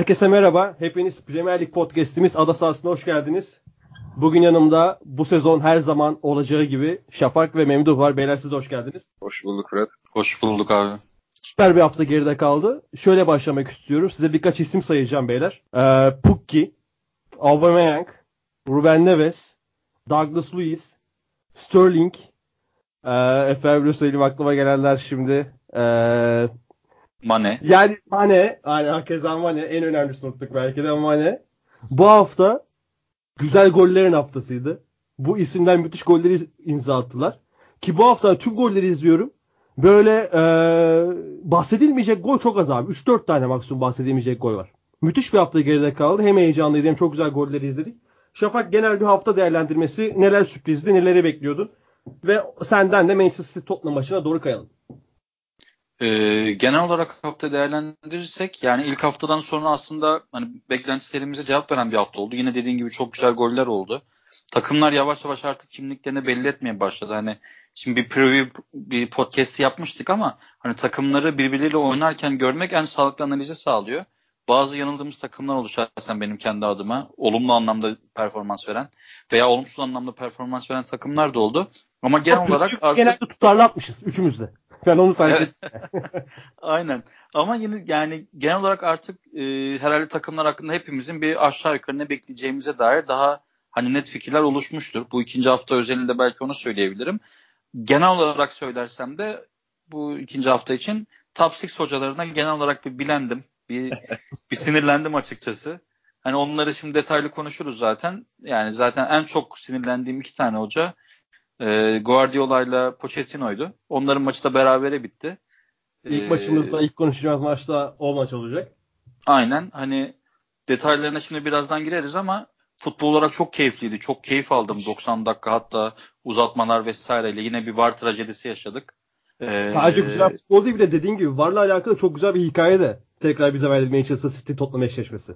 Herkese merhaba. Hepiniz Premier Lig podcast'imiz Ada Sahası'na hoş geldiniz. Bugün yanımda bu sezon her zaman olacağı gibi Şafak ve Memduh var. Beyler siz de hoş geldiniz. Hoş bulduk Fırat. Hoş bulduk abi. Süper bir hafta geride kaldı. Şöyle başlamak istiyorum. Size birkaç isim sayacağım beyler. Ee, Pukki, Aubameyang, Ruben Neves, Douglas Luiz, Sterling, ee, efendim söyleyeyim aklıma gelenler şimdi. Ee, Mane. Yani Mane, yani hakeza Mane en önemlisi unuttuk belki de Mane. Bu hafta güzel gollerin haftasıydı. Bu isimler müthiş golleri imza attılar. Ki bu hafta tüm golleri izliyorum. Böyle e, bahsedilmeyecek gol çok az abi. 3-4 tane maksimum bahsedilmeyecek gol var. Müthiş bir hafta geride kaldı. Hem heyecanlıydı hem çok güzel golleri izledik. Şafak genel bir hafta değerlendirmesi. Neler sürprizdi, neleri bekliyordun? Ve senden de Manchester City Tottenham maçına doğru kayalım. Ee, genel olarak hafta değerlendirirsek yani ilk haftadan sonra aslında hani beklentilerimize cevap veren bir hafta oldu. Yine dediğin gibi çok güzel goller oldu. Takımlar yavaş yavaş artık kimliklerini belli etmeye başladı. Hani şimdi bir preview bir podcast yapmıştık ama hani takımları birbirleriyle oynarken görmek en sağlıklı analizi sağlıyor. Bazı yanıldığımız takımlar oldu şahsen benim kendi adıma. Olumlu anlamda performans veren veya olumsuz anlamda performans veren takımlar da oldu. Ama genel Çok olarak artık... Genelde tutarlı atmışız üçümüz de. Ben onu fark ettim. Aynen. Ama yine yani genel olarak artık e, herhalde takımlar hakkında hepimizin bir aşağı yukarı ne bekleyeceğimize dair daha hani net fikirler oluşmuştur. Bu ikinci hafta özelinde belki onu söyleyebilirim. Genel olarak söylersem de bu ikinci hafta için top 6 hocalarına genel olarak bir bilendim. Bir, bir sinirlendim açıkçası. Hani onları şimdi detaylı konuşuruz zaten. Yani zaten en çok sinirlendiğim iki tane hoca e, Guardiola ile Pochettino'ydu. Onların maçı da berabere bitti. İlk ee, maçımızda, ilk konuşacağımız maçta o maç olacak. Aynen. Hani detaylarına şimdi birazdan gireriz ama futbol olarak çok keyifliydi. Çok keyif aldım 90 dakika hatta uzatmalar vesaireyle yine bir var trajedisi yaşadık. Ee, Sadece güzel futbol değil bir de dediğin gibi varla alakalı çok güzel bir hikaye de tekrar bize verdi Manchester City Tottenham eşleşmesi.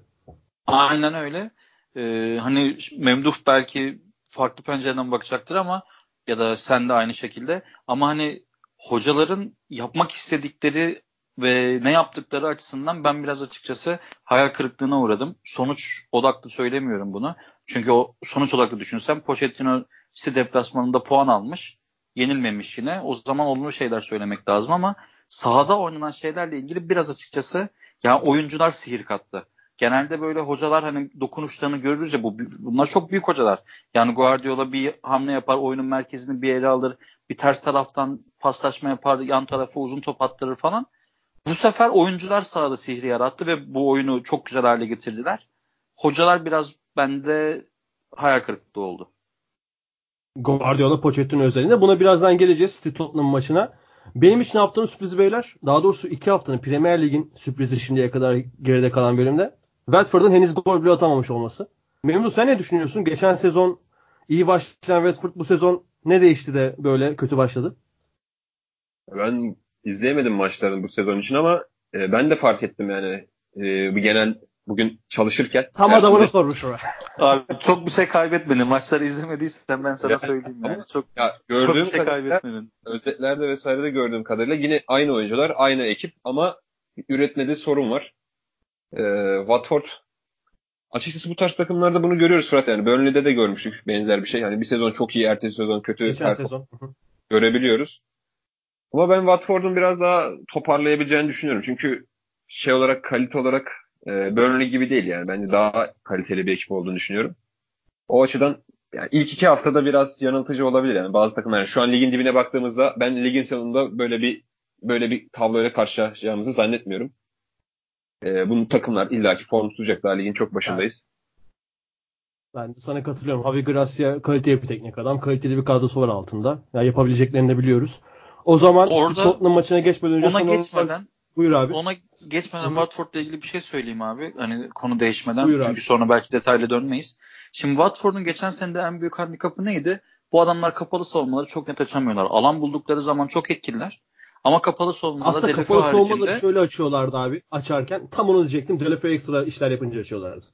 Aynen öyle. Ee, hani Memduh belki farklı pencereden bakacaktır ama ya da sen de aynı şekilde ama hani hocaların yapmak istedikleri ve ne yaptıkları açısından ben biraz açıkçası hayal kırıklığına uğradım. Sonuç odaklı söylemiyorum bunu. Çünkü o sonuç odaklı düşünsem Pochettino City deplasmanında puan almış. Yenilmemiş yine. O zaman olumlu şeyler söylemek lazım ama sahada oynanan şeylerle ilgili biraz açıkçası ya oyuncular sihir kattı genelde böyle hocalar hani dokunuşlarını görürüz ya bu bunlar çok büyük hocalar. Yani Guardiola bir hamle yapar, oyunun merkezini bir yere alır, bir ters taraftan paslaşma yapar, yan tarafa uzun top attırır falan. Bu sefer oyuncular sahada sihri yarattı ve bu oyunu çok güzel hale getirdiler. Hocalar biraz bende hayal kırıklığı oldu. Guardiola Pochettino özelinde. Buna birazdan geleceğiz City Tottenham maçına. Benim için haftanın sürprizi beyler. Daha doğrusu iki haftanın Premier Lig'in sürprizi şimdiye kadar geride kalan bölümde. Watford'un henüz gol bile atamamış olması. Memnun sen ne düşünüyorsun? Geçen sezon iyi başlayan Watford bu sezon ne değişti de böyle kötü başladı? Ben izleyemedim maçlarını bu sezon için ama e, ben de fark ettim yani e, bir genel bugün çalışırken. Tam dersinde... adamına sormuş o. Abi çok bir şey kaybetmedin. Maçları izlemediysen ben sana ya, söyleyeyim yani. Çok, ya, gördüğüm çok bir şey kaybetmedin. Özetlerde vesairede gördüğüm kadarıyla yine aynı oyuncular, aynı ekip ama üretmede sorun var e, Watford açıkçası bu tarz takımlarda bunu görüyoruz Fırat yani. Burnley'de de görmüştük benzer bir şey. Yani bir sezon çok iyi, ertesi sezon kötü. Geçen sezon. görebiliyoruz. Ama ben Watford'un biraz daha toparlayabileceğini düşünüyorum. Çünkü şey olarak kalite olarak e, Burnley gibi değil yani. Bence daha kaliteli bir ekip olduğunu düşünüyorum. O açıdan yani ilk iki haftada biraz yanıltıcı olabilir yani bazı takımlar. Yani şu an ligin dibine baktığımızda ben ligin sonunda böyle bir böyle bir tabloyla karşılaşacağımızı zannetmiyorum. E, bunu takımlar illaki form tutacaklar. Ligin çok başındayız. Ben de sana katılıyorum. Javi Gracia kaliteli bir teknik adam. Kaliteli bir kadrosu var altında. Yani yapabileceklerini de biliyoruz. O zaman Orada, Tottenham maçına geçmeden önce ona geçmeden olarak... buyur abi. Ona geçmeden Watford'la ilgili bir şey söyleyeyim abi. Hani konu değişmeden. Buyur Çünkü abi. sonra belki detaylı dönmeyiz. Şimdi Watford'un geçen senede en büyük handikapı neydi? Bu adamlar kapalı savunmaları çok net açamıyorlar. Alan buldukları zaman çok etkililer. Ama kapalı savunmada Aslında kapalı savunmaları şöyle açıyorlardı abi açarken. Tam onu diyecektim. Delafeu ekstra işler yapınca açıyorlardı.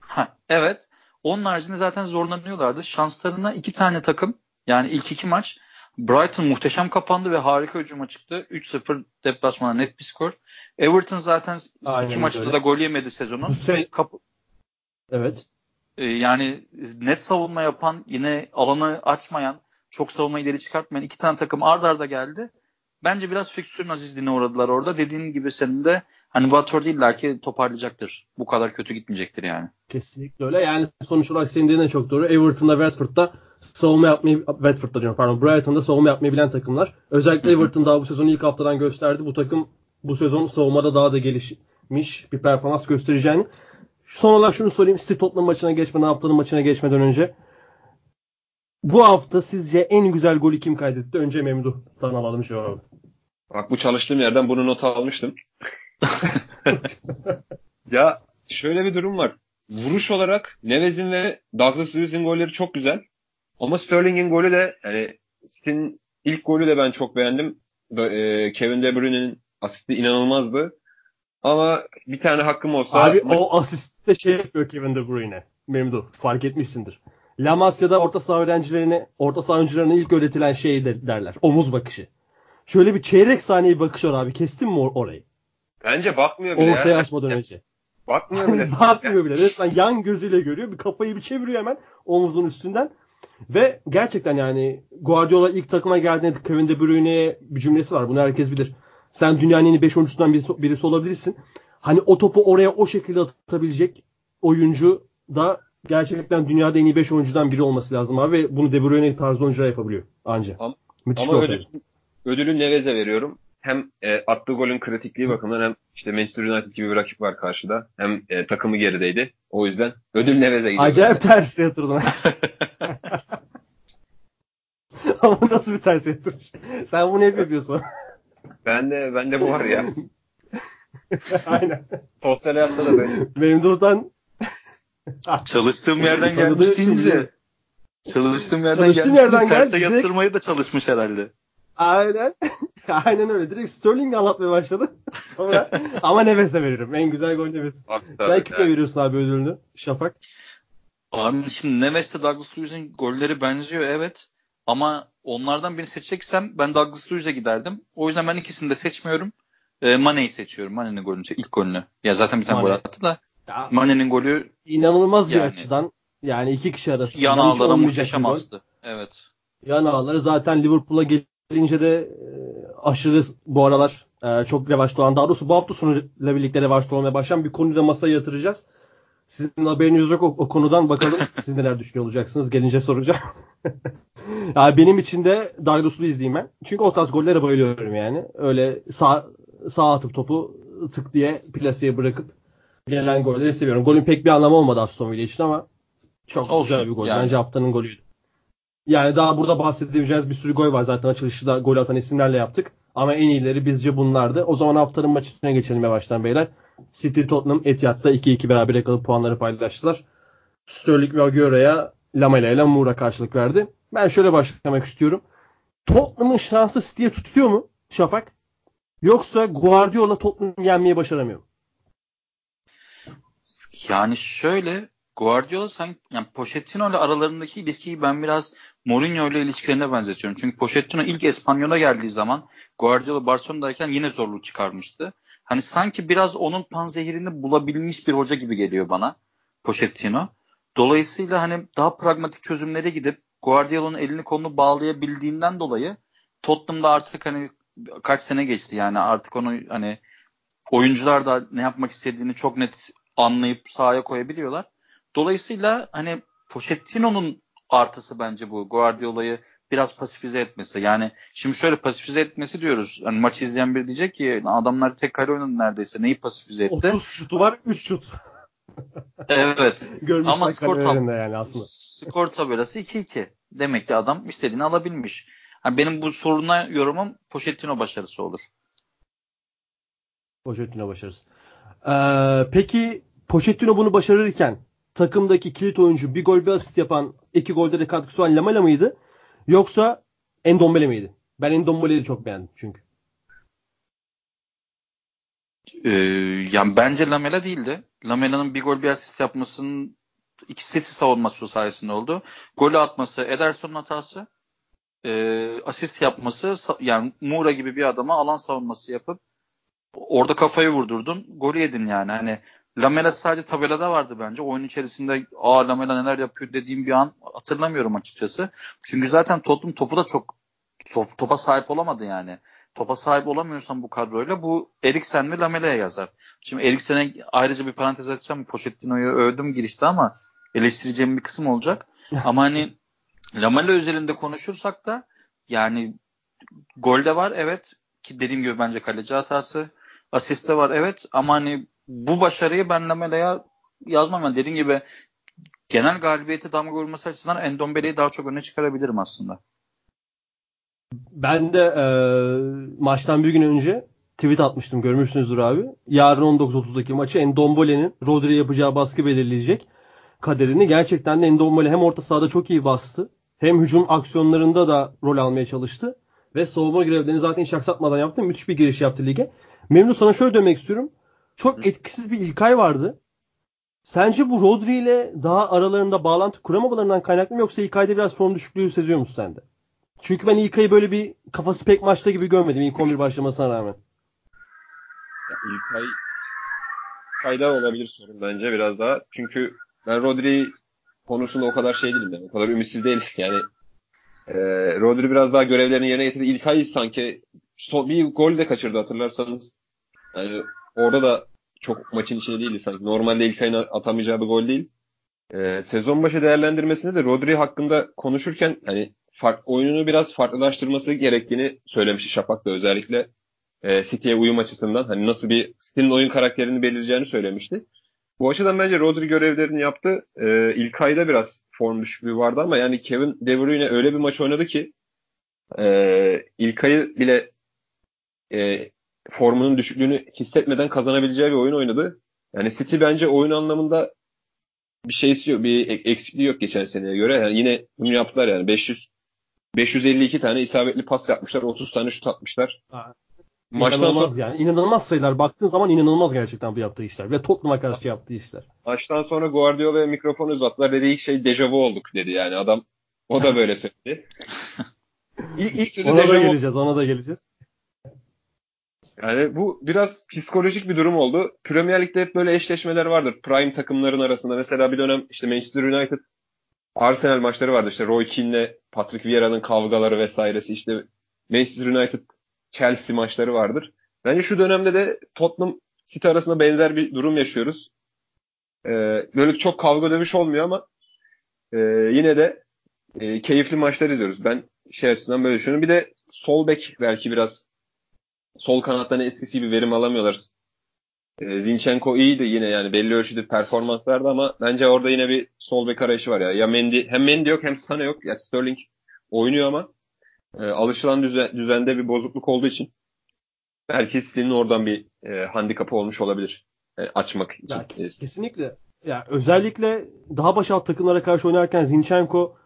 Ha, evet. Onun haricinde zaten zorlanıyorlardı. Şanslarına iki tane takım yani ilk iki maç Brighton muhteşem kapandı ve harika hücuma çıktı. 3-0 deplasmana net bir skor. Everton zaten Aynen iki maçta öyle. da gol yemedi sezonun. Se- Kapı, evet. e, yani net savunma yapan, yine alanı açmayan, çok savunma ileri çıkartmayan iki tane takım ard arda geldi. Bence biraz fikstürün azizliğine uğradılar orada. Dediğin gibi senin de hani Watford illaki toparlayacaktır. Bu kadar kötü gitmeyecektir yani. Kesinlikle öyle. Yani sonuç olarak senin dediğin de çok doğru. Everton'da Watford'da savunma yapmayı Watford'da diyorum pardon. Brighton'da savunma yapmayı bilen takımlar. Özellikle Everton daha bu sezon ilk haftadan gösterdi. Bu takım bu sezon savunmada daha da gelişmiş bir performans göstereceğini. Son olarak şunu sorayım. City Tottenham maçına geçmeden haftanın maçına geçmeden önce. Bu hafta sizce en güzel golü kim kaydetti? Önce Memduh'tan alalım cevabı. Bak bu çalıştığım yerden bunu not almıştım. ya şöyle bir durum var. Vuruş olarak Nevez'in ve Douglas Luiz'in golleri çok güzel. Ama Sterling'in golü de yani City'nin ilk golü de ben çok beğendim. E, Kevin De Bruyne'nin asisti inanılmazdı. Ama bir tane hakkım olsa Abi o asiste şey yapıyor Kevin De Bruyne. Memduh. Fark etmişsindir. La Masia'da orta saha öğrencilerine, orta saha oyuncularına ilk öğretilen şey de derler. Omuz bakışı. Şöyle bir çeyrek saniye bir bakış var abi. Kestin mi or- orayı? bence bakmıyor bile Ortaya ya. açmadan önce. Bakmıyor bile. Bakmıyor bile. Resmen yan gözüyle görüyor. Bir kafayı bir çeviriyor hemen omuzun üstünden. Ve gerçekten yani Guardiola ilk takıma geldiğinde Kevin De Bruyne'ye bir cümlesi var. Bunu herkes bilir. Sen dünyanın en iyi 5 oyuncusundan birisi, birisi olabilirsin. Hani o topu oraya o şekilde atabilecek oyuncu da gerçekten dünyada en iyi 5 oyuncudan biri olması lazım abi. Ve bunu De Bruyne tarzı oyuncular yapabiliyor anca. Ama- Müthiş Ama ödül, ödülü Nevez'e veriyorum. Hem e, attığı golün kritikliği bakımından hem işte Manchester United gibi bir rakip var karşıda. Hem e, takımı gerideydi. O yüzden ödül Nevez'e gidiyor. Acayip ters yatırdın. Ama nasıl bir ters yatırış? Sen bunu hep yapıyorsun. Ben de ben de bu var ya. Aynen. Sosyal hayatta da böyle. Memduh'dan Çalıştığım yerden Tanıdığı gelmiş deyince. Çalıştığım yerden Çalıştığım gelmiş yerden yerden terse geldi, direkt- yatırmayı da çalışmış herhalde. aynen. aynen öyle. Direkt Sterling'i anlatmaya başladı. Sonra, ama Neves'e veririm. En güzel gol Neves. Sen kime yani. veriyorsun abi ödülünü? Şafak. Abi şimdi Neves'te Douglas Luiz'in golleri benziyor evet. Ama onlardan birini seçeceksem ben Douglas Luiz'e giderdim. O yüzden ben ikisini de seçmiyorum. E, Mane'yi seçiyorum. Mane'nin golünü, ilk golünü. Ya zaten bir tane Mane. gol attı da. Ya, Mane'nin golü inanılmaz bir Yani. açıdan. Yani iki kişi arasında. yan ağlara muhteşem bir astı. Evet. Yan ağları zaten Liverpool'a gelince de e, aşırı bu aralar e, çok revaçta olan daha doğrusu bu hafta sonuyla birlikte revaçta olmaya başlayan bir konuyu da masaya yatıracağız. Sizin haberiniz yok o, o konudan bakalım siz neler düşünüyor olacaksınız gelince soracağım. ya benim için de Douglas Luiz diyeyim ben. Çünkü o tarz gollere bayılıyorum yani. Öyle sağ, sağ atıp topu tık diye plaseye bırakıp gelen golleri seviyorum. Golün pek bir anlamı olmadı Aston Villa için ama çok Olsun, güzel bir gol. yani. Bence haftanın golüydü. Yani daha burada bahsedeceğimiz bir sürü gol var. Zaten açılışı da gol atan isimlerle yaptık. Ama en iyileri bizce bunlardı. O zaman haftanın maçına geçelim yavaştan beyler. City Tottenham Etihad'da 2-2 beraber kalıp puanları paylaştılar. Sterling ve Agüero'ya Lamela ile Moura karşılık verdi. Ben şöyle başlamak istiyorum. Tottenham'ın şansı City'ye tutuyor mu Şafak? Yoksa Guardiola Tottenham'ı yenmeyi başaramıyor mu? Yani şöyle Guardiola sanki yani Pochettino ile aralarındaki ilişkiyi ben biraz Mourinho ile ilişkilerine benzetiyorum. Çünkü Pochettino ilk Espanyol'a geldiği zaman Guardiola Barcelona'dayken yine zorluk çıkarmıştı. Hani sanki biraz onun panzehirini bulabilmiş bir hoca gibi geliyor bana Pochettino. Dolayısıyla hani daha pragmatik çözümlere gidip Guardiola'nın elini kolunu bağlayabildiğinden dolayı Tottenham'da artık hani kaç sene geçti yani artık onu hani oyuncular da ne yapmak istediğini çok net anlayıp sahaya koyabiliyorlar. Dolayısıyla hani Pochettino'nun artısı bence bu. Guardiola'yı biraz pasifize etmesi. Yani şimdi şöyle pasifize etmesi diyoruz. Hani maçı izleyen biri diyecek ki adamlar tek kale oynadı neredeyse. Neyi pasifize etti? 30 şutu var 3 şut. Evet. Görmüşler Ama skor tab- yani aslında. skor tabelası 2-2. Demek ki adam istediğini alabilmiş. Yani benim bu soruna yorumum Pochettino başarısı olur. Pochettino başarısı. Ee, peki Pochettino bunu başarırken takımdaki kilit oyuncu bir gol bir asist yapan iki golde de katkısı olan Lamela mıydı? Yoksa Endombele miydi? Ben Endombele'yi çok beğendim çünkü. Ee, yani bence Lamela değildi. Lamela'nın bir gol bir asist yapmasının iki City savunması sayesinde oldu. Golü atması Ederson'un hatası. Ee, asist yapması yani Moura gibi bir adama alan savunması yapıp orada kafayı vurdurdun. Golü yedin yani. Hani Lamela sadece tabelada vardı bence. Oyun içerisinde aa Lamela neler yapıyor dediğim bir an hatırlamıyorum açıkçası. Çünkü zaten Tottenham topu da çok top, topa sahip olamadı yani. Topa sahip olamıyorsan bu kadroyla bu Eriksen ve Lamela'ya yazar. Şimdi Eriksen'e ayrıca bir parantez açacağım. Pochettino'yu övdüm girişte ama eleştireceğim bir kısım olacak. ama hani Lamela özelinde konuşursak da yani golde var evet ki dediğim gibi bence kaleci hatası. Asiste var evet ama hani bu başarıyı ben Lamela'ya yazmam. Yani dediğim gibi genel galibiyete damga vurması açısından Endombele'yi daha çok öne çıkarabilirim aslında. Ben de e, maçtan bir gün önce tweet atmıştım görmüşsünüzdür abi. Yarın 19.30'daki maçı Endombole'nin Rodri'ye yapacağı baskı belirleyecek kaderini. Gerçekten de Endombole hem orta sahada çok iyi bastı. Hem hücum aksiyonlarında da rol almaya çalıştı. Ve savunma görevlerini zaten hiç aksatmadan yaptı. Müthiş bir giriş yaptı lige. Memnun sana şöyle demek istiyorum. Çok etkisiz bir İlkay vardı. Sence bu Rodri ile daha aralarında bağlantı kuramamalarından kaynaklı mı yoksa İlkay'da biraz form düşüklüğü seziyor musun sen de? Çünkü ben İlkay'ı böyle bir kafası pek maçta gibi görmedim ilk 11 başlamasına rağmen. Ya İlkay İlkay'da olabilir sorun bence biraz daha. Çünkü ben Rodri konusunda o kadar şey değilim. Yani. O kadar ümitsiz değilim. Yani e, Rodri biraz daha görevlerini yerine getirdi. İlkay sanki bir gol de kaçırdı hatırlarsanız. Yani orada da çok maçın içinde değildi sanki. Normalde İlkay'ın atamayacağı bir gol değil. E, sezon başı değerlendirmesinde de Rodri hakkında konuşurken hani fark, oyununu biraz farklılaştırması gerektiğini söylemişti Şafak da özellikle e, City'ye uyum açısından. Hani nasıl bir City'nin oyun karakterini belirleyeceğini söylemişti. Bu açıdan bence Rodri görevlerini yaptı. E, ilk ayda biraz form düşüklüğü vardı ama yani Kevin De Bruyne öyle bir maç oynadı ki e, ilk ayı bile e, formunun düşüklüğünü hissetmeden kazanabileceği bir oyun oynadı. Yani City bence oyun anlamında bir şeysi yok, bir eksikliği yok geçen seneye göre. Yani yine bunu yaptılar yani 500 552 tane isabetli pas yapmışlar, 30 tane şut atmışlar. Ha. Maçtan inanılmaz sonra... yani. İnanılmaz sayılar. Baktığın zaman inanılmaz gerçekten bu yaptığı işler. Ve Tottenham'a karşı yaptığı işler. Maçtan sonra Guardiola'ya mikrofonu uzattılar. Dedi ilk şey dejavu olduk dedi yani. Adam o da böyle söyledi. İlk ilk sözü ona da geleceğiz. Ona da geleceğiz. Yani bu biraz psikolojik bir durum oldu. Premier Lig'de hep böyle eşleşmeler vardır. Prime takımların arasında. Mesela bir dönem işte Manchester United Arsenal maçları vardı. İşte Roy Keane'le Patrick Vieira'nın kavgaları vesairesi. İşte Manchester United Chelsea maçları vardır. Bence şu dönemde de Tottenham City arasında benzer bir durum yaşıyoruz. Ee, böyle çok kavga dövüş olmuyor ama e, yine de e, keyifli maçlar izliyoruz. Ben şey açısından böyle düşünüyorum. Bir de sol bek belki biraz sol kanattan eskisi gibi verim alamıyorlar. E, Zinchenko iyiydi yine yani belli ölçüde performans verdi ama bence orada yine bir sol bek arayışı var ya. Ya Mendy, hem Mendy yok hem Sane yok. Ya Sterling oynuyor ama e, alışılan düzen, düzende bir bozukluk olduğu için belki City'nin oradan bir e, handikapı olmuş olabilir. E, açmak için. Ya, kesinlikle. Ya özellikle daha baş alt takımlara karşı oynarken Zinchenko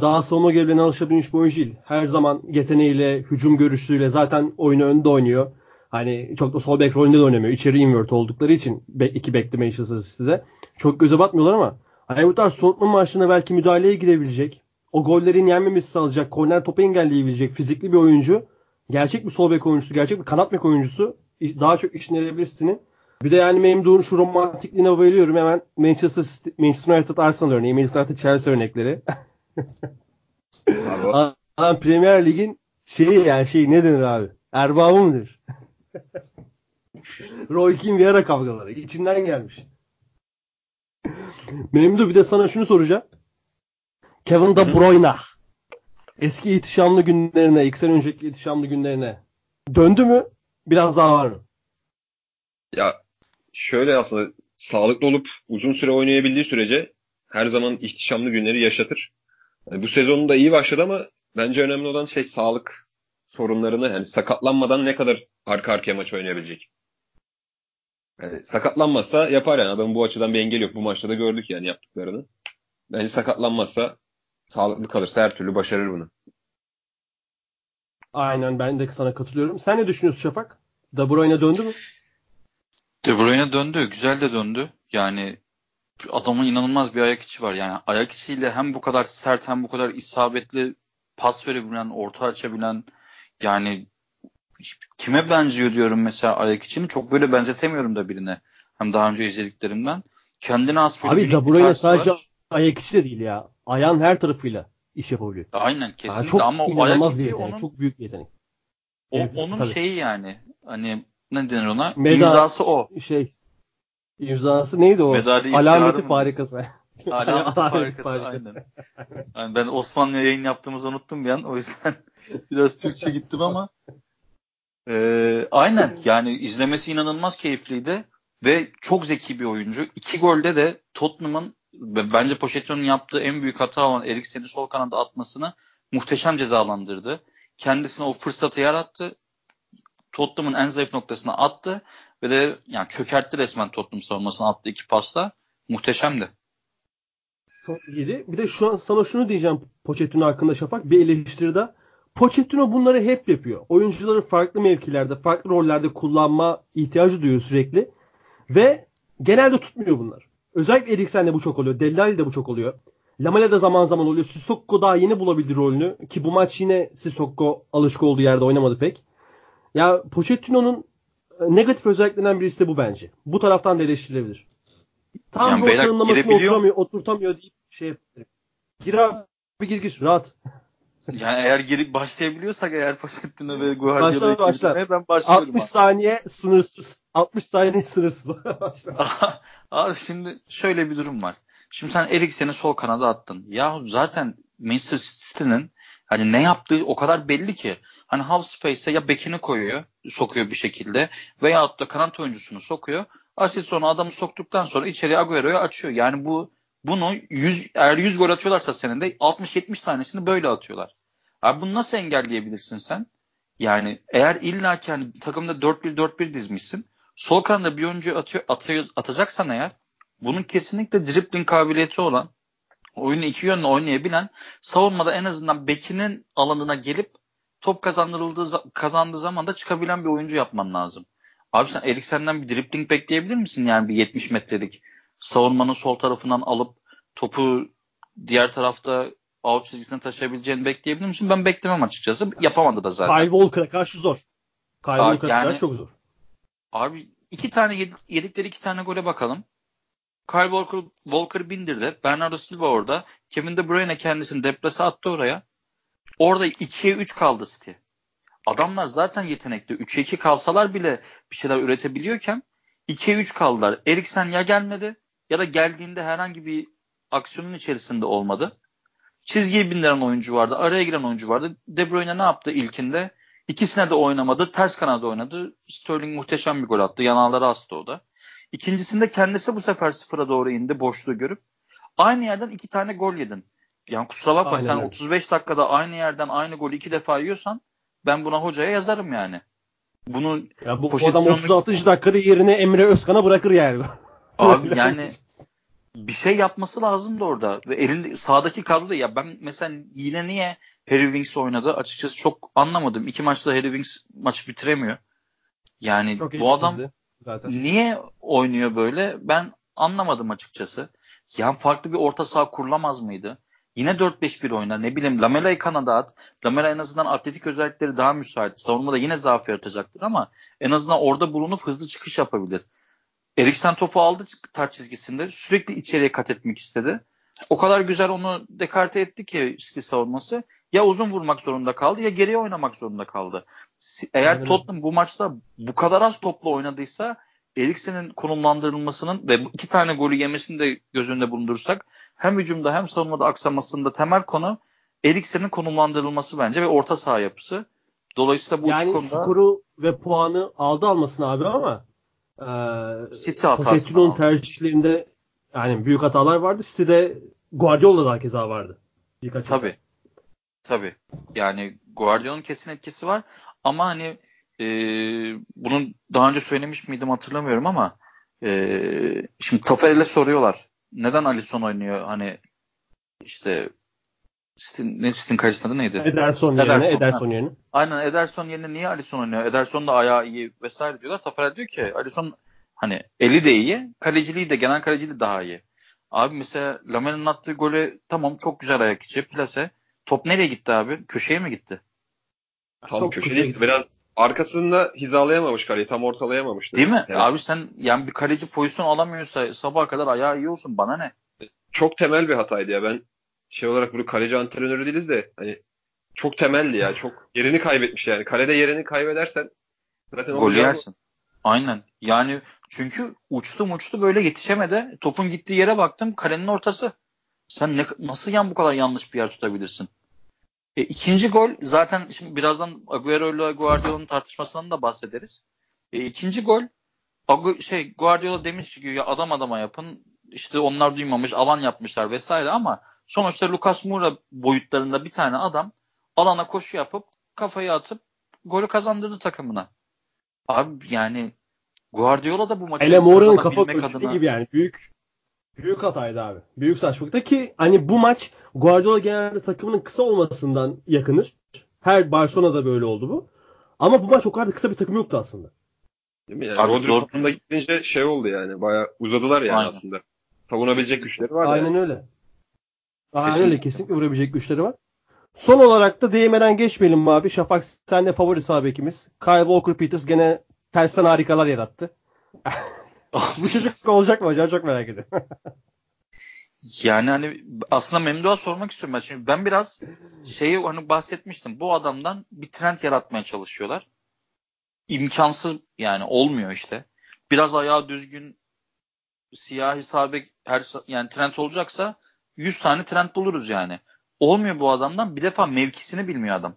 daha savunma görevlerine alışabilmiş bir oyuncu değil. Her zaman yeteneğiyle, hücum görüşüyle zaten oyunu önde oynuyor. Hani çok da sol bek rolünde de oynamıyor. İçeri invert oldukları için iki beklemeye çalışıyor size. Çok göze batmıyorlar ama hani bu tarz Tottenham maçlarına belki müdahaleye girebilecek o gollerin yenmemesi sağlayacak, korner topu engelleyebilecek fizikli bir oyuncu, gerçek bir sol bek oyuncusu, gerçek bir kanat bek oyuncusu daha çok işine yarayabilirsinin. Bir de yani Memduh'un şu romantikliğine bayılıyorum. Hemen Manchester, Manchester United Arsenal örneği, Manchester United Chelsea örnekleri. Adam Premier Lig'in şeyi yani şey ne denir abi? Erbabı mıdır? Roy Keane Vieira kavgaları. içinden gelmiş. Memduh bir de sana şunu soracağım. Kevin De Bruyne eski ihtişamlı günlerine, ilk sene önceki ihtişamlı günlerine döndü mü? Biraz daha var mı? Ya şöyle aslında sağlıklı olup uzun süre oynayabildiği sürece her zaman ihtişamlı günleri yaşatır. Yani bu sezonun da iyi başladı ama bence önemli olan şey sağlık sorunlarını yani sakatlanmadan ne kadar arka arkaya maç oynayabilecek. Yani sakatlanmazsa yapar yani adamın bu açıdan bir engel yok. Bu maçta da gördük yani yaptıklarını. Bence sakatlanmazsa sağlıklı kalırsa her türlü başarır bunu. Aynen ben de sana katılıyorum. Sen ne düşünüyorsun Şafak? De Bruyne döndü mü? De Bruyne döndü. Güzel de döndü. Yani adamın inanılmaz bir ayak içi var. Yani ayak içiyle hem bu kadar sert hem bu kadar isabetli pas verebilen, orta açabilen yani kime benziyor diyorum mesela ayak içini. Çok böyle benzetemiyorum da birine. Hem daha önce izlediklerimden. Kendine has böyle Abi De Bruyne sadece var. ayak içi de değil ya. Ayağın her tarafıyla iş yapabiliyor. Aynen kesinlikle yani çok ama o ayak içi onun çok büyük bir yetenek. O, evet, onun tabii. şeyi yani hani ne denir ona? Meda, imzası o. Şey imzası neydi o? Medali Alameti farikası. Alameti farikası aynen. Yani ben Osmanlı yayın yaptığımızı unuttum bir an. O yüzden biraz Türkçe gittim ama ee, aynen yani izlemesi inanılmaz keyifliydi ve çok zeki bir oyuncu. İki golde de Tottenham'ın bence Pochettino'nun yaptığı en büyük hata olan Eriksen'i sol kanada atmasını muhteşem cezalandırdı. Kendisine o fırsatı yarattı. Tottenham'ın en zayıf noktasına attı ve de yani çökertti resmen Tottenham savunmasına attığı iki pasla. Muhteşemdi. Çok iyiydi. Bir de şu an sana şunu diyeceğim Pochettino hakkında Şafak. Bir eleştiride Pochettino bunları hep yapıyor. Oyuncuları farklı mevkilerde, farklı rollerde kullanma ihtiyacı duyuyor sürekli. Ve genelde tutmuyor bunlar. Özellikle Eriksen'de bu çok oluyor. Dellali'de bu çok oluyor. Lamela da zaman zaman oluyor. Sissoko daha yeni bulabildi rolünü. Ki bu maç yine Sissoko alışık olduğu yerde oynamadı pek. Ya Pochettino'nun negatif özelliklerinden birisi de bu bence. Bu taraftan da eleştirilebilir. Tam yani bu tanımlamasını oturamıyor, oturtamıyor deyip şey yapıyor. Gir abi gir gir rahat. Yani eğer girip başlayabiliyorsak eğer Pochettino ve Guardiola'yı başlar, ben başlıyorum. 60 abi. saniye sınırsız. 60 saniye sınırsız. abi şimdi şöyle bir durum var. Şimdi sen Eriksen'i sol kanada attın. Ya zaten Manchester City'nin hani ne yaptığı o kadar belli ki. Hani half space'e ya bekini koyuyor, sokuyor bir şekilde veya da kanat oyuncusunu sokuyor. Asist sonra adamı soktuktan sonra içeri Agüero'yu açıyor. Yani bu bunu 100 eğer 100 gol atıyorlarsa senede 60-70 tanesini böyle atıyorlar. Abi bunu nasıl engelleyebilirsin sen? Yani eğer illa ki hani takımda 4-1-4-1 dizmişsin. Sol kanada bir oyuncu atıyor, atıyor, atacaksan eğer bunun kesinlikle dribbling kabiliyeti olan oyunu iki yönlü oynayabilen savunmada en azından bekinin alanına gelip top kazandırıldığı kazandığı zaman da çıkabilen bir oyuncu yapman lazım. Abi sen Eriksen'den bir dribbling bekleyebilir misin? Yani bir 70 metrelik savunmanın sol tarafından alıp topu diğer tarafta out çizgisine taşıyabileceğini bekleyebilir misin? Ben beklemem açıkçası. Yapamadı da zaten. Kyle Walker'a karşı zor. Kyle Walker'a yani, karşı çok zor. Abi iki tane yedikleri iki tane gole bakalım. Kyle Walker, Walker bindirdi. Bernardo Silva orada. Kevin De Bruyne kendisini deplase attı oraya. Orada 2'ye 3 kaldı City. Adamlar zaten yetenekli. 3'e 2 kalsalar bile bir şeyler üretebiliyorken 2'ye 3 kaldılar. Eriksen ya gelmedi ya da geldiğinde herhangi bir aksiyonun içerisinde olmadı. Çizgiye bindiren oyuncu vardı. Araya giren oyuncu vardı. De Bruyne ne yaptı ilkinde? İkisine de oynamadı. Ters kanada oynadı. Sterling muhteşem bir gol attı. Yanağları astı o da. İkincisinde kendisi bu sefer sıfıra doğru indi boşluğu görüp. Aynı yerden iki tane gol yedin. Yani kusura bakma Aynen sen öyle. 35 dakikada aynı yerden aynı golü iki defa yiyorsan ben buna hocaya yazarım yani. Bunu ya bu adam 36. dakikada yerine Emre Özkan'a bırakır yani. Abi yani bir şey yapması lazımdı orada. Ve elinde sağdaki kadroda ya ben mesela yine niye Harry Winks oynadı açıkçası çok anlamadım. İki maçta Harry Winks maçı bitiremiyor. Yani çok bu adam zaten. niye oynuyor böyle ben anlamadım açıkçası. Yani farklı bir orta saha kurulamaz mıydı? Yine 4-5-1 oyna. Ne bileyim Lamela'yı kanada at. Lamela en azından atletik özellikleri daha müsait. Savunmada yine zaaf yaratacaktır ama en azından orada bulunup hızlı çıkış yapabilir. Eriksen topu aldı taç çizgisinde. Sürekli içeriye kat etmek istedi. O kadar güzel onu dekarte etti ki City savunması. Ya uzun vurmak zorunda kaldı ya geriye oynamak zorunda kaldı. Eğer. Tottenham bu maçta bu kadar az topla oynadıysa Eriksen'in konumlandırılmasının ve iki tane golü yemesini de göz önünde bulundurursak hem hücumda hem savunmada aksamasında temel konu Eriksen'in konumlandırılması bence ve orta saha yapısı. Dolayısıyla bu yani konuda... skoru ve puanı aldı almasın abi ama e, City Pochettino'nun tercihlerinde yani büyük hatalar vardı. City'de Guardiola da keza vardı. Birkaç Tabii. Tabii. Yani Guardiola'nın kesin etkisi var. Ama hani e, bunu daha önce söylemiş miydim hatırlamıyorum ama e, şimdi Taferel'e soruyorlar. Neden Alisson oynuyor? Hani işte Stin, ne Stin karşısında neydi? Ederson, Ederson yerine. Ederson yerine. Aynen Ederson yerine niye Alisson oynuyor? Ederson da ayağı iyi vesaire diyorlar. Taferel diyor ki Alisson hani eli de iyi, kaleciliği de genel kaleciliği daha iyi. Abi mesela Lamel'in attığı gole tamam çok güzel ayak içi plase. Top nereye gitti abi? Köşeye mi gitti? Tam çok köşeye gitti. Biraz arkasında hizalayamamış kaleyi. Tam ortalayamamıştı. Değil mi? Yani Abi sen yani bir kaleci pozisyon alamıyorsa sabaha kadar ayağı iyi olsun bana ne? çok temel bir hataydı ya. Ben şey olarak bunu kaleci antrenörü değiliz de hani çok temeldi ya. Çok yerini kaybetmiş yani. Kalede yerini kaybedersen zaten Gol yersin. Aynen. Yani çünkü uçtu uçtu böyle yetişemedi. Topun gittiği yere baktım kalenin ortası. Sen ne, nasıl yan bu kadar yanlış bir yer tutabilirsin? E, ikinci gol zaten şimdi birazdan Agüero ile Guardiola'nın tartışmasından da bahsederiz. E, ikinci gol Agu- şey Guardiola demiş ki ya adam adama yapın işte onlar duymamış alan yapmışlar vesaire ama sonuçta Lucas Moura boyutlarında bir tane adam alana koşu yapıp kafayı atıp golü kazandırdı takımına. Abi yani Guardiola da bu maçı Hele Moura'nın kafa adına gibi yani büyük büyük hataydı abi. Büyük saçmalıkta ki hani bu maç Guardiola genelde takımının kısa olmasından yakınır. Her Barcelona'da böyle oldu bu. Ama bu maç o kadar da kısa bir takım yoktu aslında. Değil mi? Yani Abi Rodri topunda gidince şey oldu yani. Bayağı uzadılar yani Aynen. aslında. Savunabilecek güçleri var Aynen yani. öyle. Aynen Kesinlikle. öyle kesinlikle vurabilecek güçleri var. Son olarak da değmeden geçmeyelim abi? Şafak sen de favori sağ bekimiz. Kyle Walker Peters gene tersten harikalar yarattı. bu çocuk olacak mı acaba çok merak ediyorum. Yani hani aslında Memduh'a sormak istiyorum ben. Çünkü ben biraz şeyi hani bahsetmiştim. Bu adamdan bir trend yaratmaya çalışıyorlar. İmkansız yani olmuyor işte. Biraz ayağı düzgün siyahi sabek her yani trend olacaksa 100 tane trend buluruz yani. Olmuyor bu adamdan. Bir defa mevkisini bilmiyor adam.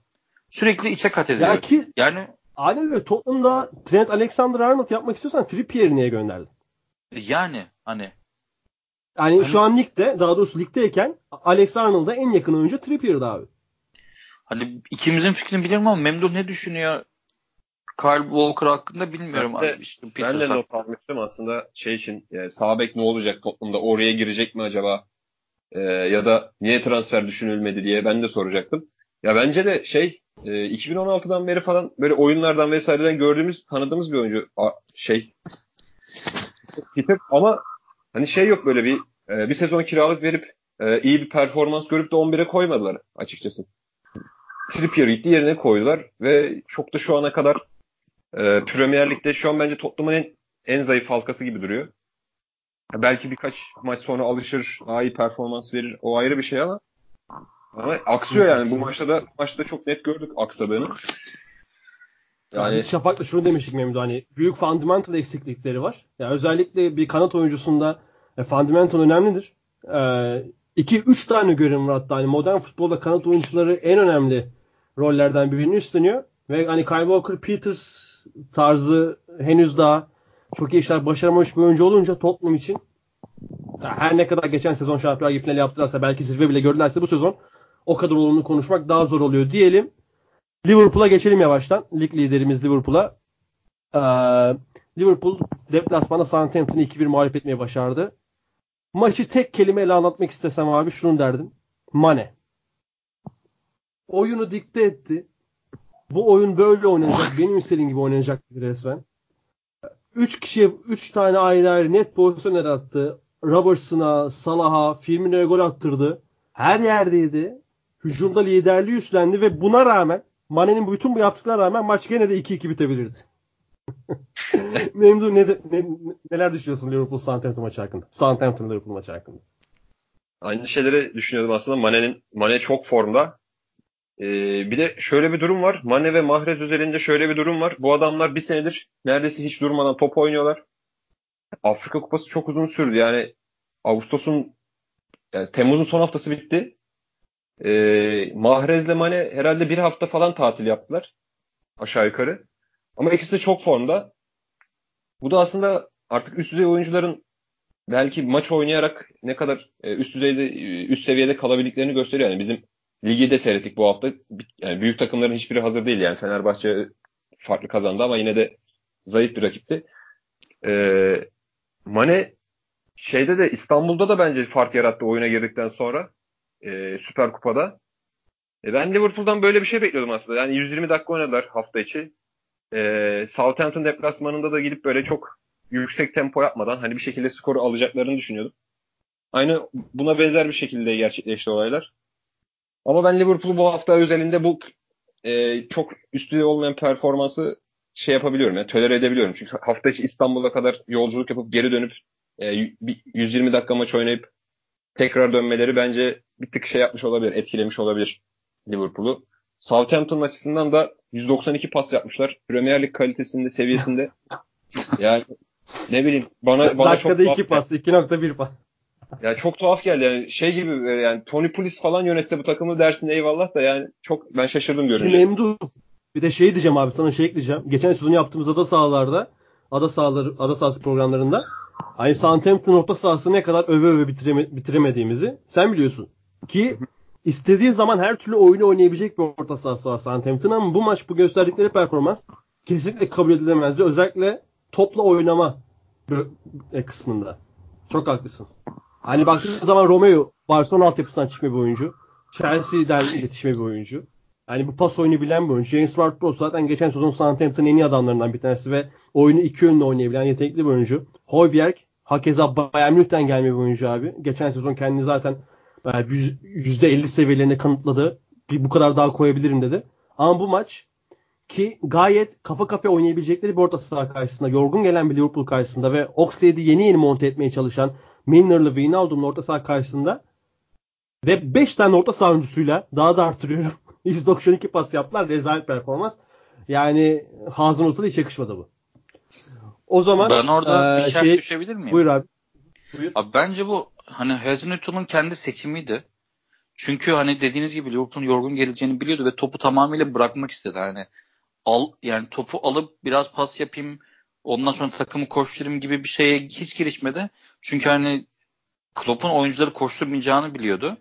Sürekli içe kat ediyor. ya ki Yani aynen öyle Tottenham'da Trent Alexander-Arnold yapmak istiyorsan Trippier'i niye gönderdin? yani hani Yani Hani- şu an ligde daha doğrusu ligdeyken Alex Arnold'a en yakın oyuncu Trippier'di abi. hani ikimizin fikrini bilirim ama Memduh ne düşünüyor? Kyle Walker hakkında bilmiyorum Ben de- abi. İşte Ben de not almıştım aslında şey için yani sağ bek ne olacak toplumda oraya girecek mi acaba Ee, ya da niye transfer düşünülmedi diye ben de soracaktım. Ya bence de şey e, 2016'dan beri falan böyle oyunlardan vesaireden gördüğümüz tanıdığımız bir oyuncu A- şey Peter ama hani şey yok böyle bir e, bir sezon kiralık verip e, iyi bir performans görüp de 11'e koymadılar açıkçası. Trippier gitti yerine koydular ve çok da şu ana kadar e, Premier Lig'de şu an bence Tottenham'ın en, en zayıf halkası gibi duruyor. Belki birkaç maç sonra alışır, daha iyi performans verir. O ayrı bir şey ama ama aksıyor yani. Bu maçta da maçta çok net gördük aksadığını. Yani Yani biz Şafak'la şunu demiştik Memdu hani büyük fundamental eksiklikleri var. Ya özellikle bir kanat oyuncusunda e, fundamental önemlidir. 2-3 tane görev var hatta hani modern futbolda kanat oyuncuları en önemli rollerden birini üstleniyor. Ve hani Kyle Walker Peters tarzı henüz daha çok iyi işler başaramamış bir oyuncu olunca Tottenham için ya her ne kadar geçen sezon Şampiyonlar Ligi finali yaptılarsa belki zirve bile gördülerse bu sezon o kadar olumlu konuşmak daha zor oluyor diyelim. Liverpool'a geçelim yavaştan. Lig liderimiz Liverpool'a. Ee, Liverpool deplasmanda Southampton'ı 2-1 mağlup etmeyi başardı. Maçı tek kelimeyle anlatmak istesem abi şunu derdim. Mane. Oyunu dikte etti. Bu oyun böyle oynanacak. Benim istediğim gibi oynanacak resmen. 3 kişiye 3 tane ayrı ayrı net pozisyon yarattı. Robertson'a, Salah'a, Firmino'ya gol attırdı. Her yerdeydi. Hücumda liderliği üstlendi ve buna rağmen Mane'nin bütün bu yaptıklarına rağmen maç gene de 2-2 bitebilirdi. Memdu ne, ne, neler düşünüyorsun Liverpool Southampton maçı hakkında? Southampton Liverpool maçı hakkında. aynı şeyleri düşünüyordum aslında. Mane'nin Mane çok formda. Ee, bir de şöyle bir durum var. Mane ve Mahrez özelinde şöyle bir durum var. Bu adamlar bir senedir neredeyse hiç durmadan top oynuyorlar. Afrika Kupası çok uzun sürdü. Yani Ağustos'un yani Temmuz'un son haftası bitti. Ee, Mahrez'le Mane herhalde bir hafta falan tatil yaptılar. Aşağı yukarı. Ama ikisi de çok formda. Bu da aslında artık üst düzey oyuncuların belki maç oynayarak ne kadar e, üst düzeyde e, üst seviyede kalabildiklerini gösteriyor. Yani bizim ligi de seyrettik bu hafta. Yani büyük takımların hiçbiri hazır değil. Yani Fenerbahçe farklı kazandı ama yine de zayıf bir rakipti. Ee, Mane şeyde de İstanbul'da da bence fark yarattı oyuna girdikten sonra. Ee, Süper Kupa'da. E, ben Liverpool'dan böyle bir şey bekliyordum aslında. Yani 120 dakika oynadılar hafta içi. Ee, Southampton deplasmanında da gidip böyle çok yüksek tempo yapmadan hani bir şekilde skoru alacaklarını düşünüyordum. Aynı buna benzer bir şekilde gerçekleşti olaylar. Ama ben Liverpool'u bu hafta özelinde bu e, çok üstü olmayan performansı şey yapabiliyorum. Yani tolere edebiliyorum. Çünkü hafta içi İstanbul'a kadar yolculuk yapıp geri dönüp e, 120 dakika maç oynayıp tekrar dönmeleri bence bir tık şey yapmış olabilir, etkilemiş olabilir Liverpool'u. Southampton açısından da 192 pas yapmışlar. Premier Lig kalitesinde, seviyesinde. yani ne bileyim bana bana Dakikada çok 2 pas, 2.1 pas. Ya çok tuhaf geldi yani şey gibi yani Tony Pulis falan yönetse bu takımı dersin eyvallah da yani çok ben şaşırdım görünce. Şimdi Emdu bir de şey diyeceğim abi sana şey ekleyeceğim. Geçen sezon yaptığımız ada sahalarda ada sahaları ada sahası programlarında aynı Southampton orta sahası ne kadar öve öve bitireme, bitiremediğimizi sen biliyorsun. Ki istediği zaman her türlü oyunu oynayabilecek bir orta sahası var Southampton ama bu maç bu gösterdikleri performans kesinlikle kabul edilemezdi. Özellikle topla oynama kısmında. Çok haklısın. Hani baktığınız zaman Romeo Barcelona altyapısından çıkma bir oyuncu. Chelsea'den yetişme bir oyuncu. Yani bu pas oyunu bilen bir oyuncu. James Ward-Prowse zaten geçen sezon Southampton'ın en iyi adamlarından bir tanesi ve oyunu iki yönlü oynayabilen yetenekli bir oyuncu. Højbjerg hakeza Bayern Münih'ten gelme bir oyuncu abi. Geçen sezon kendini zaten %50 seviyelerine kanıtladı. Bir bu kadar daha koyabilirim dedi. Ama bu maç ki gayet kafa kafaya oynayabilecekleri bir orta saha karşısında, yorgun gelen bir Liverpool karşısında ve Oxlade'i yeni yeni monte etmeye çalışan Milner'lı Wijnaldum'la orta saha karşısında ve 5 tane orta saha oyuncusuyla daha da artırıyorum. 192 pas yaptılar. Rezalet performans. Yani Hazenhut'a hiç yakışmadı bu. O zaman ben orada e, bir şey düşebilir miyim? Buyur abi. Buyur. Abi bence bu hani Hazenhut'un kendi seçimiydi. Çünkü hani dediğiniz gibi Liverpool'un yorgun geleceğini biliyordu ve topu tamamıyla bırakmak istedi. Hani al yani topu alıp biraz pas yapayım ondan sonra takımı koşturayım gibi bir şeye hiç girişmedi. Çünkü hani Klopp'un oyuncuları koşturmayacağını biliyordu.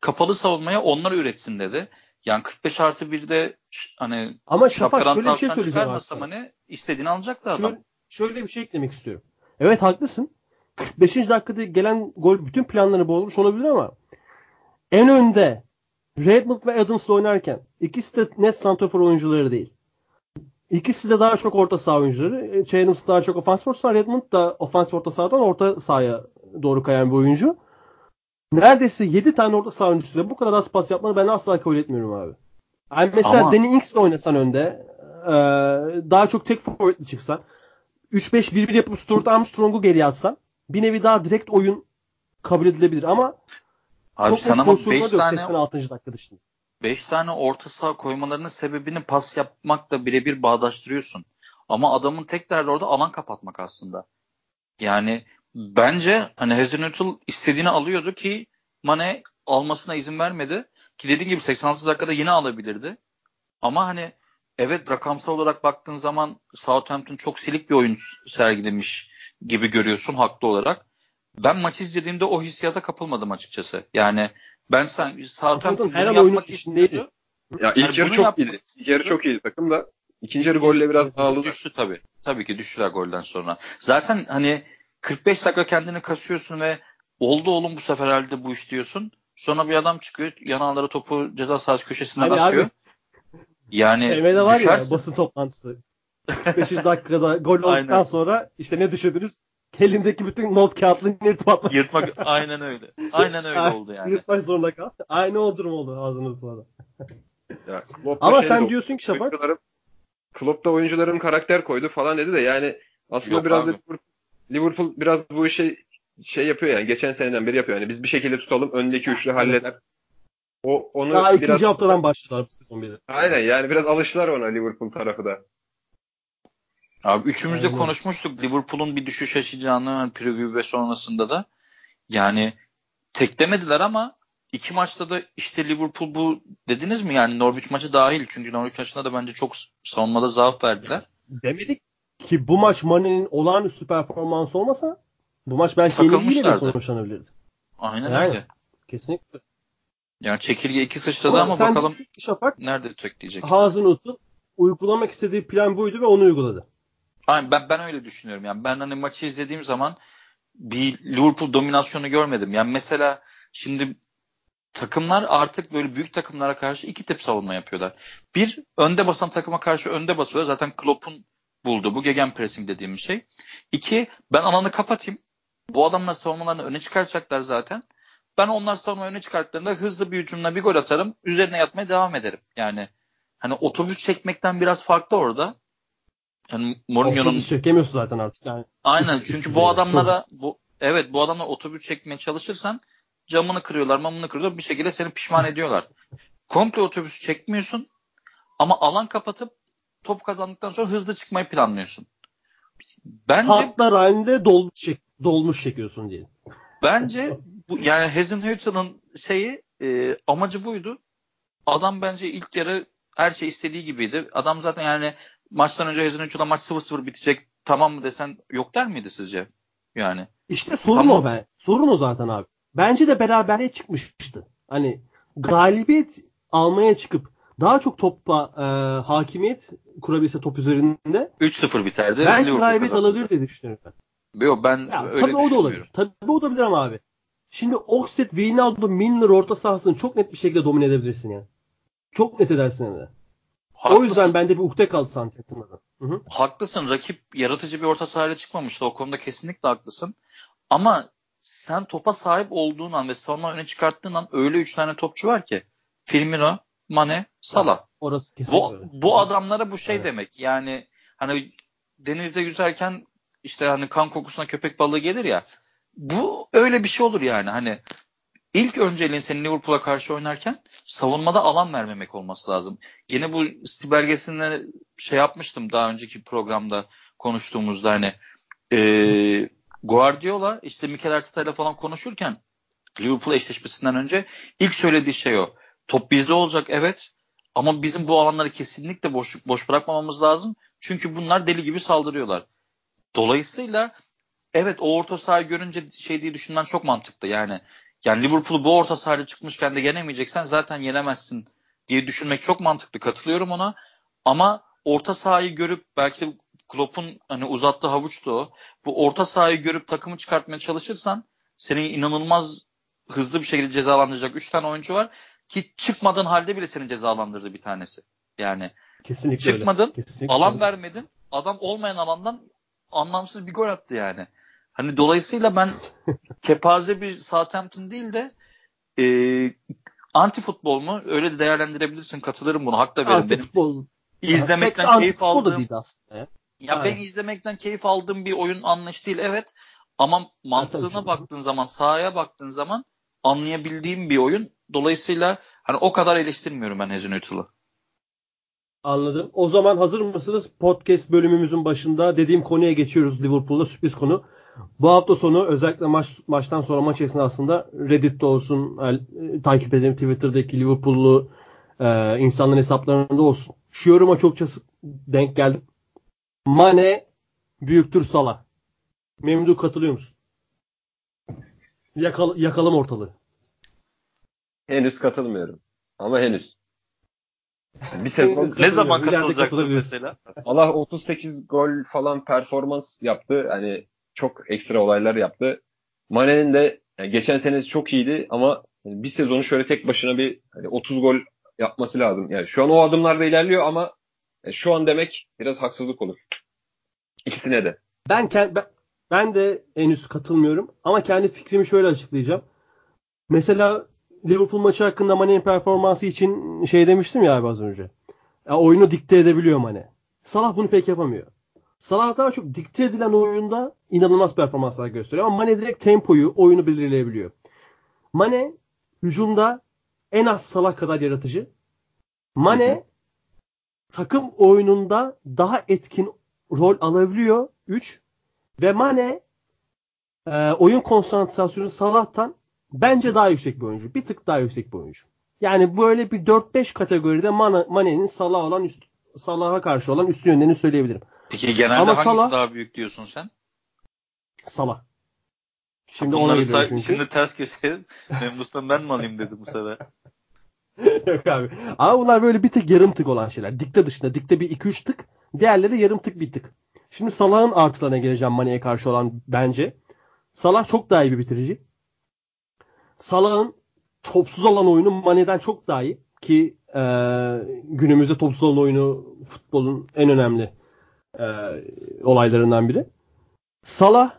Kapalı savunmaya onlar üretsin dedi. Yani 45 artı 1'de hani ama Şafak şöyle bir şey söyleyeceğim hani istediğini alacaktı adam. Şöyle, şöyle bir şey eklemek istiyorum. Evet haklısın. 45. dakikada gelen gol bütün planları bozmuş olabilir ama en önde Redmond ve Adams'la oynarken ikisi de net santrafor oyuncuları değil. İkisi de daha çok orta saha oyuncuları. Adams daha çok ofans orta saha. Redmond da ofans orta sahadan orta sahaya doğru kayan bir oyuncu. Neredeyse 7 tane orta saha oyuncusuyla bu kadar az pas yapmanı ben asla kabul etmiyorum abi. Yani mesela Ama... Danny Ings oynasan önde e, daha çok tek forvetli çıksan 3-5-1-1 yapıp Stuart Armstrong'u geri atsan bir nevi daha direkt oyun kabul edilebilir ama Abi çok sana ama 5 tane 86. dakika dışında. 5 tane orta saha koymalarının sebebini pas yapmakla birebir bağdaştırıyorsun. Ama adamın tek derdi orada alan kapatmak aslında. Yani bence hani Hazenhuttl istediğini alıyordu ki Mane almasına izin vermedi. Ki dediğim gibi 86 dakikada yine alabilirdi. Ama hani evet rakamsal olarak baktığın zaman Southampton çok silik bir oyun sergilemiş gibi görüyorsun haklı olarak. Ben maçı izlediğimde o hissiyata kapılmadım açıkçası. Yani ben sen Southampton her an yapmak istiyordu. Ya ilk yani yarı çok iyiydi. İlk yarı çok iyiydi takım da. İkinci yarı golle biraz dağıldı. Düştü tabii. Tabii ki düştüler golden sonra. Zaten hani 45 dakika kendini kasıyorsun ve oldu oğlum bu sefer halde bu iş diyorsun. Sonra bir adam çıkıyor yanağları topu ceza sahası köşesinden hani asıyor. Abi, yani TV'de var düşersin. ya basın toplantısı. 45 dakikada gol olduktan sonra işte ne düşündünüz? Elimdeki bütün not kağıtlarını yırtıp atmak. Yırtmak aynen öyle. Aynen öyle oldu yani. Yırtmak zorunda kal. Aynı o durum oldu ağzının sonra. Ya, Ama sen diyorsun ki Şafak. Klopp da oyuncuların karakter koydu falan dedi de yani aslında Yok biraz abi. da Liverpool, Liverpool biraz bu işi şey yapıyor yani geçen seneden beri yapıyor. Yani biz bir şekilde tutalım öndeki üçlü halleder. O onu Daha biraz... ikinci haftadan başladılar bu sezon biri. Aynen yani biraz alıştılar ona Liverpool tarafı da. Abi üçümüz de konuşmuştuk Liverpool'un bir düşüş yaşayacağını yani preview ve sonrasında da. Yani teklemediler ama iki maçta da işte Liverpool bu dediniz mi yani Norwich maçı dahil çünkü Norwich maçında da bence çok savunmada zaaf verdiler. Demedik ki bu maç Mane'nin olağanüstü performansı olmasa bu maç belki yenilgiyle sonuçlanabilirdi. Aynen yani, öyle. Kesinlikle. Yani çekirge iki sıçradı ama, ama bakalım Şafak, nerede tekleyecek. Hazenut'un uygulamak istediği plan buydu ve onu uyguladı. Aynen ben ben öyle düşünüyorum. Yani ben hani maçı izlediğim zaman bir Liverpool dominasyonu görmedim. Yani mesela şimdi takımlar artık böyle büyük takımlara karşı iki tip savunma yapıyorlar. Bir önde basan takıma karşı önde basıyor. Zaten Klopp'un buldu. Bu gegenpressing dediğim şey. İki ben alanı kapatayım. Bu adamlar savunmalarını öne çıkaracaklar zaten. Ben onlar savunma öne çıkarttığında hızlı bir hücumla bir gol atarım. Üzerine yatmaya devam ederim. Yani hani otobüs çekmekten biraz farklı orada. Yani Mourinho'nun çekemiyorsun zaten artık. Yani Aynen çünkü bu adamlara bu evet bu adamlar otobüs çekmeye çalışırsan camını kırıyorlar, mamını kırıyorlar bir şekilde seni pişman ediyorlar. Komple otobüsü çekmiyorsun ama alan kapatıp top kazandıktan sonra hızlı çıkmayı planlıyorsun. Bence hatlar halinde dolmuş, çek, dolmuş çekiyorsun diye. bence bu yani Hazenhüttl'ın şeyi e, amacı buydu. Adam bence ilk yarı her şey istediği gibiydi. Adam zaten yani maçtan önce Hazenhüttl'a maç 0-0 bitecek tamam mı desen yok der miydi sizce? Yani İşte sorun Tamam. o ben. Sorun o zaten abi. Bence de beraberliğe çıkmıştı. Hani galibiyet almaya çıkıp daha çok topla e, hakimiyet kurabilse top üzerinde 3-0 biterdi. belki galibiyet alabilir diye düşünüyorum ben. Yok ben Ya, öyle tabii o da olabilir. Tabii o da olabilir ama abi. Şimdi Oxford, Wijnaldum, Milner orta sahasını çok net bir şekilde domine edebilirsin ya. Çok net edersin hem de. O Haklısın, yüzden bende bir ukde kaldı. Hı hı. haklısın. Rakip yaratıcı bir orta sahayla çıkmamıştı. O konuda kesinlikle haklısın. Ama sen topa sahip olduğun an ve savunma öne çıkarttığın an öyle 3 tane topçu var ki. Firmino, Mane, Salah. Orası kesinlikle Bu, öyle. bu adamlara bu şey Evet. demek. Yani hani denizde yüzerken işte hani kan kokusuna köpek balığı gelir ya. Bu öyle bir şey olur yani. Hani ilk önceliğin senin Liverpool'a karşı oynarken savunmada alan vermemek olması lazım. Yine bu Sti belgeselinde şey yapmıştım daha önceki programda konuştuğumuzda hani eee Guardiola işte Mikel Arteta ile falan konuşurken Liverpool eşleşmesinden önce ilk söylediği şey o. Top bizde olacak evet ama bizim bu alanları kesinlikle boş, boş bırakmamamız lazım. Çünkü bunlar deli gibi saldırıyorlar. Dolayısıyla evet o orta sahayı görünce şey diye düşünmen çok mantıklı. Yani yani Liverpool'u bu orta sahayla çıkmışken de yenemeyeceksen zaten yenemezsin diye düşünmek çok mantıklı. Katılıyorum ona. Ama orta sahayı görüp belki de Klopp'un hani uzattığı havuçtu o. Bu orta sahayı görüp takımı çıkartmaya çalışırsan seni inanılmaz hızlı bir şekilde cezalandıracak 3 tane oyuncu var ki çıkmadığın halde bile seni cezalandırdı bir tanesi. Yani Kesinlikle öyle. çıkmadın, Kesinlikle alan öyle. vermedin. Adam olmayan alandan anlamsız bir gol attı yani. Hani dolayısıyla ben kepaze bir Southampton değil de e, anti futbol mu? Öyle de değerlendirebilirsin. Katılırım buna. Hak da verin. Benim Antifutbol. izlemekten Pek keyif da aldığım değil aslında ya. ya ben Aynen. izlemekten keyif aldığım bir oyun anlayış değil evet. Ama mantığına canım. baktığın zaman, sahaya baktığın zaman anlayabildiğim bir oyun. Dolayısıyla hani o kadar eleştirmiyorum ben Hazenhüttl'ı. Anladım. O zaman hazır mısınız? Podcast bölümümüzün başında dediğim konuya geçiyoruz. Liverpool'da sürpriz konu. Bu hafta sonu özellikle maç maçtan sonra maç esnasında Reddit'te olsun, e, takip edelim Twitter'daki Liverpool'lu e, insanların hesaplarında olsun. Şu yoruma çokça denk geldim. Mane büyüktür Salah. Memdu katılıyor musun? Yakal, yakalım ortalığı. Henüz katılmıyorum. Ama henüz. Bir sezon Ne zaman katılacaksın mesela? Allah 38 gol falan performans yaptı. Hani çok ekstra olaylar yaptı. Mane'nin de yani geçen senesi çok iyiydi ama bir sezonu şöyle tek başına bir hani 30 gol yapması lazım. Yani şu an o adımlarda ilerliyor ama e, şu an demek biraz haksızlık olur. İkisine de. Ben, ben, ben de henüz katılmıyorum ama kendi fikrimi şöyle açıklayacağım. Mesela Liverpool maçı hakkında Mane'nin performansı için şey demiştim ya abi az önce. Ya oyunu dikte edebiliyor Mane. Salah bunu pek yapamıyor. Salah daha çok dikte edilen oyunda inanılmaz performanslar gösteriyor ama Mane direkt tempoyu, oyunu belirleyebiliyor. Mane hücumda en az Salah kadar yaratıcı. Mane Hı hı. takım oyununda daha etkin rol alabiliyor 3 ve Mane e, oyun konsantrasyonu Salah'tan bence daha yüksek bir oyuncu. Bir tık daha yüksek bir oyuncu. Yani böyle bir 4-5 kategoride Mane, Mane'nin Salah olan üst, Salah'a karşı olan üstün yönlerini söyleyebilirim. Peki genelde Ama hangisi Salah- daha büyük diyorsun sen? Salah. Şimdi ona Bunları say- çünkü. şimdi ters keselim. Memduh'tan ben mi alayım dedi bu sefer. Yok abi. Ama bunlar böyle bir tık yarım tık olan şeyler. Dikte dışında. Dikte bir 2-3 tık. Diğerleri yarım tık bir tık. Şimdi Salah'ın artılarına geleceğim Mane'ye karşı olan bence. Salah çok daha iyi bir bitirici. Salah'ın topsuz alan oyunu Mane'den çok daha iyi. Ki e, günümüzde topsuz alan oyunu futbolun en önemli e, olaylarından biri. Salah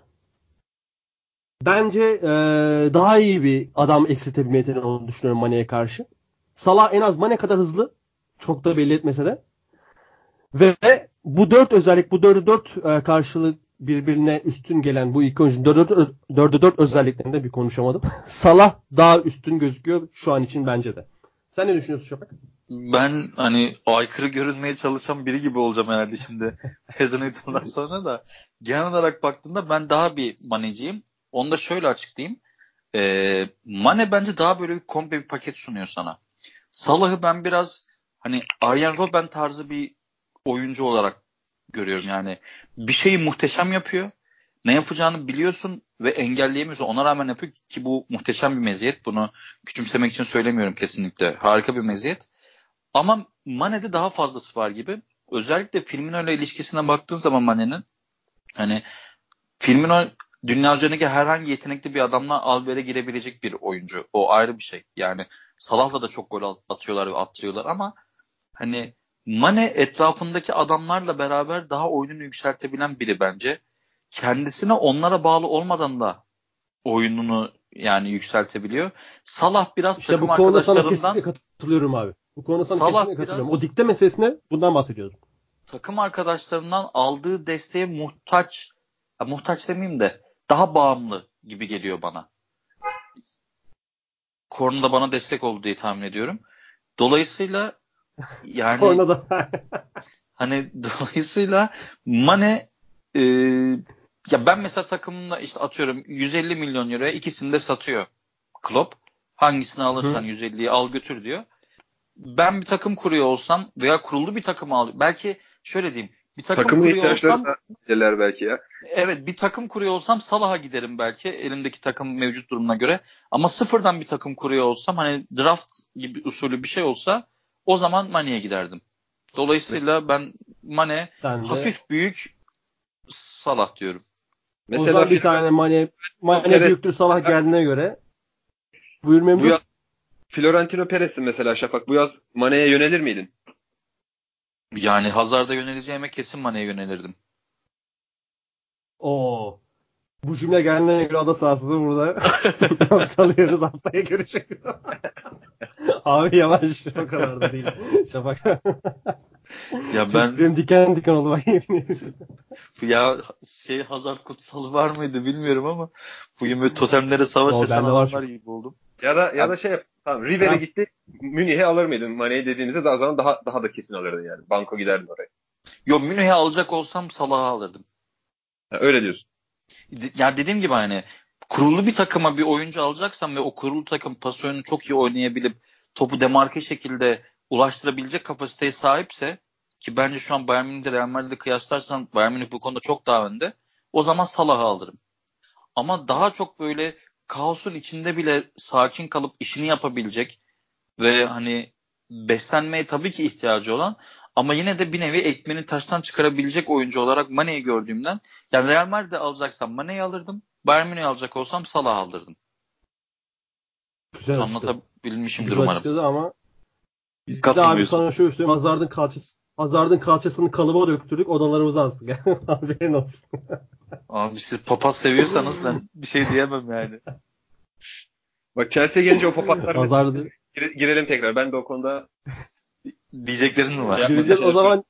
bence e, daha iyi bir adam eksiltebilme yeteneği olduğunu düşünüyorum Mane'ye karşı. Salah en az Mane kadar hızlı. Çok da belli etmese de. Ve bu dört özellik, bu dördü dört e, karşılık birbirine üstün gelen bu iki oyuncunun dördü, dördü dört özelliklerinde bir konuşamadım. Salah daha üstün gözüküyor şu an için bence de. Sen ne düşünüyorsun Şafak? Ben hani aykırı görünmeye çalışan biri gibi olacağım herhalde şimdi Hazenhutt'dan sonra da. Genel olarak baktığımda ben daha bir maneciyim. Onu da şöyle açıklayayım. Ee, Mane bence daha böyle bir komple bir paket sunuyor sana. Salah'ı ben biraz hani Arjen Robben tarzı bir oyuncu olarak görüyorum. Yani bir şeyi muhteşem yapıyor. Ne yapacağını biliyorsun ve engelleyemiyorsun. Ona rağmen yapıyor ki bu muhteşem bir meziyet. Bunu küçümsemek için söylemiyorum kesinlikle. Harika bir meziyet. Ama Mane'de daha fazlası var gibi. Özellikle filmin öyle ilişkisine baktığın zaman Mane'nin hani filmin o dünya üzerindeki herhangi yetenekli bir adamla alvere girebilecek bir oyuncu. O ayrı bir şey. Yani Salah'la da çok gol atıyorlar ve attırıyorlar ama hani Mane etrafındaki adamlarla beraber daha oyununu yükseltebilen biri bence. Kendisine onlara bağlı olmadan da oyununu yani yükseltebiliyor. Salah biraz işte takım bu arkadaşlarından kesinlikle katılıyorum abi. Bu konuda sana Salah kesinlikle katılıyorum. O dikte meselesine bundan bahsediyordum. takım arkadaşlarından aldığı desteğe muhtaç ya muhtaç demeyeyim de daha bağımlı gibi geliyor bana. Korna da bana destek oldu diye tahmin ediyorum. Dolayısıyla yani Kornada. Hani dolayısıyla Mane e, ya ben mesela takımımda işte atıyorum 150 milyon euroya ikisini de satıyor Klopp. Hangisini alırsan Hı. 150'yi al götür diyor. Ben bir takım kuruyor olsam veya kurulu bir takım al belki şöyle diyeyim bir takım Takımın kuruyor olsam da belki ya. evet bir takım kuruyor olsam Salah'a giderim belki elimdeki takım mevcut durumuna göre. Ama sıfırdan bir takım kuruyor olsam hani draft gibi usulü bir şey olsa o zaman Mane'ye giderdim. Dolayısıyla ben Mane de. hafif büyük Salah diyorum. Mesela zaman bir tane Mane, Mane büyüktür Salah geldiğine göre. Buyur bu Memduh. Florentino Perez'sin mesela Şafak. Bu yaz Mane'ye yönelir miydin? Yani Hazard'a yöneleceğime kesin Mane'ye yönelirdim. Oo. Bu cümle geldiğine göre ada sahasını burada tanıyoruz haftaya görüşürüz. Abi yavaş o kadar da değil. Şafak. Ya ben Benim diken diken oldu ya şey Hazard kutsalı var mıydı bilmiyorum ama bugün böyle totemlere savaş O açan bende var adamlar gibi oldum. Ya da ya da şey yap. Tamam River'e Ha. gitti. Münih'e alır mıydın? Mane'yi dediğimizde daha zaman daha daha da kesin alırdın yani. Banko giderdin oraya. Yo Münih'e alacak olsam Salah'ı alırdım. Ha, öyle diyorsun. De- Ya dediğim gibi hani kurulu bir takıma bir oyuncu alacaksam ve o kurulu takım pas oyunu çok iyi oynayabilip topu demarke şekilde ulaştırabilecek kapasiteye sahipse ki bence şu an Bayern Münih'de Real Madrid'le kıyaslarsan Bayern Münih bu konuda çok daha önde. O zaman Salah'ı alırım. Ama daha çok böyle kaosun içinde bile sakin kalıp işini yapabilecek ve hani beslenmeye tabii ki ihtiyacı olan ama yine de bir nevi ekmeğini taştan çıkarabilecek oyuncu olarak Mane'yi gördüğümden yani Real Madrid'de alacaksam Mane'yi alırdım. Bayern Münih'i alacak olsam Salah alırdım. Güzel. Anlatabilmişimdir Güzel umarım. ama biz de abi sana şöyle söyleyeyim. Hazard'ın kalçası Hazard'ın kalçasını kalıba döktürdük. Odalarımıza astık. Haberin olsun. Abi siz papaz seviyorsanız ben bir şey diyemem yani. Bak Chelsea gelince o papatlar Hazard'ı Gire- girelim tekrar. Ben de o konuda Diyeceklerin mi var? Gireceğiz. O zaman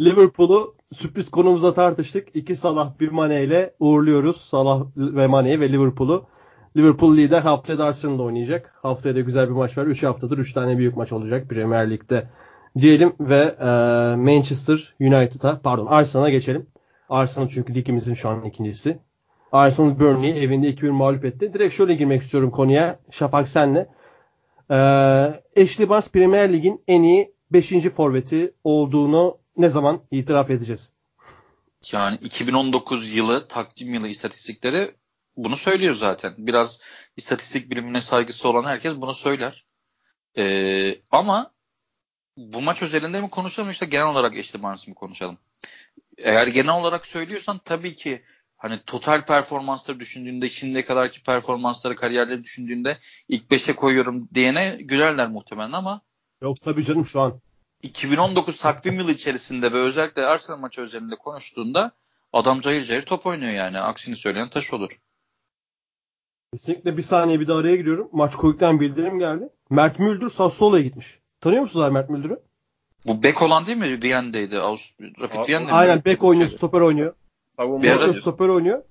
Liverpool'u sürpriz konumuza tartıştık. İki Salah bir Mane ile uğurluyoruz. Salah ve Mane'yi ve Liverpool'u. Liverpool lider haftaya da Arsenal'da oynayacak. Haftaya da güzel bir maç var. 3 haftadır 3 tane büyük maç olacak Premier Lig'de. Diyelim ve e, Manchester United'a pardon Arsenal'a geçelim. Arsenal çünkü ligimizin şu an ikincisi. Arsenal Burnley'i evinde 2-1 mağlup etti. Direkt şöyle girmek istiyorum konuya. Şafak senle. Ee, Ashley Barnes Premier Lig'in en iyi 5. forveti olduğunu ne zaman itiraf edeceğiz? Yani 2019 yılı takdim yılı istatistikleri bunu söylüyor zaten. Biraz istatistik bilimine saygısı olan herkes bunu söyler. Ee, ama bu maç özelinde mi konuşalım yoksa genel olarak Ashley Barnes'ı mı konuşalım? Eğer genel olarak söylüyorsan tabii ki hani total performansları düşündüğünde şimdiye kadarki performansları kariyerleri düşündüğünde ilk 5'e koyuyorum diyene gülerler muhtemelen ama Yok tabii canım şu an. 2019 takvim yılı içerisinde ve özellikle Arsenal maçı özelinde konuştuğunda adam cayır cayır top oynuyor yani. Aksini söyleyen taş olur. Kesinlikle bir saniye bir de araya giriyorum. Maç koyuktan bildirim geldi. Mert Müldür Sassuolo'ya gitmiş. Tanıyor musunuz abi Mert Müldür'ü? Bu bek olan değil mi? Viyen'deydi. Rapid Viyen'de? Aynen bek oynuyor, Şey- stoper oynuyor. Savunma Bir ara- Bek stoper oynuyor.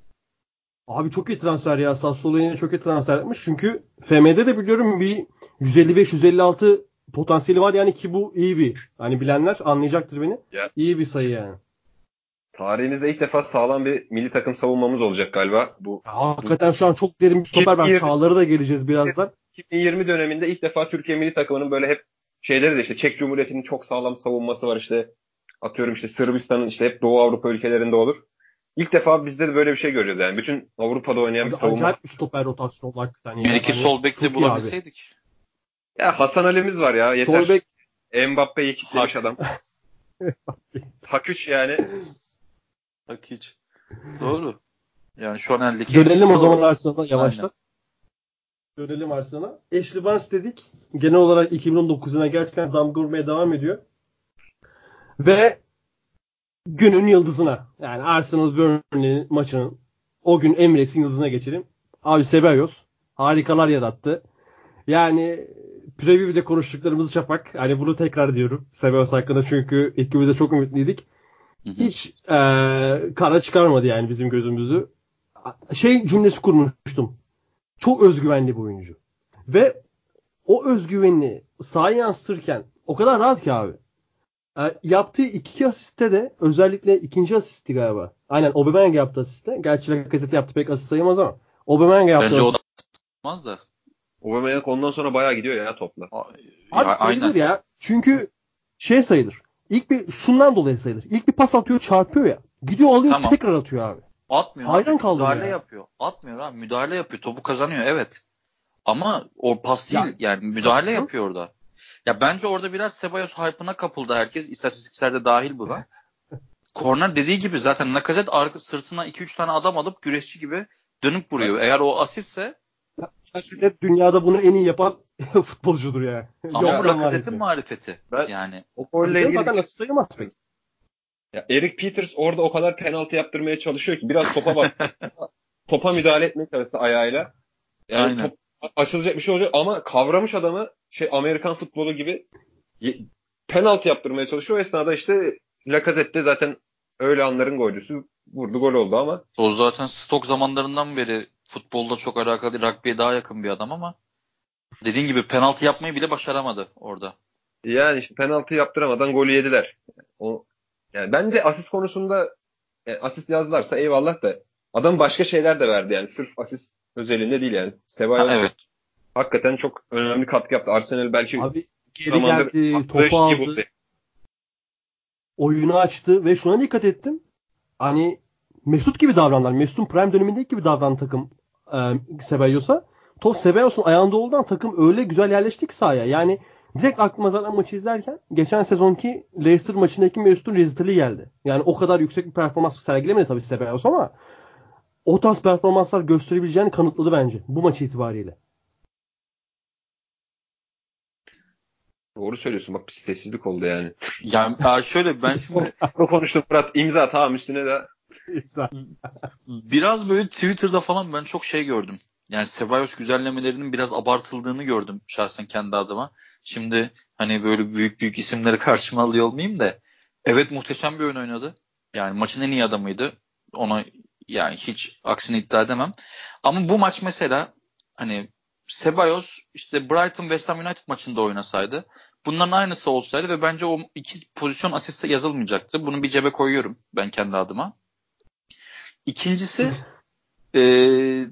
Abi çok iyi transfer ya. Sassuolo yine çok iyi transfer yapmış. Çünkü FM'de de biliyorum bir 155-156 potansiyeli var yani ki bu iyi bir. Hani bilenler anlayacaktır beni. Ya. İyi bir sayı yani. Tarihimizde ilk defa sağlam bir milli takım savunmamız olacak galiba. Bu Ya hakikaten şu an çok derin bir stoper. Ben Çağlar'a da geleceğiz birazdan. 2020 döneminde ilk defa Türkiye milli takımının böyle hep şeyleri de işte Çek Cumhuriyeti'nin çok sağlam savunması var işte atıyorum işte Sırbistan'ın işte hep Doğu Avrupa ülkelerinde olur. İlk defa bizde de böyle bir şey göreceğiz yani. Bütün Avrupa'da oynayan bir savunma. acayip bir stoper rotasyonu oldu hakikaten. ya. Bir iki Hani sol iyi abi. bulabilseydik. Ya Hasan Ali'miz var ya yeter. Sol bek Mbappe'yi kitlemiş adam. Hak 3 yani. Bak hiç. Doğru. Yani şu an eldeki Dönelim o zaman Arsenal'a yavaştan. Dönelim Arsenal'a. Ashley Barnes dedik. Genel olarak 2019'una gerçekten damga vurmaya devam ediyor. Ve günün yıldızına yani Arsenal Burnley maçının o gün Emirates'in yıldızına geçelim. Abi Sebayos harikalar yarattı. Yani preview'de konuştuklarımızı Şafak. Hani bunu tekrar diyorum. Sebayos hakkında çünkü ikimiz de çok ümitliydik. Hiç eee kara çıkarmadı yani bizim gözümüzü. Şey cümlesi kurmuştum. Çok özgüvenli bir oyuncu. Ve o özgüvenini sahaya yansıtırken o kadar rahat ki abi. E, yaptığı iki asiste de özellikle ikinci asisti galiba. Aynen Aubameyang yaptı asiste. Gerçi Lacazette yaptı pek asist sayılmaz ama. Aubameyang yaptı Bence o asist. da da. Aubameyang ondan sonra bayağı gidiyor ya topla. Abi Ya, sayılır aynen. ya. Çünkü şey sayılır. İlk bir şundan dolayı sayılır. İlk bir pas atıyor çarpıyor ya. Gidiyor alıyor Tamam. tekrar atıyor abi. Atmıyor. Hayran abi. kaldım müdahale ya. yapıyor. Atmıyor abi. Müdahale yapıyor. Topu kazanıyor evet. Ama o pas Ya- değil. yani müdahale Hı. yapıyor orada. Ya bence orada biraz Ceballos hype'ına kapıldı herkes. İstatistiklerde dahil buna. Korner dediği gibi zaten Lacazette arka sırtına 2-3 tane adam alıp güreşçi gibi dönüp vuruyor. Eğer o asistse Lacazette dünyada bunu en iyi yapan futbolcudur ya. ama bu maalesef. marifeti. Ben- Yani O Tabii golle canım, ilgili Zaten asist sayılmaz pek. Ya Eric Peters orada o kadar penaltı yaptırmaya çalışıyor ki biraz topa bak. topa müdahale etmeye çalıştı ayağıyla. Yani Aynen. top açılacak bir şey olacak ama kavramış adamı şey Amerikan futbolu gibi penaltı yaptırmaya çalışıyor. O esnada işte Lacazette zaten öyle anların golcüsü vurdu gol oldu ama o zaten stok zamanlarından beri futbolda çok alakalı. Rugby'ye daha yakın bir adam ama dediğin gibi penaltı yapmayı bile başaramadı orada. yani işte penaltı yaptıramadan golü yediler. O yani bence asist konusunda e, asist yazdılarsa eyvallah da adam başka şeyler de verdi yani sırf asist özelinde değil yani. Sebayos Ha, evet. hakikaten çok önemli katkı yaptı. Arsenal belki Abi geri geldi, topu aldı, buldu. oyunu açtı ve şuna dikkat ettim. Hani Mesut gibi davranlar. Mesut'un prime dönemindeki gibi davranan takım e, Sebeyos'a. Top Sebeyos'un ayağında olduğundan takım öyle güzel yerleşti ki sahaya. Yani direkt aklıma zaten maçı izlerken geçen sezonki Leicester maçındaki Mesut'un rezitali geldi. Yani o kadar yüksek bir performans sergilemedi tabii Sebeyos ama o tarz performanslar gösterebileceğini kanıtladı bence bu maç itibariyle. Doğru söylüyorsun bak bir sessizlik oldu yani. Yani ya şöyle ben şimdi Bu konuştum Fırat imza tamam üstüne de biraz böyle Twitter'da falan ben çok şey gördüm. Yani Ceballos güzellemelerinin biraz abartıldığını gördüm şahsen kendi adıma. Şimdi hani böyle büyük büyük isimleri karşıma alıyor olmayayım da. Evet muhteşem bir oyun oynadı. Yani maçın en iyi adamıydı. Ona yani hiç aksini iddia edemem. Ama bu maç mesela hani Ceballos işte Brighton West Ham United maçında oynasaydı bunların aynısı olsaydı ve bence o iki pozisyon asiste yazılmayacaktı. Bunu bir cebe koyuyorum ben kendi adıma. İkincisi eee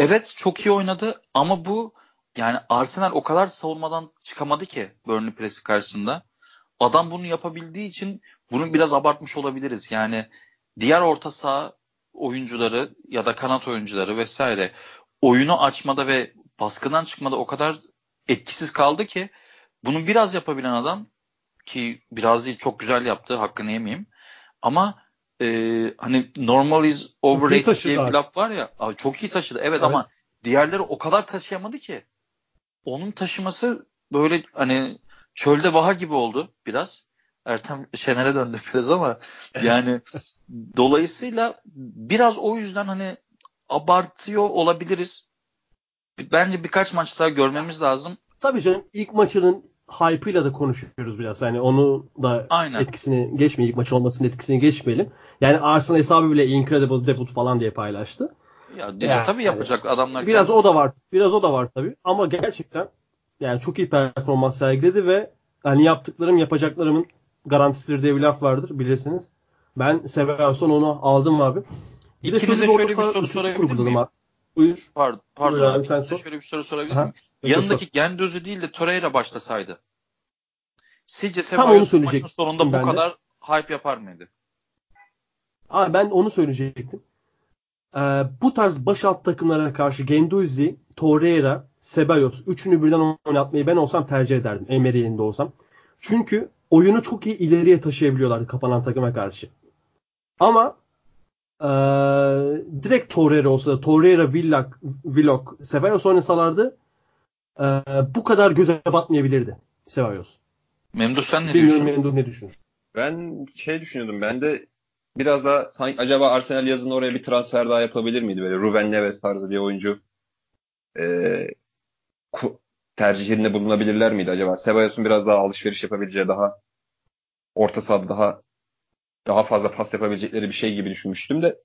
evet çok iyi oynadı ama bu yani Arsenal o kadar savunmadan çıkamadı ki Burnley presi karşısında. Adam bunu yapabildiği için bunu biraz abartmış olabiliriz. Yani diğer orta saha oyuncuları ya da kanat oyuncuları vesaire oyunu açmada ve baskıdan çıkmada o kadar etkisiz kaldı ki bunu biraz yapabilen adam ki biraz değil çok güzel yaptı hakkını yemeyeyim. Ama e, hani normal is overrated diye bir laf var ya abi çok iyi taşıdı evet, Evet. ama diğerleri o kadar taşıyamadı ki. Onun taşıması böyle hani çölde vaha gibi oldu biraz. Ertem Şener'e döndü biraz ama yani dolayısıyla biraz o yüzden hani abartıyor olabiliriz. Bence birkaç maç daha görmemiz lazım. Tabii canım ilk maçının hype'ıyla da konuşuyoruz biraz. Yani onu da Aynen. etkisini geçmeyelim. Maç olmasının etkisini geçmeyelim. Yani Arsenal hesabı bile incredible debut falan diye paylaştı. Ya dedi Yani- tabii yapacak adamlar. Biraz kendi- o da var. Biraz o da var tabii. Ama gerçekten yani çok iyi performans sergiledi ve hani yaptıklarım yapacaklarımın garantisidir diye bir laf vardır bilirsiniz. Ben Severson onu aldım abi. Bir de İkinize orta şöyle bir soru sorabilir miyim? abi. Buyur. Pardon, pardon Buyur abi, abi. sen sor. şöyle bir soru sorabilir miyim? Yanındaki Genduzzi değil de Torreira başlasaydı. Sizce Ceballos maçın sonunda bu de. kadar hype yapar mıydı? Abi ben onu söyleyecektim. Ee, bu tarz baş alt takımlara karşı Gendouzi, Torreira, Ceballos üçünü birden oynatmayı ben olsam tercih ederdim. Emery yerinde olsam. Çünkü oyunu çok iyi ileriye taşıyabiliyorlar kapanan takıma karşı. Ama ee, direkt Torreira olsa da Torreira, Villak, Villok, Ceballos oynasalardı ee, bu kadar göze batmayabilirdi Ceballos. Memduh sen ne Bilmiyorum diyorsun? Memduh ne düşünür? Ben şey düşünüyordum. Ben de biraz da sanki acaba Arsenal yazın oraya bir transfer daha yapabilir miydi? Böyle Ruben Neves tarzı bir oyuncu ee, ku- tercihinde bulunabilirler miydi acaba? Cebalos'un biraz daha alışveriş yapabileceği, daha orta sahada daha daha fazla pas yapabilecekleri bir şey gibi düşünmüştüm de.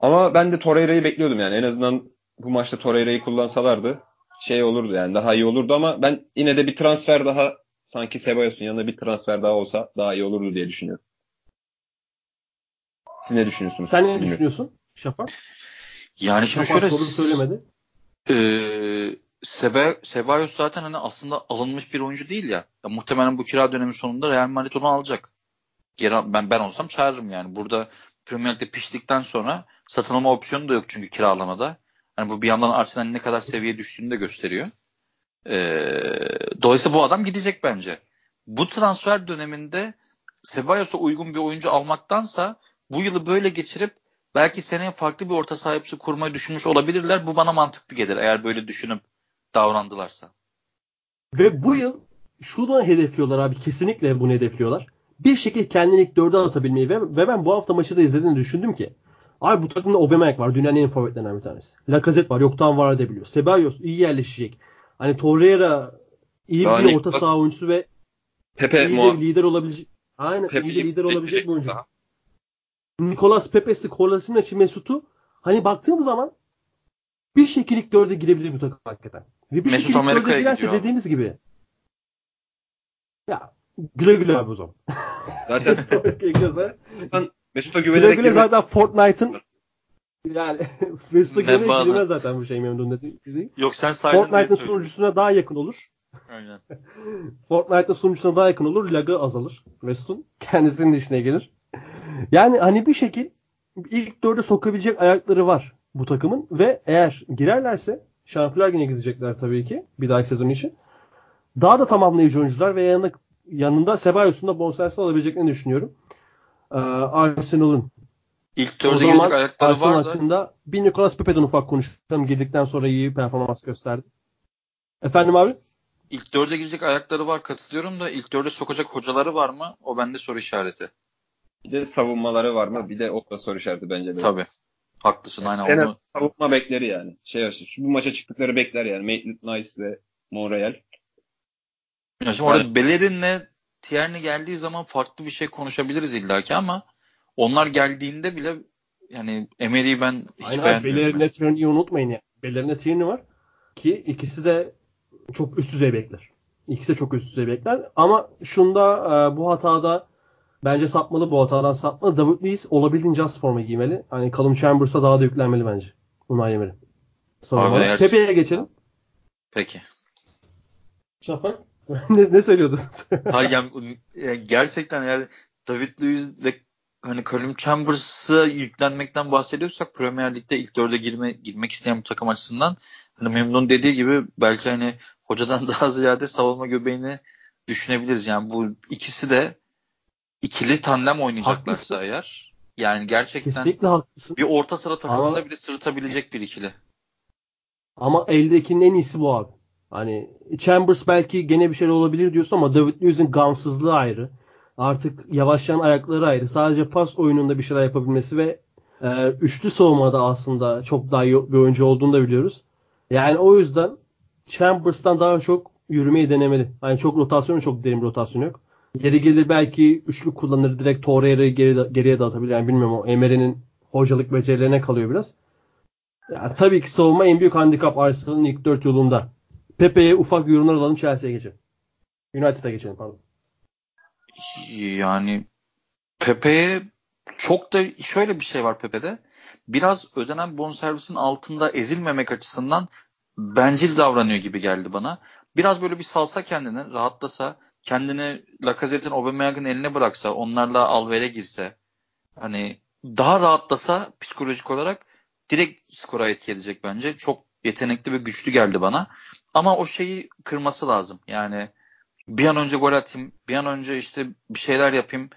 Ama ben de Torreira'yı bekliyordum yani. En azından bu maçta Torreira'yı kullansalardı şey olurdu yani daha iyi olurdu ama ben yine de bir transfer daha sanki Cebalos'un yanında bir transfer daha olsa daha iyi olurdu diye düşünüyorum. Siz ne düşünüyorsunuz? Sen ne Bilmiyorum. düşünüyorsun Şafak? Yani şimdi Şafak şöyle soru söylemedi. Ee, Sebe, Ceballos zaten hani aslında alınmış bir oyuncu değil ya. ya. Muhtemelen bu kira dönemi sonunda Real Madrid onu alacak. Geri, ben ben olsam çağırırım yani. Burada Premier Lig'de piştikten sonra satın alma opsiyonu da yok çünkü kiralamada. Hani bu bir yandan Arsenal'in ne kadar seviye düştüğünü de gösteriyor. Ee, dolayısıyla bu adam gidecek bence. Bu transfer döneminde Cebalos'a uygun bir oyuncu almaktansa bu yılı böyle geçirip belki seneye farklı bir orta sahipsi kurmayı düşünmüş olabilirler. Bu bana mantıklı gelir eğer böyle düşünüp davrandılarsa. Ve bu yıl şunu hedefliyorlar abi. Kesinlikle bunu hedefliyorlar. Bir şekilde kendini ilk dörde atabilmeyi ve, ve ben bu hafta maçı da izlediğini düşündüm ki abi bu takımda Aubameyang var. Dünyanın en forvetlerinden bir tanesi. Lacazette var. Yoktan var edebiliyor. Ceballos iyi yerleşecek. Hani Torreira iyi Daha bir orta saha oyuncusu ve Pepe iyi de lider olabilecek. Aynen Pepe'yi iyi de lider olabilecek bir oyuncu. Nicolas Pepe'si, Kolasinac, Mesut'u hani baktığım zaman bir şekilde ilk dörde girebilir bu takım hakikaten. Ve bir Mesut Amerika'ya girerse gidiyor dediğimiz gibi. Ya güle güle abi o zaman. Zaten Mesut'a güle güvenerek güle girmek- zaten Fortnite'ın yani Mesut'a Menbaada. girmez zaten bu şey memnun dediği. Yok sen saydın Fortnite'ın sunucusuna daha yakın olur. Aynen. Fortnite'ın sunucusuna daha yakın olur. Lagı azalır. Mesut'un kendisinin işine gelir. Yani hani bir şekil ilk dörde sokabilecek ayakları var bu takımın ve eğer girerlerse Şampiyonlar Ligi'ne gidecekler tabii ki bir dahaki sezon için. Daha da tamamlayıcı oyuncular ve yanında, yanında Cebalos'un da bonservis alabileceklerini düşünüyorum. Ee, Arsenal'ın. İlk dörde girecek ayakları Arsenal var da hakkında bir Nicolas Pepe'den ufak konuşalım. Girdikten sonra iyi performans gösterdi. Efendim abi? ilk dörde girecek ayakları var katılıyorum da ilk dörde sokacak hocaları var mı? O bende soru işareti. Bir de savunmaları var mı? Bir de o da soru işareti bence. biraz. Tabii. Haklısın aynen En az onu. savunma bekleri yani. Şey açtı. Şu bu maça çıktıkları bekler yani. Maitland Nice ve Monreal. Ya şimdi orada Bellerin'le Tierney geldiği zaman farklı bir şey konuşabiliriz illaki ama onlar geldiğinde bile yani Emery'i ben hiç Aynen beğenmiyorum. Bellerine Tierney'i unutmayın ya. Bellerine Tierney var ki ikisi de çok üst düzey bekler. İkisi de çok üst düzey bekler. Ama şunda e, bu hatada bence sapmalı bu hatadan sapmalı. David Luiz olabildiğince az forma giymeli. Hani Callum Chambers'a daha da yüklenmeli bence. Unai Emery. Abi eğer- Pepe'ye geçelim. Peki. Şafak. ne, ne söylüyordun? Hayır yani, yani gerçekten eğer David Luiz ve hani Callum Chambers'a yüklenmekten bahsediyorsak Premier Lig'de ilk dörde girme, girmek isteyen bir takım açısından hani memnun dediği gibi belki hani hocadan daha ziyade savunma göbeğini düşünebiliriz. Yani bu ikisi de ikili tandem oynayacaklarsa Haklısın. eğer yani gerçekten Kesinlikle haklısın. bir orta sıra takımında bile sırıtabilecek bir ikili. Ama eldekinin en iyisi bu abi. Hani Chambers belki gene bir şey olabilir diyorsun ama David Luiz'in gamsızlığı ayrı. Artık yavaşlayan ayakları ayrı. Sadece pas oyununda bir şeyler yapabilmesi ve e, üçlü savunmada aslında çok daha iyi bir oyuncu olduğunu da biliyoruz. Yani o yüzden Chambers'tan daha çok yürümeyi denemeli. Hani çok rotasyonu çok derin bir rotasyon yok. Yeri gelir belki üçlü kullanır direkt Torreira'yı geri, geriye de atabilir. Yani bilmiyorum o Emery'nin hocalık becerilerine kalıyor biraz. Ya, tabii ki savunma en büyük handikap Arsenal'ın ilk dört yolunda. Pepe'ye ufak yorumlar alalım Chelsea'ye geçelim. United'a geçelim pardon. Yani Pepe'ye çok da şöyle bir şey var Pepe'de. Biraz ödenen bonservisin altında ezilmemek açısından bencil davranıyor gibi geldi bana. Biraz böyle bir salsa kendini, rahatlasa, kendini Lacazette'in Aubameyang'ın eline bıraksa, onlarla alvere girse, hani daha rahatlasa psikolojik olarak direkt skora etki edecek bence. Çok yetenekli ve güçlü geldi bana. Ama o şeyi kırması lazım. Yani bir an önce gol atayım, bir an önce işte bir şeyler yapayım,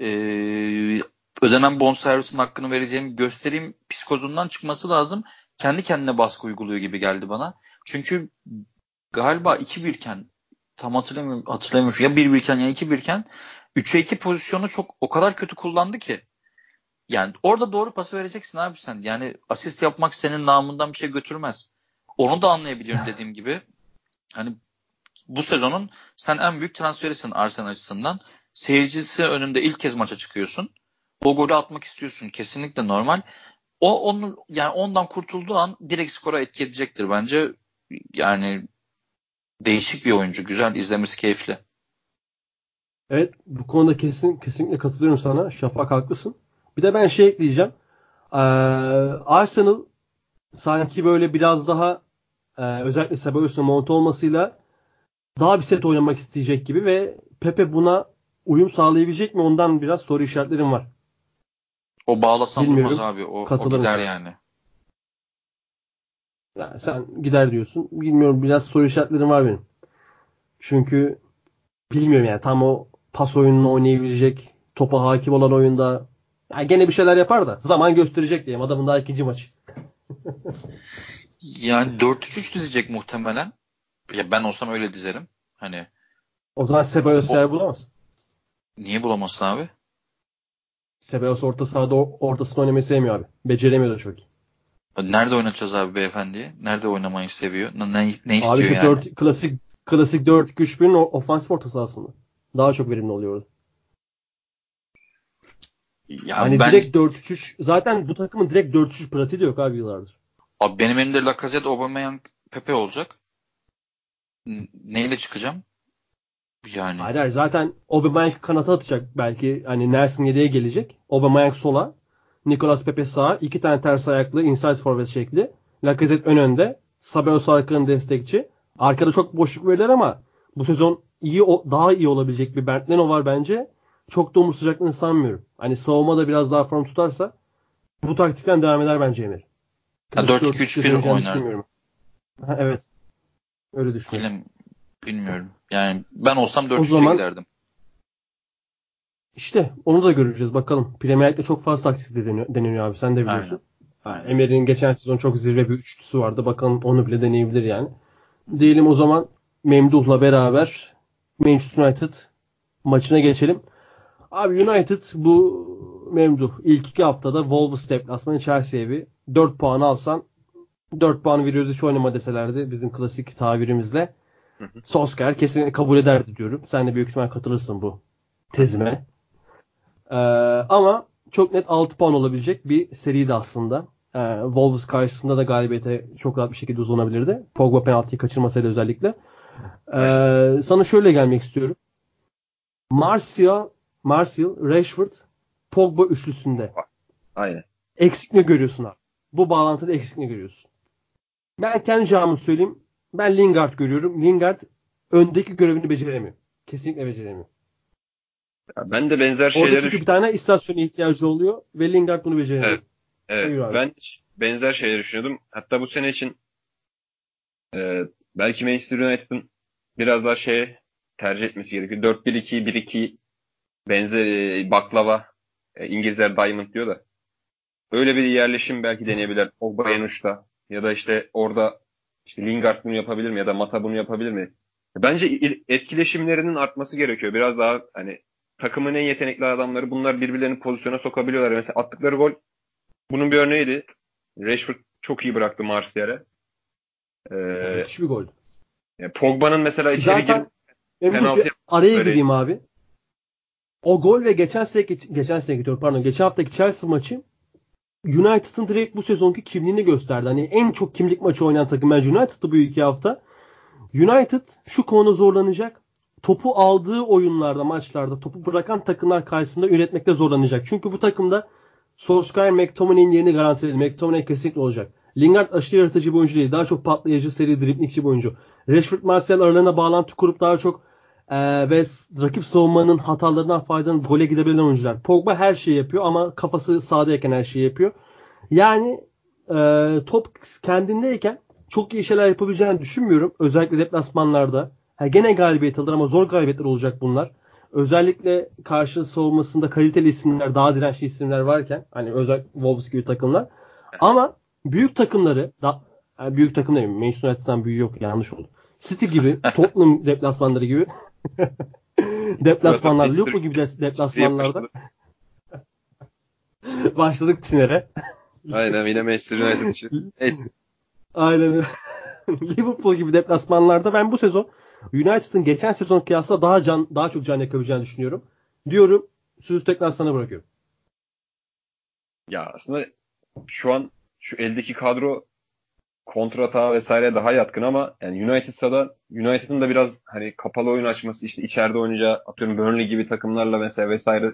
ee, ödenen bonservisin hakkını vereceğim göstereyim psikozundan çıkması lazım. Kendi kendine baskı uyguluyor gibi geldi bana. Çünkü galiba 2-1 iken tam hatırlamıyorum, hatırlamıyorum. Ya 1-1 iken ya 2-1 iken 3'e 2 pozisyonu çok o kadar kötü kullandı ki. Yani orada doğru pası vereceksin abi sen. Yani asist yapmak senin namından bir şey götürmez. Onu da anlayabiliyorum dediğim gibi. Hani bu sezonun sen en büyük transferisin Arsenal açısından. Seyircisi önünde ilk kez maça çıkıyorsun. O golü atmak istiyorsun. Kesinlikle normal. O onu yani ondan kurtulduğu an direkt skora etki edecektir bence. Yani değişik bir oyuncu. Güzel izlemesi keyifli. Evet bu konuda kesin kesinlikle katılıyorum sana. Şafak haklısın. Bir de ben şey ekleyeceğim. Ee, Arsenal sanki böyle biraz daha e, özellikle Cebalos'un monte olmasıyla daha bir set oynamak isteyecek gibi ve Pepe buna uyum sağlayabilecek mi ondan biraz soru işaretlerim var. O bağlasan Bilmiyorum. durmaz abi. O, o gider yani. yani. Sen gider diyorsun. Bilmiyorum biraz soru işaretlerim var benim. Çünkü bilmiyorum yani tam o pas oyununu oynayabilecek, topa hakim olan oyunda yani gene bir şeyler yapar da zaman gösterecek diyeyim. Adamın daha ikinci maçı. yani 4-3-3 dizecek muhtemelen. Ya ben olsam öyle dizerim. Hani o zaman Sebayos yer bulamaz. Niye bulamazsın abi? Sebayos orta sahada ortasını oynamayı sevmiyor abi. Beceremiyor da çok iyi. Nerede oynatacağız abi beyefendiyi? Nerede oynamayı seviyor? Ne, ne, istiyor abi işte yani? 4, klasik klasik 4-2-3-1'in ofansif orta sahasında. Daha çok verimli oluyor orada. Ya hani ben... direkt 4-3-3 zaten bu takımın direkt 4-3 pratiği de yok abi yıllardır. Abi benim elimde Lacazette, Aubameyang, Pepe olacak. Neyle çıkacağım? Yani. Hayır, hayır zaten Aubameyang kanata atacak belki. Hani Nelson yedeğe gelecek. Aubameyang sola. Nicolas Pepe sağa. iki tane ters ayaklı inside forvet şekli. Lacazette ön önde. Sabelos arkanın destekçi. Arkada çok boşluk verirler ama bu sezon iyi daha iyi olabilecek bir Bernd Leno var bence. Çok da umut sıcaklığını sanmıyorum. Hani savunma da biraz daha form tutarsa bu taktikten devam eder bence Emir. 4-2-3-1 oynar. Ha, evet. Öyle düşünüyorum. Bilim, bilmiyorum. Yani ben olsam 4-3'e zaman... giderdim. İşte onu da göreceğiz bakalım. Premier Lig'de çok fazla taktik deniyor, deniyor abi sen de biliyorsun. Aynen. Emery'nin geçen sezon çok zirve bir üçlüsü vardı. Bakalım onu bile deneyebilir yani. Diyelim o zaman Memduh'la beraber Manchester United maçına geçelim. Abi United bu Memduh ilk iki haftada Wolves deplasmanı Chelsea'ye bir 4 puan alsan 4 puan veriyoruz hiç oynama deselerdi bizim klasik tabirimizle. Solskjaer kesin kabul ederdi diyorum. Sen de büyük ihtimal katılırsın bu tezime. Ee, ama çok net 6 puan olabilecek bir seriydi aslında. Ee, Wolves karşısında da galibiyete çok rahat bir şekilde uzanabilirdi. Pogba penaltıyı kaçırmasaydı özellikle. Ee, sana şöyle gelmek istiyorum. Martial, Martial, Rashford, Pogba üçlüsünde. Aynen. Eksik ne görüyorsun abi? Bu bağlantıda eksik ne görüyorsun? Ben kendi camımı söyleyeyim. Ben Lingard görüyorum. Lingard öndeki görevini beceremiyor. Kesinlikle beceremiyor. Ya ben de benzer şeyleri... Orada çünkü bir tane istasyona ihtiyacı oluyor ve Lingard bunu beceremiyor. Evet. evet. Ben benzer şeyleri düşünüyordum. Hatta bu sene için e, belki Manchester United'ın biraz daha şey tercih etmesi gerekiyor. 4-1-2, 1-2 benzer e, baklava e, İngilizler Diamond diyor da öyle bir yerleşim belki deneyebilir. Pogba en uçta ya da işte orada işte Lingard bunu yapabilir mi ya da Mata bunu yapabilir mi? Bence etkileşimlerinin artması gerekiyor. Biraz daha hani takımın en yetenekli adamları bunlar birbirlerini pozisyona sokabiliyorlar. Mesela attıkları gol bunun bir örneğiydi. Rashford çok iyi bıraktı Martial'e. Ee, Müthiş bir gol. Yani Pogba'nın mesela içeri Zaten girip penaltı araya gireyim abi. O gol ve geçen sene geçen sene gidiyor pardon geçen haftaki Chelsea maçı United'ın direkt bu sezonki kimliğini gösterdi. Hani en çok kimlik maçı oynayan takım bence United'dı bu iki hafta. United şu konuda zorlanacak. Topu aldığı oyunlarda, maçlarda topu bırakan takımlar karşısında üretmekte zorlanacak. Çünkü bu takımda Solskjaer McTominay'in yerini garantiledi. McTominay kesinlikle olacak. Lingard aşırı yaratıcı bir oyuncu değil. Daha çok patlayıcı, seri, driblingçi bir oyuncu. Rashford, Martial aralarına bağlantı kurup daha çok eee, ve rakip savunmanın hatalarından faydalanıp gole gidebilen oyuncular. Pogba her şeyi yapıyor ama kafası sahadayken her şeyi yapıyor. Yani eee, top kendindeyken çok iyi şeyler yapabileceğini düşünmüyorum. Özellikle deplasmanlarda. Ha, gene galibiyet alır ama zor galibiyetler olacak bunlar. Özellikle karşı savunmasında kaliteli isimler, daha dirençli isimler varken hani özellikle Wolves gibi takımlar. Ama büyük takımları da yani büyük takım değil Manchester United'dan büyüğü yok yanlış oldu. City gibi, Tottenham deplasmanları gibi deplasmanlar, Evet, Liverpool gibi de- deplasmanlarda başladı. başladık Tiner'e. Aynen yine Manchester United için. Aynen. Liverpool gibi deplasmanlarda ben bu sezon United'ın geçen sezon kıyasla daha can daha çok can yakabileceğini düşünüyorum. Diyorum sözü tekrar sana bırakıyorum. Ya aslında şu an şu eldeki kadro kontrata vesaire daha yatkın ama yani United'sa da United'ın da biraz hani kapalı oyun açması işte içeride oynayacağı atıyorum Burnley gibi takımlarla mesela vesaire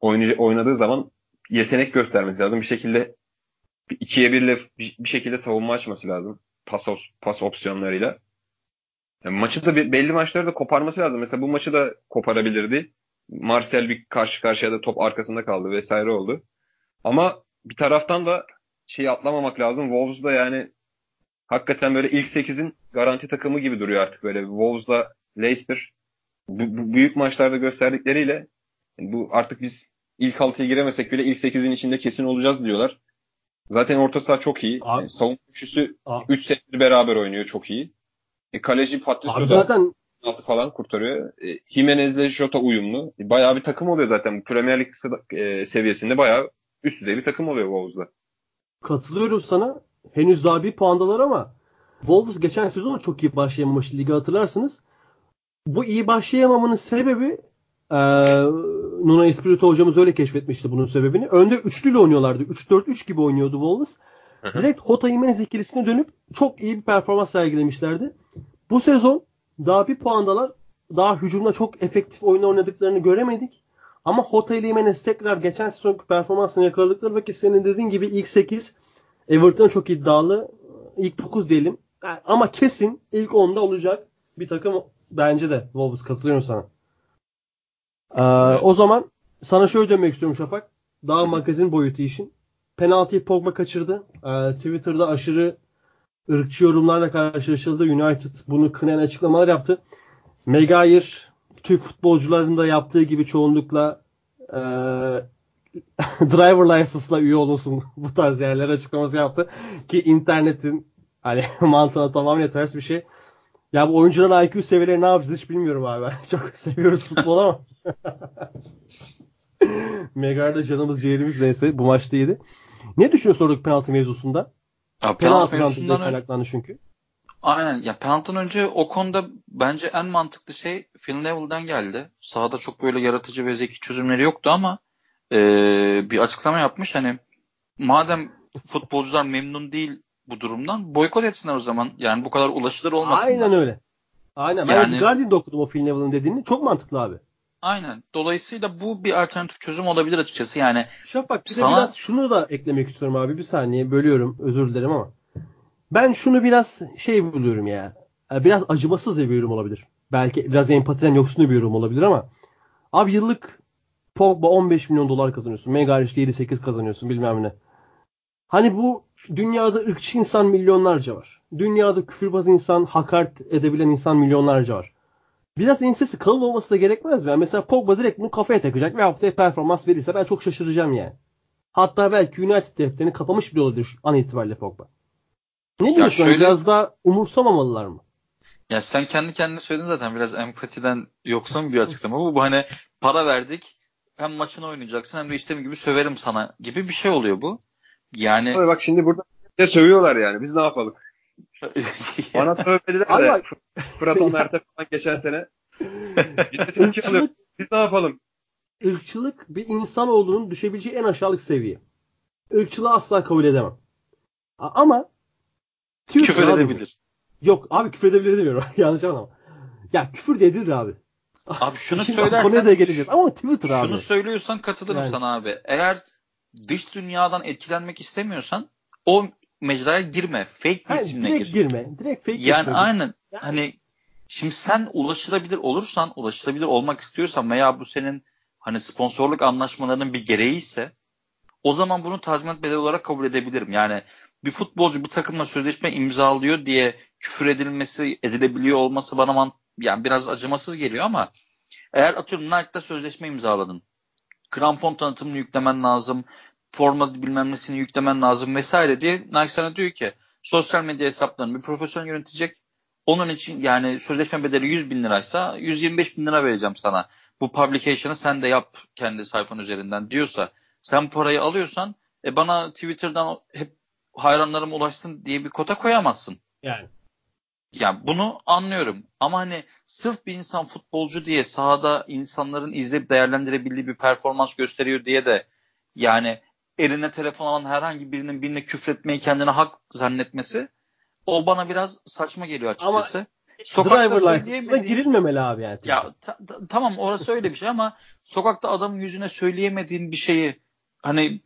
oynadığı zaman yetenek göstermesi lazım. Bir şekilde ikiye birle bir, şekilde savunma açması lazım. Pas, pas opsiyonlarıyla. Yani maçı da belli maçları da koparması lazım. Mesela bu maçı da koparabilirdi. Marcel bir karşı karşıya da top arkasında kaldı vesaire oldu. Ama bir taraftan da şeyi atlamamak lazım. Wolves da yani hakikaten böyle ilk 8'in garanti takımı gibi duruyor artık böyle. Wolves'la Leicester bu, bu büyük maçlarda gösterdikleriyle yani bu artık biz ilk 6'ya giremesek bile ilk 8'in içinde kesin olacağız diyorlar. Zaten orta saha çok iyi. Abi- Yani savunma üçlüsü Abi, 3 settir beraber oynuyor çok iyi. E, kaleci Patricio zaten falan kurtarıyor. E, Jimenez'le Jota uyumlu. E, bayağı bir takım oluyor zaten. Premier Lig e, seviyesinde bayağı üst düzey bir takım oluyor Wolves'da. katılıyorum sana. Henüz daha bir puandalar ama Wolves geçen sezon çok iyi başlayamamış ligi hatırlarsınız. Bu iyi başlayamamanın sebebi eee Nuno Espirito hocamız öyle keşfetmişti bunun sebebini. Önde üçlüyle oynuyorlardı. 3-4-3 gibi oynuyordu Wolves. Hı hı. Direkt Hota Jimenez ikilisine dönüp çok iyi bir performans sergilemişlerdi. Bu sezon daha bir puandalar. Daha hücumda çok efektif oyun oynadıklarını göremedik. Ama Hota ile Jimenez tekrar geçen sezonki performansını yakaladıkları vakit senin dediğin gibi ilk 8 Everton çok iddialı. İlk 9 diyelim. Ama kesin ilk 10'da olacak bir takım bence de Wolves katılıyorum sana. Ee, O zaman sana şöyle demek istiyorum Şafak. Daha magazin boyutu işin. Penaltıyı Pogba kaçırdı. Ee, Twitter'da aşırı ırkçı yorumlarla karşılaşıldı. United bunu kınayan açıklamalar yaptı. Maguire Türk futbolcuların da yaptığı gibi çoğunlukla e, driver license'la üye olunsun bu tarz yerler açıklaması yaptı. Ki internetin hani mantığına tamamen ters bir şey. Ya bu oyuncuların IQ seviyeleri ne yapacağız hiç bilmiyorum abi. Çok seviyoruz futbol ama. Megar'da canımız ciğerimiz neyse bu maçta iyiydi. Ne düşünüyorsun oradaki penaltı mevzusunda? Ya penaltı Penaltıdan mevzusundan kaynaklandı çünkü. aynen ya penaltıdan önce o konuda bence en mantıklı şey Phil Neville'den geldi. Sahada çok böyle yaratıcı ve zeki çözümleri yoktu ama eee, bir açıklama yapmış. Hani madem futbolcular memnun değil bu durumdan boykot etsinler o zaman. Yani bu kadar ulaşılır olmasınlar. Aynen öyle. Aynen. Ben Yani- Guardian'da okudum o Phil Neville'ın dediğini. Çok mantıklı abi. Aynen. Dolayısıyla bu bir alternatif çözüm olabilir açıkçası. Yani Şafak bir de Sana- biraz şunu da eklemek istiyorum abi. Bir saniye bölüyorum. Özür dilerim ama. Ben şunu biraz şey buluyorum ya. e, Biraz acımasız bir yorum olabilir. Belki biraz empatiden yoksun bir yorum olabilir ama. Abi yıllık Pogba 15 milyon dolar kazanıyorsun. Megareş 7-8 kazanıyorsun bilmem ne. Hani bu dünyada ırkçı insan milyonlarca var. Dünyada küfürbaz insan, hakaret edebilen insan milyonlarca var. Biraz ensesi kalın olması da gerekmez mi? Yani mesela Pogba direkt bunu kafaya takacak ve haftaya performans verirse ben çok şaşıracağım yani. Hatta belki United defterini kapamış bile olabilir şu an itibariyle Pogba. Ne diyorsun? şöyle- Biraz daha umursamamalılar mı? Ya sen kendi kendine söyledin zaten biraz empatiden yoksun bir açıklama bu. Bu hani para verdik hem maçını oynayacaksın hem de istediğim gibi söverim sana gibi bir şey oluyor bu. Yani Abi bak şimdi burada de sövüyorlar yani. Biz ne yapalım? Bana söylediler Abi de Fırat Onlar'da falan geçen sene. Biz de Türkiye alıyoruz. Biz ne yapalım? Irkçılık bir insanoğlunun düşebileceği en aşağılık seviye. Irkçılığı asla kabul edemem. Ama Twitter Küfür abi bu. edebilir. Yok abi küfür edebilir demiyorum. Yanlış anlama. Ya küfür de edilir abi. Abi şunu Şimdi söylersen Konuya da geleceğiz. Ama Twitter abi. şunu söylüyorsan katılırım Yani. sana abi. Eğer dış dünyadan etkilenmek istemiyorsan o mecraya girme. Fake bir Ha, isimle direkt gir. girme. Direkt fake Yani isme gir. aynen. Yani- Hani şimdi sen ulaşılabilir olursan, ulaşılabilir olmak istiyorsan veya bu senin hani sponsorluk anlaşmalarının bir gereği ise o zaman bunu tazminat bedeli olarak kabul edebilirim. Yani bir futbolcu bir takımla sözleşme imzalıyor diye küfür edilmesi, edilebiliyor olması bana man yani biraz acımasız geliyor ama eğer atıyorum Nike'da sözleşme imzaladın. Krampon tanıtımını yüklemen lazım. Forma bilmem nesini yüklemen lazım vesaire diye Nike sana diyor ki sosyal medya hesaplarını bir profesyonel yönetecek. Onun için yani sözleşme bedeli 100 bin liraysa 125 bin lira vereceğim sana. Bu publication'ı sen de yap kendi sayfan üzerinden diyorsa sen parayı alıyorsan e bana Twitter'dan hep hayranlarım ulaşsın diye bir kota koyamazsın. Yani. Yani bunu anlıyorum. Ama hani sırf bir insan futbolcu diye sahada insanların izleyip değerlendirebildiği bir performans gösteriyor diye de yani eline telefon alan herhangi birinin birine küfretmeyi kendine hak zannetmesi o bana biraz saçma geliyor açıkçası. Sokakta Driver license'ına söyleyemediğin girilmemeli abi yani. ya ta- ta- tamam orası öyle bir şey ama sokakta adamın yüzüne söyleyemediğin bir şeyi hani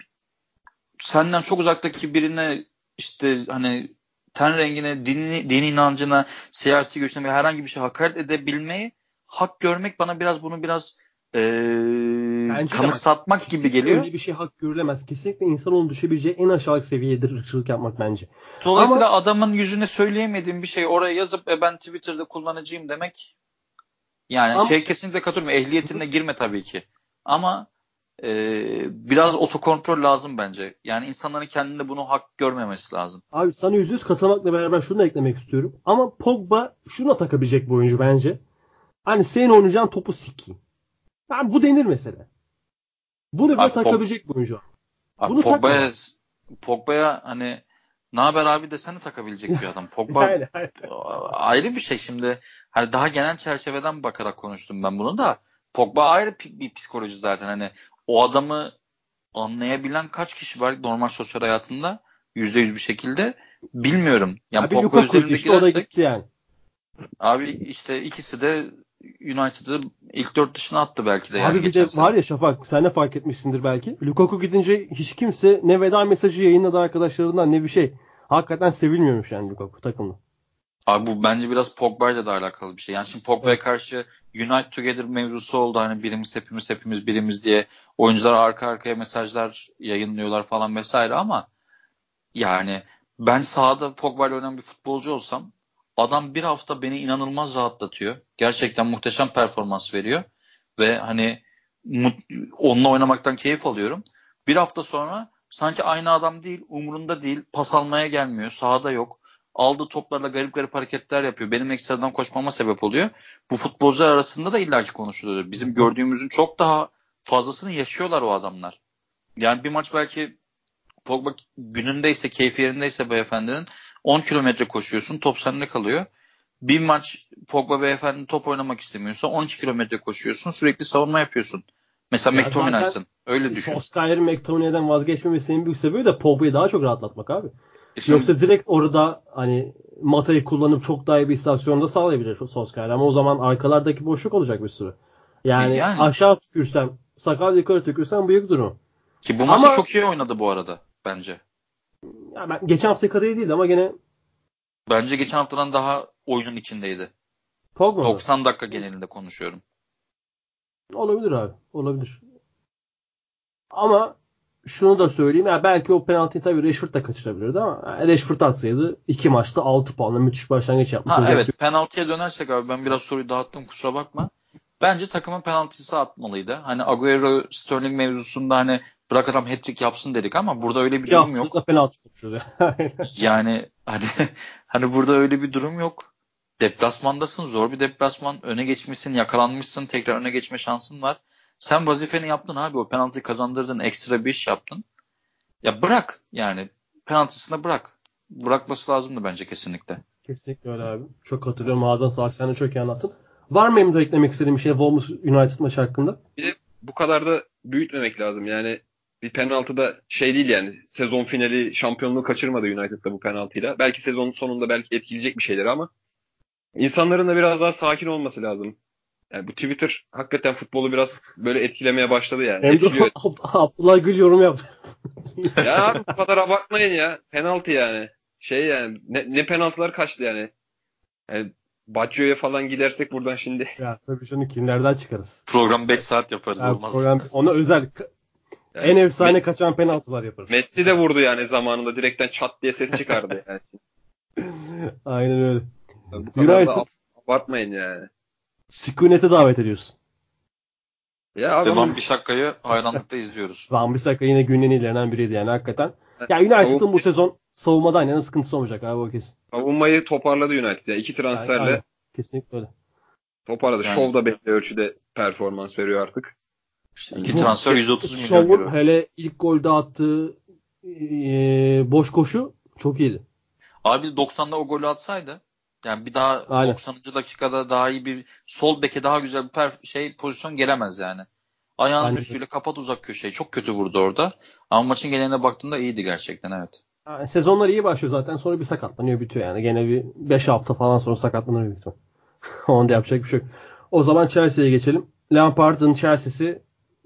senden çok uzaktaki birine işte hani ten rengine, dini, dini inancına, siyasi görüşüne veya herhangi bir şey hakaret edebilmeyi hak görmek bana biraz bunu biraz Bence de kanıksatmak gibi Kesinlikle geliyor. Öyle bir şey hak görülemez. Kesinlikle insanoğlunun düşebileceği en aşağılık seviyedir ırkçılık yapmak bence. Dolayısıyla adamın yüzüne söyleyemediğim bir şey oraya yazıp e, ben Twitter'da kullanıcıyım demek yani Ama- şey kesinlikle katılıyorum. Ehliyetine girme tabii ki. Ama e, biraz otokontrol lazım bence. Yani insanların kendinde bunu hak görmemesi lazım. Abi sana yüzde yüz katılmakla beraber şunu da eklemek istiyorum. Ama Pogba şuna takabilecek bir oyuncu bence. Hani senin oynayacağın topu sikeyim. Yani bu denir mesela. Bunu bile Abi Pog- takabilecek bir oyuncu. Abi Bunu Pogba'ya Pogba'ya hani ne haber abi desene takabilecek bir adam. Pogba ayrı bir şey şimdi. Hani daha genel çerçeveden bakarak konuştum ben bunu da. Pogba ayrı bir psikoloji zaten. Hani o adamı anlayabilen kaç kişi var normal sosyal hayatında yüzde yüz bir şekilde bilmiyorum. Yani Abi Pogba üzerinde işte o da gidersek gitti yani. abi işte ikisi de United'ı ilk dört dışına attı belki de yani Abi bir geçen de sene. var ya Şafak sen de fark etmişsindir belki. Lukaku gidince hiç kimse ne veda mesajı yayınladı arkadaşlarından ne bir şey. Hakikaten sevilmiyormuş yani Lukaku takımda. Abi bu bence biraz Pogba ile de alakalı bir şey. Yani şimdi Pogba'ya karşı Unite Together mevzusu oldu. Hani birimiz hepimiz hepimiz birimiz diye oyuncular arka arkaya mesajlar yayınlıyorlar falan vesaire ama yani ben sahada Pogba ile oynayan bir futbolcu olsam adam bir hafta beni inanılmaz rahatlatıyor. Gerçekten muhteşem performans veriyor ve hani onunla oynamaktan keyif alıyorum. Bir hafta sonra sanki aynı adam değil, umurunda değil, pas almaya gelmiyor, sahada yok aldığı toplarla garip garip hareketler yapıyor. Benim ekstradan koşmama sebep oluyor. Bu futbolcular arasında da illaki konuşuluyor. Bizim gördüğümüzün çok daha fazlasını yaşıyorlar o adamlar. Yani bir maç belki Pogba günündeyse, keyfi yerindeyse beyefendinin 10 kilometre koşuyorsun, top sende kalıyor. Bir maç Pogba beyefendi top oynamak istemiyorsa 12 kilometre koşuyorsun, sürekli savunma yapıyorsun. Mesela Ya McTominay'sın. Öyle düşün. Solskjaer'in McTominay'den vazgeçmemesinin büyük sebebi de Pogba'yı daha çok rahatlatmak abi. E şimdi- Yoksa direkt orada hani Mata'yı kullanıp çok daha iyi bir istasyonda sağlayabilir Solskjaer. Ama o zaman arkalardaki boşluk olacak bir sürü. Yani, Yani. aşağı tükürsem, sakal yukarı tükürsem büyük durum. Ki bu maçı Ama- çok iyi oynadı bu arada bence. Ya ben geçen hafta kadar iyi değildi ama gene Bence geçen haftadan daha oyunun içindeydi. Pogba mı? 90 dakika genelinde konuşuyorum. Olabilir abi. Olabilir. Ama şunu da söyleyeyim. Ya belki o penaltıyı tabii Rashford da kaçırabilirdi ama yani Rashford atsaydı iki maçta 6 puanla müthiş başlangıç yapmış. Ha olacaktı. evet penaltıya dönersek abi ben biraz soruyu dağıttım kusura bakma. Bence takımın penaltısı atmalıydı. Hani Agüero Sterling mevzusunda hani bırak adam hat-trick yapsın dedik ama burada öyle bir İki durum yok. penaltı konuşuyordu. Yani hani hani burada öyle bir durum yok. Deplasmandasın, zor bir deplasman. Öne geçmişsin, yakalanmışsın, tekrar öne geçme şansın var. Sen vazifeni yaptın abi. O penaltıyı kazandırdın, ekstra bir iş yaptın. Ya bırak yani. Penaltısını bırak. bırakması lazımdı bence kesinlikle. Kesinlikle öyle abi. Çok katılıyorum. Ağzına sağlık. Sen de çok iyi anlattın. Var mı Emre eklemek istediğin bir şey Wolves United maçı hakkında? Bir de bu kadar da büyütmemek lazım. Yani bir penaltı da şey değil yani. Sezon finali şampiyonluğu kaçırmadı United'da bu penaltıyla. Belki sezonun sonunda belki etkileyecek bir şeyler ama insanların da biraz daha sakin olması lazım. Yani bu Twitter hakikaten futbolu biraz böyle etkilemeye başladı yani. Hem de. Abdullah Gül yorum yaptı. ya abi bu kadar abartmayın ya. Penaltı yani. Şey yani ne, ne penaltılar kaçtı yani. yani Baggio'ya falan gidersek buradan şimdi. ya tabii şunu kimlerden çıkarız. Program 5 saat yaparız Yani olmaz. program, ona özel Yani en efsane Me- kaçan penaltılar yaparız. Messi de vurdu yani zamanında. Direkten çat diye ses çıkardı yani. Aynen öyle. Bu kadar da United abartmayın yani. Sükunete davet ediyoruz. Ya abi Devam bir şakayı hayranlıkla izliyoruz. Van Bissaka yine günün ilerinden biriydi yani hakikaten. Ya United'ın bu sezon savunmadan yana sıkıntısı olmayacak abi o kesin. savunmayı toparladı United. Yani iki transferle Aynen. Kesinlikle öyle. toparladı. Yani- Şov da belli ölçüde performans veriyor artık. İşte iki Bu- transfer 130 milyon Şov'un euro. hele ilk golde attığı eee, boş koşu çok iyiydi. Abi 90'da o golü atsaydı yani bir daha Aynen. 90. dakikada daha iyi bir sol beke daha güzel bir per, şey pozisyon gelemez yani. Ayağının Aynen. üstüyle kapat uzak köşeyi. Çok kötü vurdu orada. Ama maçın geneline baktığında iyiydi gerçekten evet. Yani sezonlar iyi başlıyor zaten sonra bir sakatlanıyor bitiyor yani. Gene bir 5 hafta falan sonra sakatlanır büyük ihtimal. Onda yapacak bir şey yok. O zaman Chelsea'ye geçelim. Lampard'ın Chelsea'si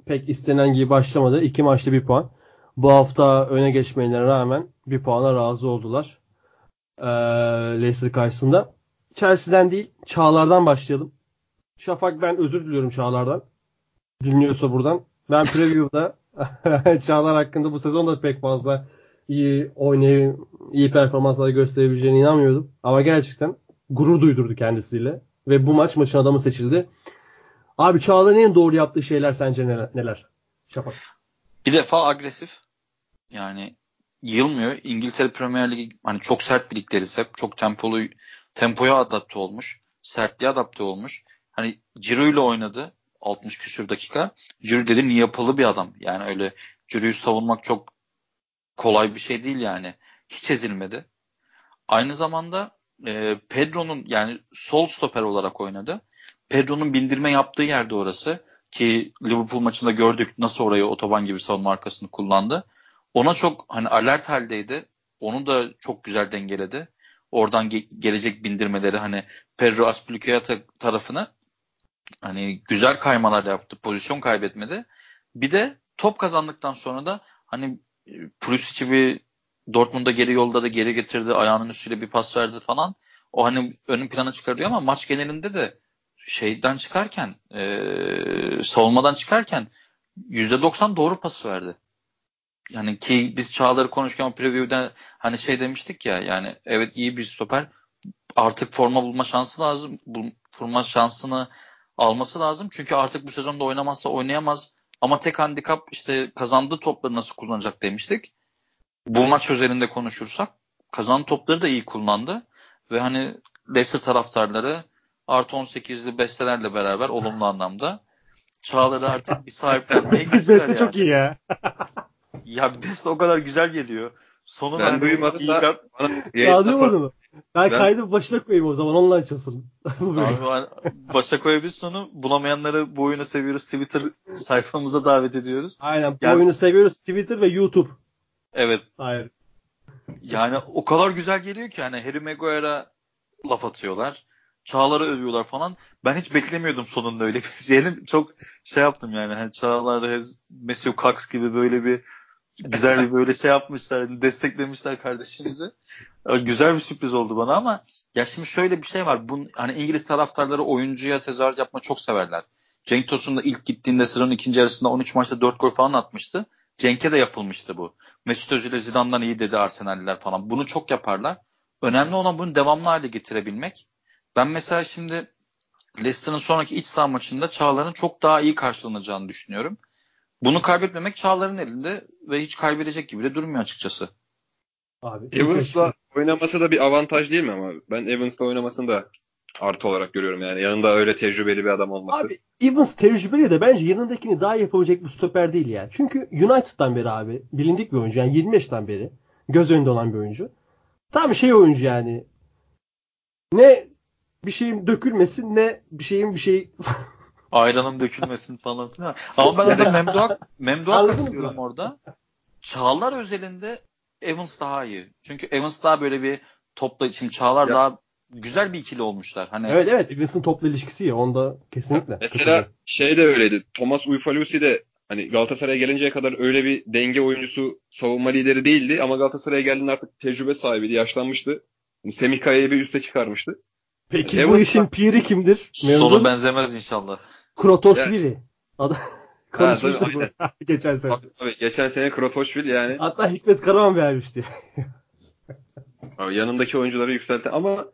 pek istenen gibi başlamadı. İki maçta bir puan. Bu hafta öne geçmelerine rağmen bir puana razı oldular. Ee, Leicester karşısında. Chelsea'den değil Çağlar'dan başlayalım. Şafak ben özür diliyorum Çağlar'dan. Dinliyorsa buradan. Ben preview'da Çağlar hakkında bu sezon da pek fazla iyi oynayıp iyi performanslar gösterebileceğine inanmıyordum. Ama gerçekten gurur duydurdu kendisiyle. Ve bu maç maçın adamı seçildi. Abi Çağlar'ın en doğru yaptığı şeyler sence neler? Şafak. Bir defa agresif. Yani yılmıyor. İngiltere Premier Ligi hani çok sert bir lig deriz hep. Çok tempolu tempoya adapte olmuş. Sertliğe adapte olmuş. Hani Ciro ile oynadı 60 küsür dakika. Ciro dediğim yapılı bir adam. Yani öyle Ciro'yu savunmak çok kolay bir şey değil yani. Hiç ezilmedi. Aynı zamanda e, Pedro'nun yani sol stoper olarak oynadı. Pedro'nun bindirme yaptığı yerde orası ki Liverpool maçında gördük nasıl orayı otoban gibi savunma arkasını kullandı. Ona çok hani alert haldeydi. Onu da çok güzel dengeledi. Oradan ge- gelecek bindirmeleri hani Pedro Aspilicueta tarafını hani güzel kaymalar yaptı. Pozisyon kaybetmedi. Bir de top kazandıktan sonra da hani Pulisic'i bir Dortmund'a geri yolda da geri getirdi. Ayağının üstüyle bir pas verdi falan. O hani ön plana çıkarıyor ama maç genelinde de şeyden çıkarken e, savunmadan çıkarken %90 doğru pas verdi. Yani ki biz Çağlar'ı konuşurken preview'den hani şey demiştik ya yani evet iyi bir stoper artık forma bulma şansı lazım. Bu forma şansını alması lazım. Çünkü artık bu sezonda oynamazsa oynayamaz. Ama tek handikap işte kazandığı topları nasıl kullanacak demiştik. Bu maç özelinde konuşursak kazandığı topları da iyi kullandı. Ve hani Leicester taraftarları artı 18'li bestelerle beraber olumlu anlamda Çağlar'ı artık bir sahiplenmeye gittiler yani. çok iyi ya. Ya best o kadar güzel geliyor. Sonu Ben hani duymadım iyi da- kat- Bana Ya duymadın mı? Ben, Ben- kaydı başına koyayım o zaman onunla açılsın. Abi ben- başa koyabiliriz sonu. Bulamayanları bu oyunu seviyoruz. Twitter sayfamıza davet ediyoruz. Aynen bu Yani- oyunu seviyoruz Twitter ve YouTube. Evet. Hayır. Yani o kadar güzel geliyor ki hani Harry Maguire'a laf atıyorlar. Çağlar'ı övüyorlar falan. Ben hiç beklemiyordum sonunda öyle bir şeyini. Çok şey yaptım yani. Hani Çağlar'ı Mesut Cox gibi böyle bir güzel bir böyle şey yapmışlar. hani desteklemişler kardeşimizi. Güzel bir sürpriz oldu bana ama ya şimdi şöyle bir şey var. Bun, hani İngiliz taraftarları oyuncuya tezahürat yapmayı çok severler. Cenk Tosun da ilk gittiğinde sezonun ikinci yarısında 13 maçta 4 gol falan atmıştı. Cenk'e de yapılmıştı bu. Mesut Özil Zidane'dan iyi dedi Arsenalliler falan. Bunu çok yaparlar. Önemli olan bunu devamlı hale getirebilmek. Ben mesela şimdi Leicester'ın sonraki iç saha maçında Çağlar'ın çok daha iyi karşılanacağını düşünüyorum. Bunu kaybetmemek Çağlar'ın elinde ve hiç kaybedecek gibi de durmuyor açıkçası. Abi. Evans'la oynaması da bir avantaj değil mi ama? Ben Evans'la oynamasını da artı olarak görüyorum yani. Yanında öyle tecrübeli bir adam olması. Abi Evans tecrübeli de bence yanındakini daha yapabilecek bir stoper değil yani. Çünkü United'dan beri abi bilindik bir oyuncu yani 20 yaştan beri göz önünde olan bir oyuncu. tam şey oyuncu yani. Ne bir şeyin dökülmesin ne bir şeyin bir şey Ayranım dökülmesin falan filan. Ama ben orada Memduh'a Memduh'a katılıyorum orada. Çağlar özelinde Evans daha iyi. Çünkü Evans daha böyle bir topla için Çağlar Ya. daha güzel bir ikili olmuşlar. Hani Evet evet Evans'ın topla ilişkisi ya onda kesinlikle. Mesela katılıyorum. şey de öyleydi. Thomas Ufaliosi de hani Galatasaray'a gelinceye kadar öyle bir denge oyuncusu, savunma lideri değildi ama Galatasaray'a geldiğinde artık tecrübe sahibiydi, yaşlanmıştı. Yani Semih Kaya'yı bir üste çıkarmıştı. Peki bu Evans- işin piri kimdir? sonu Memnun. benzemez inşallah. Krotoşvili. Adam konuşmuştuk bunu geçen sene. Tabii, tabii. Geçen sene Krotoşvili yani Hatta Hikmet Karaman vermişti. abi yanındaki oyuncuları yükseltti ama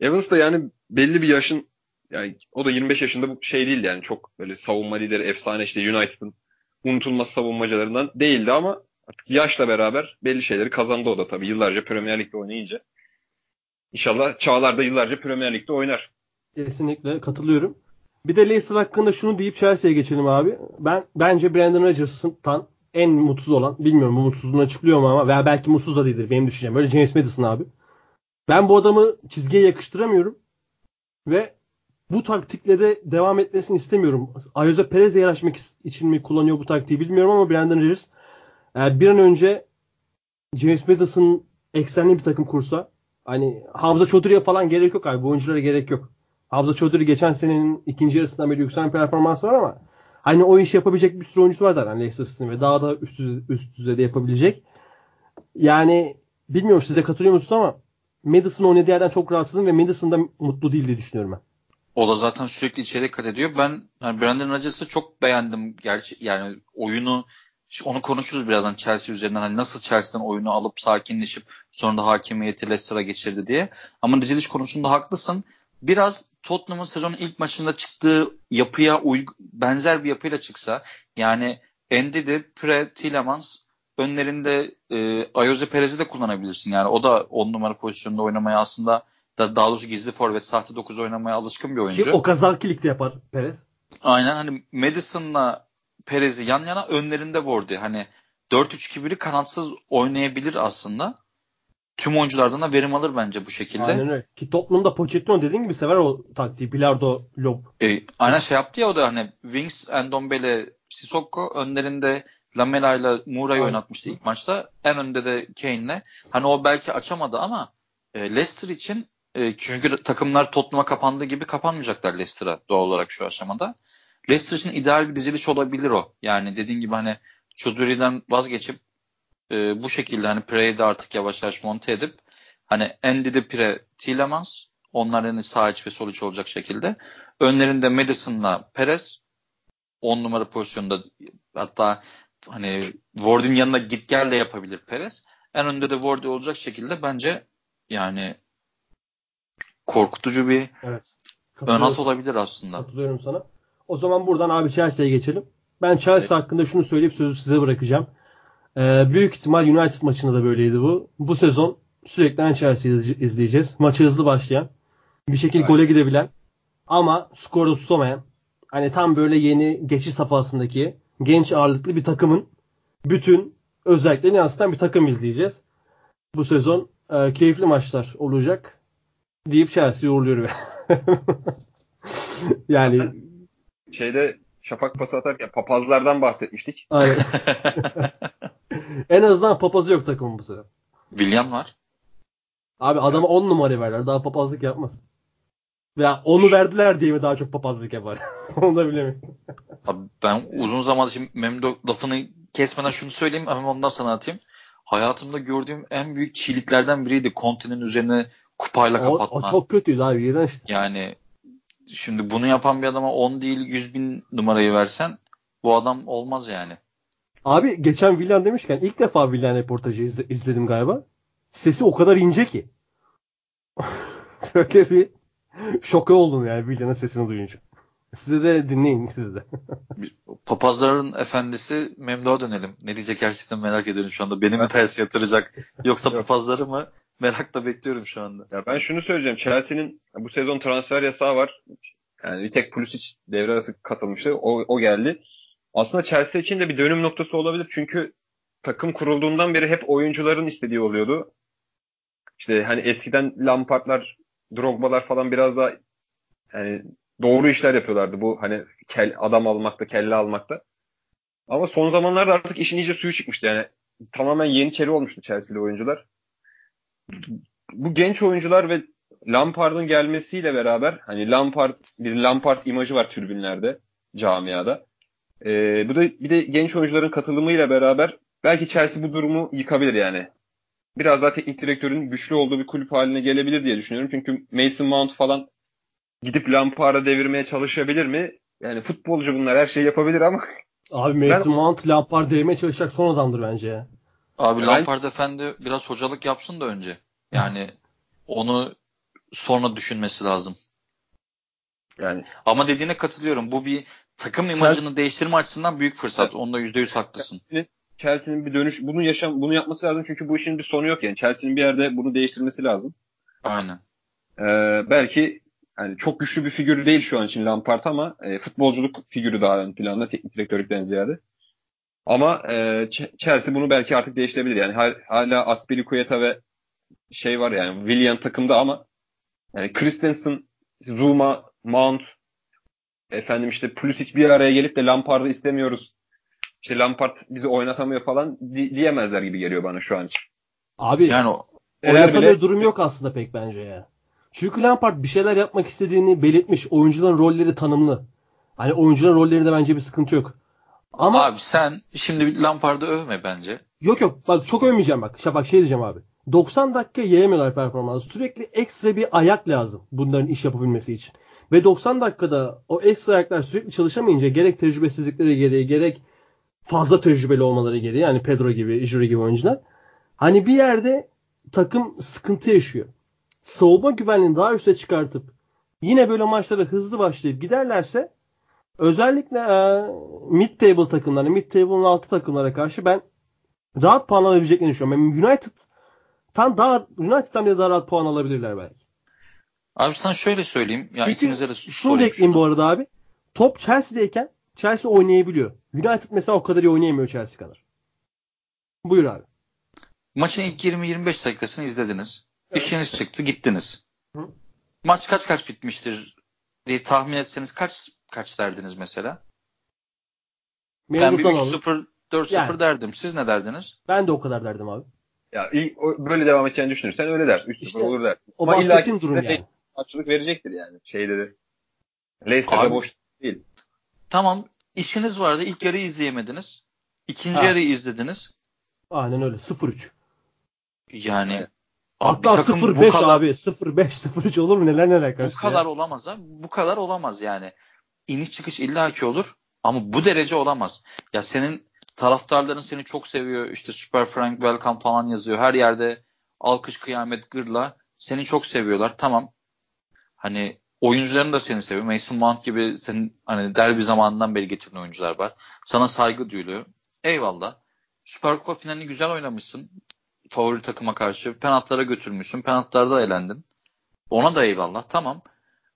Evans da yani belli bir yaşın yani o da 25 yaşında bu şey değildi yani çok böyle savunma lideri efsane işte United'ın unutulmaz savunmacılarından değildi ama artık yaşla beraber belli şeyleri kazandı o da tabii yıllarca Premier Lig'de oynayınca. İnşallah Çağlar da yıllarca Premier Lig'de oynar. Kesinlikle katılıyorum. Bir de Leicester hakkında şunu deyip Chelsea'ye geçelim abi. Ben bence Brandon Rodgers'tan en mutsuz olan, bilmiyorum bu mutsuzluğunu açıklıyor mu ama veya belki mutsuz da değildir benim düşüncem. Böyle James Madison abi. Ben bu adamı çizgiye yakıştıramıyorum. Ve bu taktikle de devam etmesini istemiyorum. Ayoze Perez'e yaraşmak için mi kullanıyor bu taktiği bilmiyorum ama Brandon Rodgers e, bir an önce James Madison eksenli bir takım kursa hani Hamza Çoduri'ye falan gerek yok abi. Bu oyunculara gerek yok. Hamza Çoduri geçen senenin ikinci yarısından beri yükselen performansı var ama hani o işi yapabilecek bir sürü oyuncusu var zaten Leicester City'nin ve daha da üst, düzey- üst düzeyde yapabilecek. Yani bilmiyorum size katılıyor musunuz ama Madison oynadığı yerden çok rahatsızım ve Madison da mutlu değil diye düşünüyorum ben. O da zaten sürekli içeri kat ediyor. Ben yani Brandon Rodgers'ı çok beğendim. Gerçi yani oyunu onu konuşuruz birazdan Chelsea üzerinden. Hani nasıl Chelsea'den oyunu alıp sakinleşip sonra da hakimiyeti Leicester'a geçirdi diye. Ama diziliş konusunda haklısın. Biraz Tottenham'ın sezonun ilk maçında çıktığı yapıya uyg- benzer bir yapıyla çıksa yani Ndidi, Pre, Tielemans önlerinde e, Ayoze Perez'i de kullanabilirsin. Yani o da 10 numara pozisyonda oynamaya aslında da, daha doğrusu gizli forvet, sahte 9 oynamaya alışkın bir oyuncu. Ki o kazalkilik de yapar Perez. Aynen hani Madison'la Perez'i yan yana önlerinde Wardy. Hani 4-3-2-1'i kanatsız oynayabilir aslında. Tüm oyunculardan da verim alır bence bu şekilde. Aynen öyle. Ki Tottenham'da Pochettino dediğin gibi sever o taktiği. Bilardo, lob. E, aynen şey yaptı ya o da hani Wings, Endombele, Sissoko önlerinde Lamela ile Moura'yı oynatmıştı ilk maçta. En önde de Kane'le. Hani o belki açamadı ama e, Leicester için e, çünkü takımlar Tottenham'a kapandığı gibi kapanmayacaklar Leicester'a doğal olarak şu aşamada. Leicester için ideal bir diziliş olabilir o. Yani dediğin gibi hani Choudhury'den vazgeçip e, bu şekilde hani Pre'yi de artık yavaş yavaş monte edip hani Andy'de Pre, Tielemans onlar yani sağ iç ve sol iç olacak şekilde. Önlerinde Madison'la Perez 10 numara pozisyonda hatta hani Ward'in yanına git gel de yapabilir Perez. En önde de Ward olacak şekilde bence yani korkutucu bir Evet. ön hat olabilir aslında. Katılıyorum sana. O zaman buradan abi Chelsea'ye geçelim. Ben Chelsea hakkında şunu söyleyip sözü size bırakacağım. Ee, büyük ihtimal United maçında da böyleydi bu. Bu sezon sürekli Chelsea'yi izleyeceğiz. Maçı hızlı başlayan, bir şekilde Evet. gole gidebilen ama skorda tutamayan, hani tam böyle yeni geçiş safhasındaki genç ağırlıklı bir takımın bütün özelliklerini yansıtan bir takım izleyeceğiz. Bu sezon e, keyifli maçlar olacak deyip Chelsea'yi uğurluyorum. yani Şeyde şafak pası atarken papazlardan bahsetmiştik. aynen. en azından papazı yok takımın bu sene. William var. Abi adama 10 numara verler. Daha papazlık yapmaz. Veya onu verdiler diye mi daha çok papazlık yapar? Onu da bilemiyorum. Abi ben uzun zamandır şimdi Memdo lafını kesmeden şunu söyleyeyim hemen ondan sana atayım. Hayatımda gördüğüm en büyük çiğliklerden biriydi. Kontenin üzerine kupayla O, kapatma. o çok kötüydü abi. İğrenç. Yani şimdi bunu yapan bir adama 10 değil 100 bin numarayı versen bu adam olmaz yani. Abi geçen Villan demişken ilk defa Villan reportajı izle- izledim galiba. Sesi o kadar ince ki. Böyle bir şoka oldum yani Villan'ın sesini duyunca. Size de dinleyin siz de. Papazların efendisi Memduh'a dönelim. Ne diyecek gerçekten merak ediyorum şu anda. Beni mi ters yatıracak yoksa Yok. papazları mı? Merakla bekliyorum şu anda. Ya ben şunu söyleyeceğim. Chelsea'nin bu sezon transfer yasağı var. Yani bir tek Pulisic devre arası katılmıştı. O, o geldi. Aslında Chelsea için de bir dönüm noktası olabilir. Çünkü takım kurulduğundan beri hep oyuncuların istediği oluyordu. işte hani eskiden Lampard'lar, Drogba'lar falan biraz daha yani doğru işler yapıyorlardı. Bu hani kel, adam almakta, kelle almakta. Ama son zamanlarda artık işin iyice suyu çıkmıştı. Yani tamamen yeni çeri olmuştu Chelsea'li oyuncular. Bu genç oyuncular ve Lampard'ın gelmesiyle beraber hani Lampard bir Lampard imajı var tribünlerde, camiada. Ee, bu da bir de genç oyuncuların katılımıyla beraber belki Chelsea bu durumu yıkabilir yani. Biraz daha teknik direktörün güçlü olduğu bir kulüp haline gelebilir diye düşünüyorum. Çünkü Mason Mount falan gidip Lampard'a devirmeye çalışabilir mi? Yani futbolcu bunlar her şeyi yapabilir ama Abi Mason ben... Mount Lampard değmeye çalışacak son adamdır bence ya. Abi yani... Lampard efendi biraz hocalık yapsın da önce. Yani onu sonra düşünmesi lazım. Yani ama dediğine katılıyorum. Bu bir takım imajını değiştirme açısından büyük fırsat. Onda %100 haklısın. Chelsea'nin bir dönüş bunu yaşam bunu yapması lazım çünkü bu işin bir sonu yok yani. Chelsea'nin bir yerde bunu değiştirmesi lazım. Aynen. Ee, belki yani çok güçlü bir figür değil şu an için Lampard ama e, futbolculuk figürü daha ön planda teknik direktörlükten ziyade. Ama e, Chelsea bunu belki artık değiştirebilir. Yani hala Aspilicueta ve şey var yani William takımda ama yani Christensen, Zuma, Mount efendim işte Pulisic bir araya gelip de Lampard'ı istemiyoruz. İşte Lampard bizi oynatamıyor falan di- diyemezler gibi geliyor bana şu an için. Abi yani o oynatamıyor bile... durum yok aslında pek bence ya. Çünkü Lampard bir şeyler yapmak istediğini belirtmiş. Oyuncuların rolleri tanımlı. Hani oyuncuların rollerinde bence bir sıkıntı yok. Ama abi sen şimdi Lampard'ı övme bence. Yok yok. Bak çok övmeyeceğim bak. Şafak şey diyeceğim abi. 90 dakika yiyemiyorlar performansı. Sürekli ekstra bir ayak lazım bunların iş yapabilmesi için. Ve 90 dakikada o ekstra ayaklar sürekli çalışamayınca gerek tecrübesizlikleri gereği gerek fazla tecrübeli olmaları gereği yani Pedro gibi, Jure gibi oyuncular. Hani bir yerde takım sıkıntı yaşıyor savunma güvenliğini daha üste çıkartıp yine böyle maçlara hızlı başlayıp giderlerse özellikle e, mid table takımlara, mid table'ın altı takımlara karşı ben rahat puan alabileceklerini düşünüyorum. Yani United tam daha United'dan bile daha rahat puan alabilirler belki. Abi sana şöyle söyleyeyim. Ya Çünkü de şunu da ekleyeyim bu arada abi. Top Chelsea'deyken Chelsea oynayabiliyor. United mesela o kadar iyi oynayamıyor Chelsea kadar. Buyur abi. Maçın ilk 20-25 dakikasını izlediniz. İşiniz çıktı gittiniz. Hı? Maç kaç kaç bitmiştir diye tahmin etseniz kaç kaç derdiniz mesela? ben bir 3-0 4-0 yani. derdim. Siz ne derdiniz? Ben de o kadar derdim abi. Ya ilk böyle devam edeceğini düşünürsen öyle dersin. 3-0 işte, olur der. O Ama bahsettiğim durum yani. Karşılık verecektir yani şeyde de. Leicester'da boş değil. Tamam. İşiniz vardı. İlk yarıyı izleyemediniz. İkinci ha. yarıyı izlediniz. Aynen öyle. 0-3. Yani evet. Hatta 0-5 abi. 0-5 0-3 olur mu? Neler neler karşı. Bu kadar ya. olamaz ha. Bu kadar olamaz yani. İniş çıkış illaki olur. Ama bu derece olamaz. Ya senin taraftarların seni çok seviyor. İşte Super Frank Welcome falan yazıyor. Her yerde alkış kıyamet gırla. Seni çok seviyorlar. Tamam. Hani oyuncuların da seni seviyor. Mason Mount gibi senin hani derbi zamanından beri getirdiğin oyuncular var. Sana saygı duyuluyor. Eyvallah. Süper Kupa finalini güzel oynamışsın favori takıma karşı penaltılara götürmüşsün. Penaltılarda elendin. Ona da eyvallah. Tamam.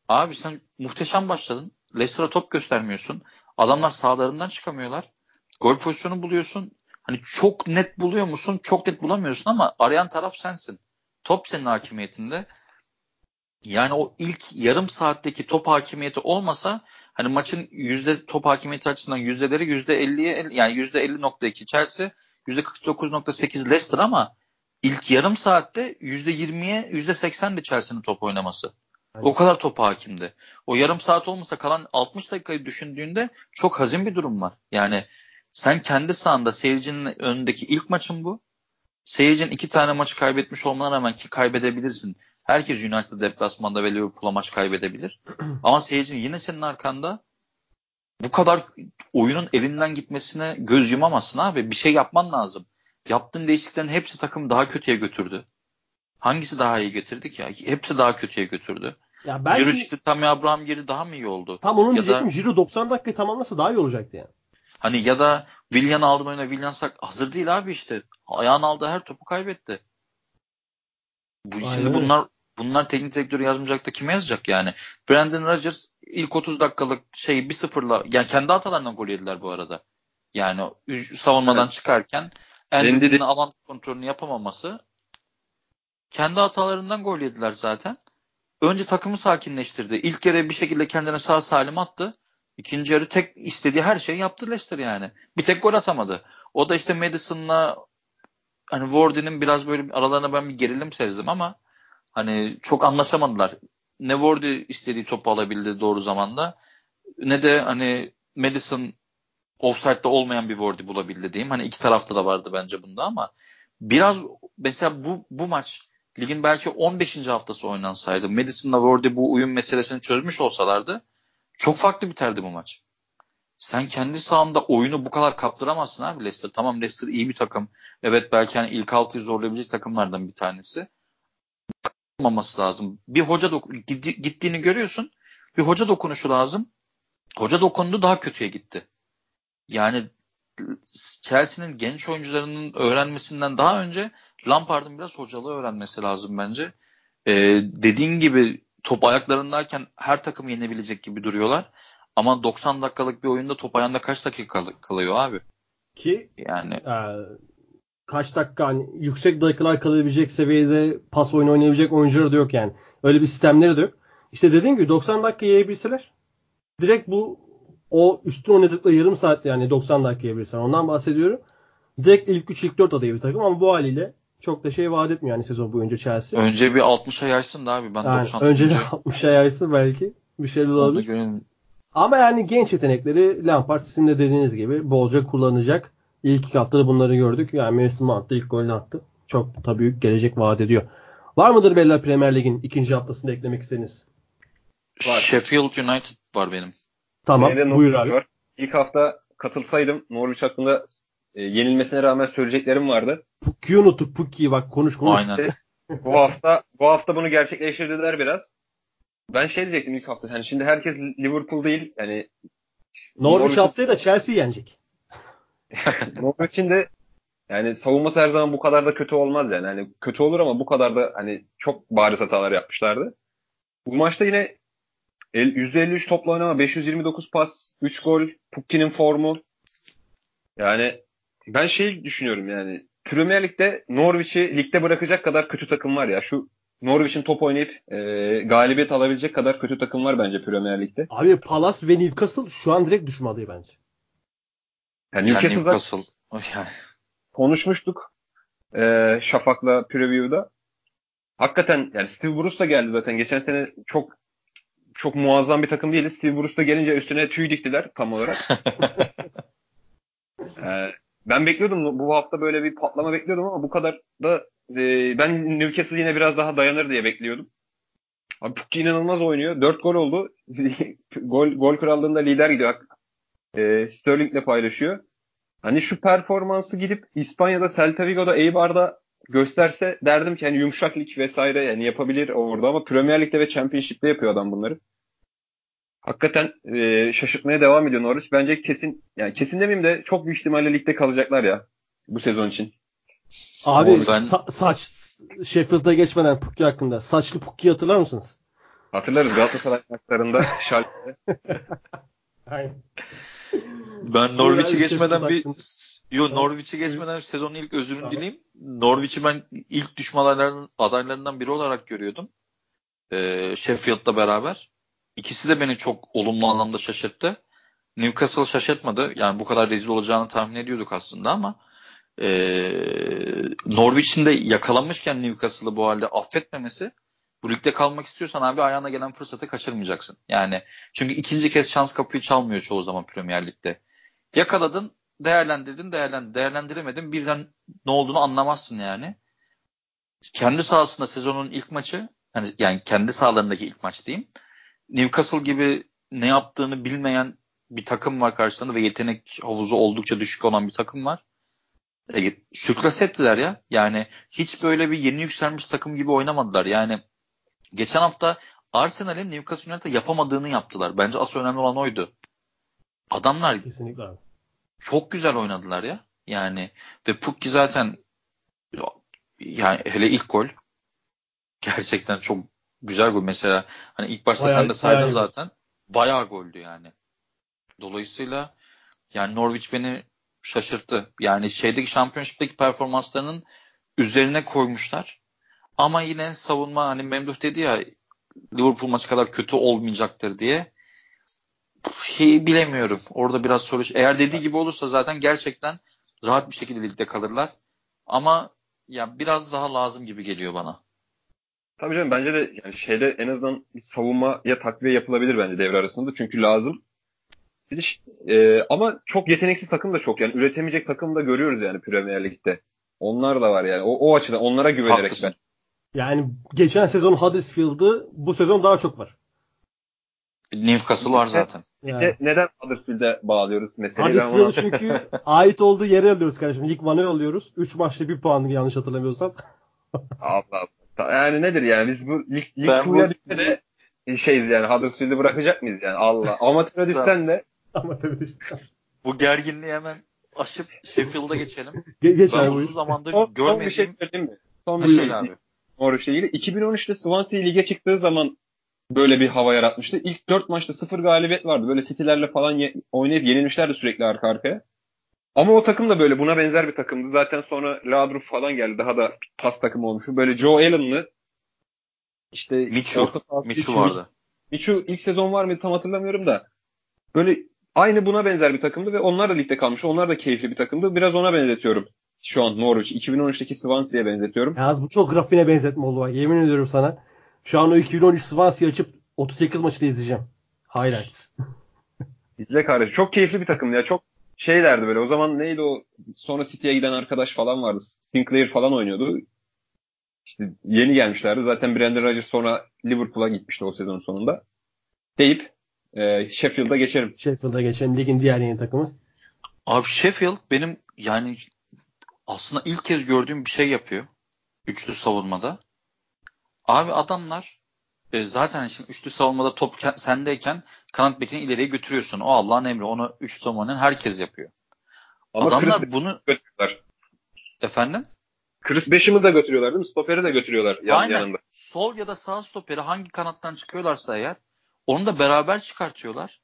Abi sen muhteşem başladın. Leicester'a top göstermiyorsun. Adamlar sağlarından çıkamıyorlar. Gol pozisyonu buluyorsun. Hani çok net buluyor musun? Çok net bulamıyorsun ama arayan taraf sensin. Top senin hakimiyetinde. Yani o ilk yarım saatteki top hakimiyeti olmasa hani maçın yüzde top hakimiyeti açısından yüzdeleri yüzde elliye yani yüzde elli nokta iki Chelsea yüzde kırk dokuz nokta sekiz Leicester ama ilk yarım saatte %20'ye %80 de Chelsea'nin top oynaması. Aynen. O kadar top hakimdi. O yarım saat olmasa kalan 60 dakikayı düşündüğünde çok hazin bir durum var. Yani sen kendi sahanda seyircinin önündeki ilk maçın bu. Seyircinin iki tane maçı kaybetmiş olmana rağmen ki kaybedebilirsin. Herkes United deplasmanda ve Liverpool'a maç kaybedebilir. Ama seyircinin yine senin arkanda bu kadar oyunun elinden gitmesine göz yumamazsın abi. Bir şey yapman lazım yaptığın değişikliklerin hepsi takım daha kötüye götürdü. Hangisi daha iyi getirdi ki? Hepsi daha kötüye götürdü. Ya ben Ciro çıktı Tammy Abraham geri daha mı iyi oldu? Tam onu ya diyecektim. Da, Ciro 90 dakikayı tamamlasa daha iyi olacaktı yani. Hani ya da Willian aldım oyuna Willian sak hazır değil abi işte. Ayağını aldı her topu kaybetti. Bu Aynen şimdi bunlar bunlar teknik direktörü yazmayacak da kime yazacak yani? Brandon Rodgers ilk 30 dakikalık şeyi bir sıfırla yani kendi hatalarından gol yediler bu arada. Yani savunmadan evet. çıkarken Anderson'ın alan kontrolünü yapamaması kendi hatalarından gol yediler zaten. Önce takımı sakinleştirdi. İlk yarı bir şekilde kendine sağ salim attı. İkinci yarı tek istediği her şeyi yaptı Leicester yani. Bir tek gol atamadı. O da işte Madison'la hani Wardy'nin biraz böyle aralarına ben bir gerilim sezdim ama hani çok anlaşamadılar. Ne Wardy istediği topu alabildi doğru zamanda ne de hani Madison offside'da olmayan bir Wardy bulabildi diyeyim. Hani iki tarafta da vardı bence bunda ama biraz mesela bu bu maç ligin belki 15. haftası oynansaydı Madison'la Wardy bu uyum meselesini çözmüş olsalardı çok farklı biterdi bu maç. Sen kendi sahanda oyunu bu kadar kaptıramazsın abi Leicester. Tamam Leicester iyi bir takım. Evet belki hani ilk altıyı zorlayabilecek takımlardan bir tanesi. Olmaması lazım. Bir hoca gittiğini görüyorsun. Bir hoca dokunuşu lazım. Hoca dokundu daha kötüye gitti. Yani Chelsea'nin genç oyuncularının öğrenmesinden daha önce Lampard'ın biraz hocalığı öğrenmesi lazım bence. Ee, dediğin gibi top ayaklarındayken her takım yenebilecek gibi duruyorlar. Ama 90 dakikalık bir oyunda top ayağında kaç dakika kalıyor abi? Ki yani e, kaç dakika hani yüksek dakikalar kalabilecek seviyede pas oyunu oynayabilecek oyuncular da yok yani. Öyle bir sistemleri de yok. İşte dediğim gibi 90 dakika yiyebilseler direkt bu o üstün oynadıkları yarım saatte yani 90 dakika yiyebilirsen ondan bahsediyorum. Direkt ilk 3 ilk 4 adayı bir takım ama bu haliyle çok da şey vaat etmiyor yani sezon boyunca Chelsea. Önce bir 60'a yaysın da abi ben yani 90 Önce bir 60'a yaysın belki bir şeyler olabilir. Ama yani genç yetenekleri Lampard sizin de dediğiniz gibi bolca kullanacak. İlk iki haftada bunları gördük. Yani Mason Mount ilk golünü attı. Çok da büyük gelecek vaat ediyor. Var mıdır Bella Premier Lig'in ikinci haftasında eklemek istediğiniz? Var. Sheffield United var benim. Tamam benim buyur abi. Var. İlk hafta katılsaydım Norwich hakkında e, yenilmesine rağmen söyleyeceklerim vardı. Pukki'yi unuttuk. Pukki'yi bak konuş konuş. Aynen. bu hafta bu hafta bunu gerçekleştirdiler biraz. Ben şey diyecektim ilk hafta. Hani şimdi herkes Liverpool değil. Yani Norwich haftaya da Chelsea yenecek. Norwich'in de yani savunması her zaman bu kadar da kötü olmaz yani. Hani kötü olur ama bu kadar da hani çok bariz hatalar yapmışlardı. Bu maçta yine %53 topla oynama, 529 pas, 3 gol, Pukki'nin formu. Yani ben şey düşünüyorum yani Premier Lig'de Norwich'i ligde bırakacak kadar kötü takım var ya. Şu Norwich'in top oynayıp e, galibiyet alabilecek kadar kötü takım var bence Premier Lig'de. Abi Palace ve Newcastle şu an direkt düşme adayı bence. Yani Newcastle, yani Newcastle. Yani. konuşmuştuk e, Şafak'la Preview'da. Hakikaten yani Steve Bruce da geldi zaten. Geçen sene çok çok muazzam bir takım değiliz. Steve Bruce da gelince üstüne tüy diktiler tam olarak. ee, ben bekliyordum bu hafta böyle bir patlama bekliyordum ama bu kadar da e, ben Newcastle yine biraz daha dayanır diye bekliyordum. Abi inanılmaz oynuyor. 4 gol oldu. gol gol krallığında lider gidiyor. E, Sterling'le paylaşıyor. Hani şu performansı gidip İspanya'da Celta Vigo'da Eibar'da gösterse derdim ki hani yumuşak lig vesaire yani yapabilir orada ama Premier Lig'de ve Championship'te yapıyor adam bunları. Hakikaten e, şaşırtmaya devam ediyor Norwich. Bence kesin yani kesin demeyeyim de çok büyük ihtimalle ligde kalacaklar ya bu sezon için. Abi ben... sa- saç Sheffield'a geçmeden Pukki hakkında. Saçlı Pukki hatırlar mısınız? Hatırlarız Galatasaray maçlarında Schalke'de. Aynen. Ben Norwich'i geçmeden bir Yo Norwich'i geçmeden sezonun ilk özürünü tamam. dileyim. Norwich'i ben ilk düşman adaylarından biri olarak görüyordum. Ee, Sheffield'la beraber. İkisi de beni çok olumlu anlamda şaşırttı. Newcastle şaşırtmadı. Yani bu kadar rezil olacağını tahmin ediyorduk aslında ama e, Norwich'in de yakalamışken Newcastle'ı bu halde affetmemesi bu ligde kalmak istiyorsan abi ayağına gelen fırsatı kaçırmayacaksın. Yani çünkü ikinci kez şans kapıyı çalmıyor çoğu zaman Premier Lig'de. Yakaladın, değerlendirdin, değerlendirdin, değerlendiremedin birden ne olduğunu anlamazsın yani. Kendi sahasında sezonun ilk maçı yani, yani kendi sahalarındaki ilk maç diyeyim. Newcastle gibi ne yaptığını bilmeyen bir takım var karşısında ve yetenek havuzu oldukça düşük olan bir takım var. E, sürklas ettiler ya. Yani hiç böyle bir yeni yükselmiş takım gibi oynamadılar. Yani geçen hafta Arsenal'in Newcastle United'a yapamadığını yaptılar. Bence asıl önemli olan oydu. Adamlar Kesinlikle abi. çok güzel oynadılar ya. Yani ve Pukki zaten yani hele ilk gol gerçekten çok güzel gol. Mesela hani ilk başta bayağı, sen de saydın zaten. Bayağı goldü yani. Dolayısıyla yani Norwich beni şaşırttı. Yani şeydeki şampiyonşipteki performanslarının üzerine koymuşlar. Ama yine savunma hani Memduh dedi ya Liverpool maçı kadar kötü olmayacaktır diye. Şey, bilemiyorum. Orada biraz soru. Eğer dediği gibi olursa zaten gerçekten rahat bir şekilde ligde kalırlar. Ama ya biraz daha lazım gibi geliyor bana. Tabii canım bence de yani şeyde en azından bir savunmaya takviye yapılabilir bence devre arasında. Çünkü lazım. Bir de, e, ama çok yeteneksiz takım da çok. Yani üretemeyecek takım da görüyoruz yani Premier Lig'de. Onlar da var yani. O, o açıdan onlara güvenerek Haklısın. ben. Yani geçen sezon Huddersfield'ı bu sezon daha çok var. Newcastle var zaten. Yani. Ne- neden Huddersfield'e bağlıyoruz meseleyi? Ben Huddersfield'ı ona- çünkü ait olduğu yere alıyoruz kardeşim. Lig One'a yolluyoruz. 3 maçta 1 puan yanlış hatırlamıyorsam. Allah Allah. Yani nedir yani biz bu lig, lig bu- düşse de şeyiz yani Huddersfield'i bırakacak mıyız yani Allah. Amatöre düşsen de Ama tabii işte. Bu gerginliği hemen aşıp Sheffield'a geçelim. Ge- geç Ben abi uzun zamandır son, son bir görmediğim şey söyleyeyim mi? Son bir bir şey abi. Norwich'le ilgili. 2013'te Swansea lige çıktığı zaman böyle bir hava yaratmıştı. İlk 4 maçta 0 galibiyet vardı. Böyle City'lerle falan ye- oynayıp yenilmişlerdi sürekli arka arkaya. Ama o takım da böyle buna benzer bir takımdı. Zaten sonra Laudrup falan geldi. Daha da pas takımı olmuştu. Böyle Joe Allen'lı işte Michu. orta sahası Michu Michu- vardı. Michu ilk sezon var mıydı tam hatırlamıyorum da. Böyle aynı buna benzer bir takımdı ve onlar da ligde kalmış. Onlar da keyifli bir takımdı. Biraz ona benzetiyorum. Şu an Norwich. 2013'teki Swansea'ya benzetiyorum. Yalnız bu çok rafine benzetme oldu bak. Yemin ediyorum sana. Şu an o 2013 Swansea açıp 38 maçını izleyeceğim. Highlights. İzle kardeşim. Çok keyifli bir takım ya. Çok şeylerdi böyle. O zaman neydi o? Sonra City'ye giden arkadaş falan vardı. Sinclair falan oynuyordu. İşte yeni gelmişlerdi. Zaten Brendan Rodgers sonra Liverpool'a gitmişti o sezon sonunda. Deyip e, Sheffield'a geçelim. Sheffield'a geçelim. Ligin diğer yeni takımı. Abi Sheffield benim yani aslında ilk kez gördüğüm bir şey yapıyor. Üçlü savunmada. Abi adamlar e, zaten şimdi üçlü savunmada top ke- sendeyken kanat bekini ileriye götürüyorsun. O Allah'ın emri. Onu üçlü savunmanın herkes yapıyor. Ama adamlar Chris bunu götürüyorlar. efendim Chris Besham'ı da götürüyorlar değil mi? Stopper'i de götürüyorlar yan Aynen. yanında. Sol ya da sağ stoperi hangi kanattan çıkıyorlarsa eğer onu da beraber çıkartıyorlar.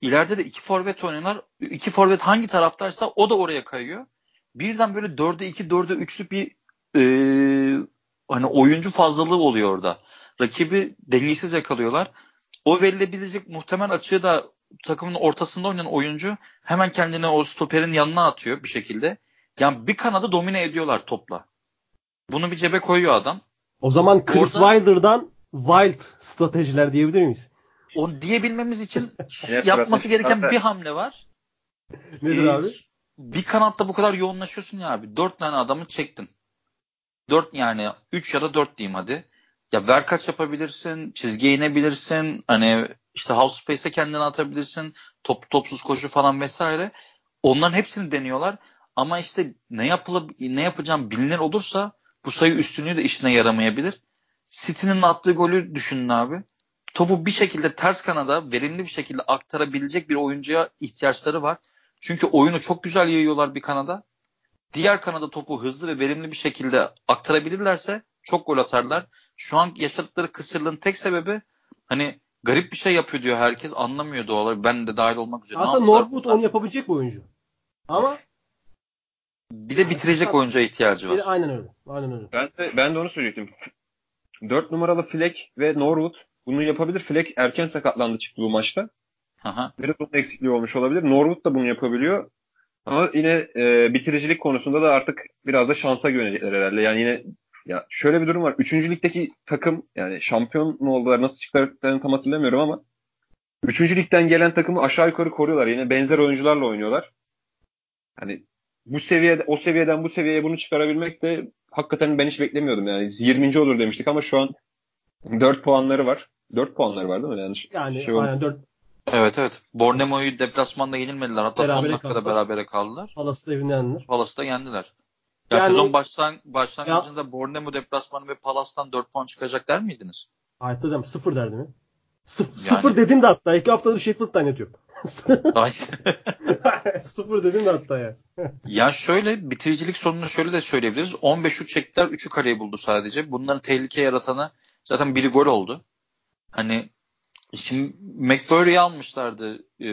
İleride de iki forvet oynuyorlar. İki forvet hangi taraftaysa o da oraya kayıyor. Birden böyle 4'e 2, 4'e 3'lük bir e, hani oyuncu fazlalığı oluyor orada. Rakibi dengesiz yakalıyorlar. O verilebilecek muhtemel açığı da takımın ortasında oynayan oyuncu hemen kendini o stoperin yanına atıyor bir şekilde. Yani bir kanadı domine ediyorlar topla. Bunu bir cebe koyuyor adam. O zaman Chris Orada- Wilder'dan wild stratejiler diyebilir miyiz? Onu diyebilmemiz için yapması gereken bir hamle var. Nedir Ee, abi? Bir kanatta bu kadar yoğunlaşıyorsun ya abi. Dört tane adamı çektin. Dört yani üç ya da dört diyeyim hadi. Ya ver kaç yapabilirsin, çizgiye inebilirsin, hani işte half space'e kendini atabilirsin, top topsuz koşu falan vesaire. Onların hepsini deniyorlar. Ama işte ne yapılıp ne yapacağım bilinir olursa bu sayı üstünlüğü de işine yaramayabilir. City'nin attığı golü düşünün abi. Topu bir şekilde ters kanada verimli bir şekilde aktarabilecek bir oyuncuya ihtiyaçları var. Çünkü oyunu çok güzel yayıyorlar bir kanada. Diğer kanada topu hızlı ve verimli bir şekilde aktarabilirlerse çok gol atarlar. Şu an yaşadıkları kısırlığın tek sebebi hani garip bir şey yapıyor diyor herkes. Anlamıyor doğal olarak. Ben de dahil olmak üzere. Aslında Norwood onu yapabilecek bir oyuncu. Ama Bir de bitirecek oyuncuya ihtiyacı var. bir- aynen öyle. Aynen öyle. Ben de, ben de onu söyleyecektim. 4 numaralı Fleck ve Norwood bunu yapabilir. Fleck erken sakatlandı çıktı bu maçta. Aha. Biraz onun eksikliği olmuş olabilir. Norwood da bunu yapabiliyor. Ama yine e, bitiricilik konusunda da artık biraz da şansa güvenecekler herhalde. Yani yine ya şöyle bir durum var. Üçüncü ligdeki takım yani şampiyon mu oldular nasıl çıktıklarını tam hatırlamıyorum ama Üçüncü ligden gelen takımı aşağı yukarı koruyorlar. Yine benzer oyuncularla oynuyorlar. Hani bu seviyede o seviyeden bu seviyeye bunu çıkarabilmek de hakikaten ben hiç beklemiyordum. Yani 20. olur demiştik ama şu an 4 puanları var. 4 puanları var değil mi? Yanlış. Yani Şey aynen 4 Evet evet. Bornemo'yu deplasmanda yenilmediler. Hatta son Berabere dakikada kaldılar. berabere kaldılar. Palası da evinden yendiler. Palas'ı da yendiler. Ya Yani- sezon başlan başlangıcında Bornemo deplasmanı ve Palas'tan 4 puan çıkacak der miydiniz? Hayatta demem. Sıfır derdi mi? Sıf- Yani- Sıfır dedim de hatta. iki haftadır Sheffield'dan yatıyorum. Ay. sıfır dedim de hatta ya. ya şöyle bitiricilik sonunu şöyle de söyleyebiliriz. 15 şut çektiler 3'ü kaleye buldu sadece. Bunların tehlike yaratanı zaten biri gol oldu. Hani şimdi McBurry'i almışlardı e,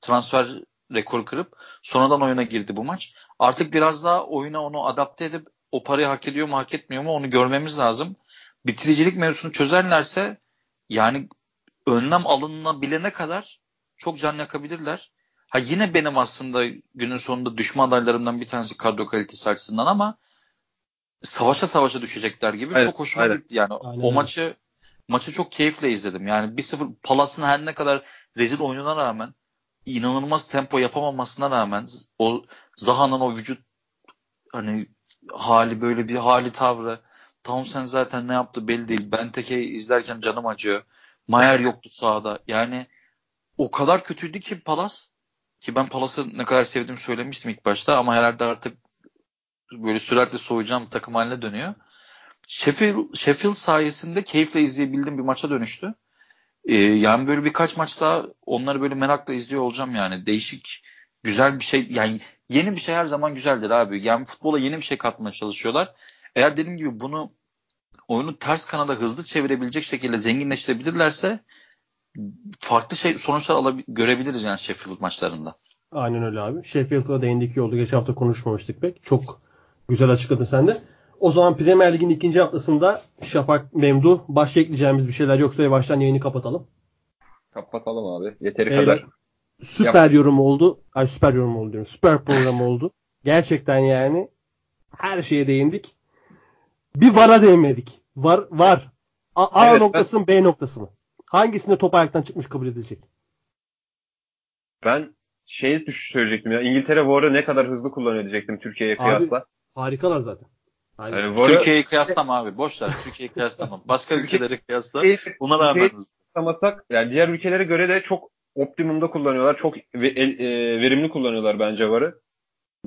transfer rekoru kırıp sonradan oyuna girdi bu maç. Artık biraz daha oyuna onu adapte edip o parayı hak ediyor mu hak etmiyor mu onu görmemiz lazım. Bitiricilik mevzusunu çözerlerse yani önlem alınabilene kadar çok can yakabilirler. Ha yine benim aslında günün sonunda düşman adaylarımdan bir tanesi kadro kalitesi açısından ama savaşa savaşa düşecekler gibi Aynen, çok hoşuma aynen. gitti yani. Aynen o maçı maçı çok keyifle izledim. Yani 1-0 Palas'ın her ne kadar rezil oyununa rağmen inanılmaz tempo yapamamasına rağmen o Zaha'nın o vücut hani hali böyle bir hali tavrı Townsend zaten ne yaptı belli değil. Benteke'yi izlerken canım acıyor. Mayer yoktu sahada. Yani o kadar kötüydü ki Palas ki ben Palas'ı ne kadar sevdiğimi söylemiştim ilk başta ama herhalde artık böyle süratle soğuyacağım takım haline dönüyor. Sheffield, Sheffield sayesinde keyifle izleyebildiğim bir maça dönüştü. Ee, yani böyle birkaç maç daha onları böyle merakla izliyor olacağım yani. Değişik, güzel bir şey. Yani yeni bir şey her zaman güzeldir abi. Yani futbola yeni bir şey katmaya çalışıyorlar. Eğer dediğim gibi bunu oyunu ters kanada hızlı çevirebilecek şekilde zenginleştirebilirlerse farklı şey sonuçlar alabi- görebiliriz yani Sheffield maçlarında. Aynen öyle abi. Sheffield'a değindik iyi oldu. Geçen hafta konuşmamıştık pek. Çok güzel açıkladın sen de. O zaman Premier Lig'in ikinci haftasında Şafak Memduh başka ekleyeceğimiz bir şeyler yoksa yavaştan yayını kapatalım. Kapatalım abi. Yeteri Beyler, kadar. Süper yorum oldu. Ay süper yorum oldu diyorum. Süper program oldu. Gerçekten yani her şeye değindik. Bir vara değinmedik. Var var. A, A Evet, noktası mı B noktası mı? Hangisinde top ayaktan çıkmış kabul edilecek? Ben şey söyleyecektim ya. İngiltere VAR'ı ne kadar hızlı kullanıyor diyecektim Türkiye'ye Abi, kıyasla. Harikalar zaten. Aynen. Yani VAR'ı Türkiye'yi kıyaslama abi. Boş ver. Türkiye'yi kıyaslama. Başka ülkeleri kıyasla. Buna rağmen kıyaslamasak yani diğer ülkelere göre de çok optimumda kullanıyorlar. Çok e, verimli kullanıyorlar bence VAR'ı.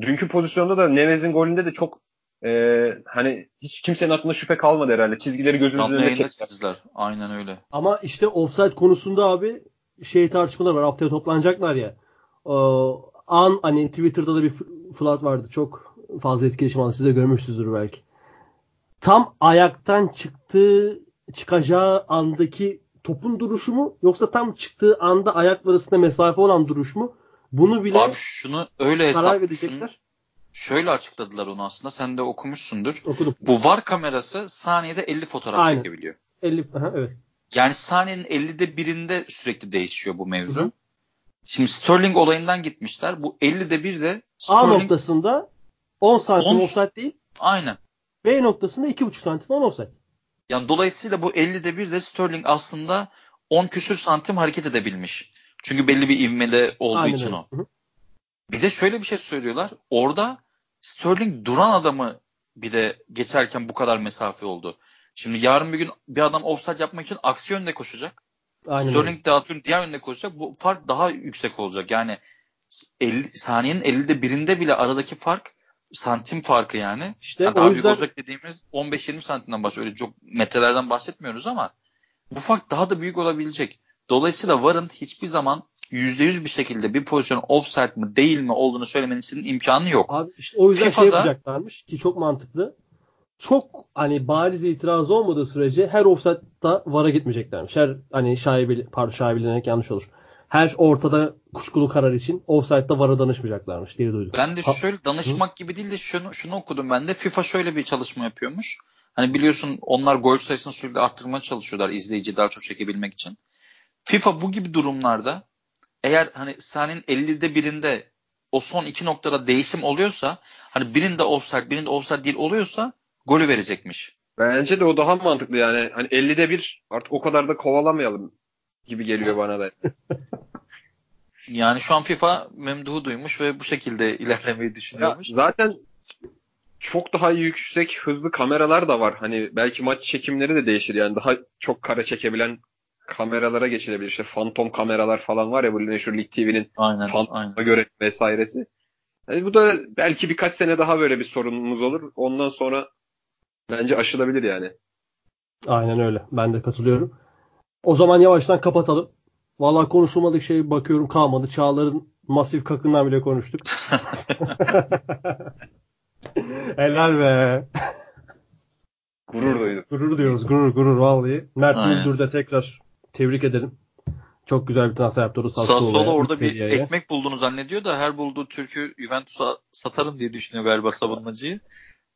Dünkü pozisyonda da Nevez'in golünde de çok e, hani hiç kimsenin aklında şüphe kalmadı herhalde. Çizgileri gözümüzün canlı önüne çektiler. Aynen öyle. Ama işte offside konusunda abi şey tartışmalar var. Haftaya toplanacaklar ya. O, an hani Twitter'da da bir flat vardı. Çok fazla etkileşim aldı. Siz de görmüşsünüzdür belki. Tam ayaktan çıktığı çıkacağı andaki topun duruşu mu yoksa tam çıktığı anda ayaklar arasında mesafe olan duruş mu? Bunu bile Abi şunu öyle hesap verecekler. şöyle açıkladılar onu aslında. Sen de okumuşsundur. Okudum. Bu VAR kamerası saniyede 50 fotoğraf Aynen. çekebiliyor. 50 aha, evet. Yani saniyenin 50'de birinde sürekli değişiyor bu mevzu. Hı hı. Şimdi Sterling olayından gitmişler. Bu 50'de bir de A Sterling noktasında 10 santim 10 offside değil. aynen. B noktasında 2,5 santim 10 offside. Yani dolayısıyla bu 50'de bir de Sterling aslında 10 küsür santim hareket edebilmiş. Çünkü belli bir ivmeli olduğu Aynen için öyle. o. Hı hı. Bir de şöyle bir şey söylüyorlar. Orada Sterling duran adamı bir de geçerken bu kadar mesafe oldu. Şimdi yarın bir gün bir adam offside yapmak için aksi yönde koşacak. Aynen. Sterling de atıyorum diğer yönde koşacak. Bu fark daha yüksek olacak. Yani 50, saniyenin 50'de birinde bile aradaki fark santim farkı yani. İşte Yani o daha büyük yüzden olacak dediğimiz 15-20 santimden bahsediyoruz. Öyle çok metrelerden bahsetmiyoruz ama bu fark daha da büyük olabilecek. Dolayısıyla VAR'ın hiçbir zaman %100 bir şekilde bir pozisyon offside mı değil mi olduğunu söylemesinin imkanı yok. Abi işte o yüzden şey FIFA'da- yapacaklarmış ki çok mantıklı. Çok hani bariz itiraz olmadığı sürece her offside'da VAR'a gitmeyeceklermiş. Her hani şaibeli, pardon şaibelenerek yanlış olur. Her ortada kuşkulu karar için offside'da VAR'a danışmayacaklarmış diye duydum. Ben de şöyle danışmak gibi değil de şunu, şunu okudum ben de. FIFA şöyle bir çalışma yapıyormuş. Hani biliyorsun onlar gol sayısını sürekli arttırmaya çalışıyorlar izleyici daha çok çekebilmek için. FIFA bu gibi durumlarda eğer hani sahnenin 50'de birinde o son iki noktada değişim oluyorsa hani birinde offside birinde offside değil oluyorsa golü verecekmiş. Bence de o daha mantıklı yani. Hani 50'de bir artık o kadar da kovalamayalım gibi geliyor bana da. Yani şu an FIFA memduhu duymuş ve bu şekilde ilerlemeyi Ya düşünüyormuş. zaten çok daha yüksek hızlı kameralar da var. Hani belki maç çekimleri de değişir yani daha çok kare çekebilen kameralara geçilebilir. İşte fantom kameralar falan var ya bu meşhur Lig TV'nin Aynen, fantoma aynen. göre vesairesi. Yani bu da belki birkaç sene daha böyle bir sorunumuz olur. Ondan sonra bence aşılabilir yani. Aynen öyle. Ben de katılıyorum. O zaman yavaştan kapatalım. Vallahi konuşulmadık şey bakıyorum kalmadı. Çağlar'ın masif kakından bile konuştuk. Helal be. Gurur duydum. Gurur diyoruz. Gurur gurur vallahi. Mert Aynen. Müldür de tekrar tebrik ederim. Çok güzel bir transfer yaptı. Sassuolo orada bir seviyeye. ekmek bulduğunu zannediyor da her bulduğu Türk'ü Juventus'a satarım diye düşünüyor galiba savunmacıyı.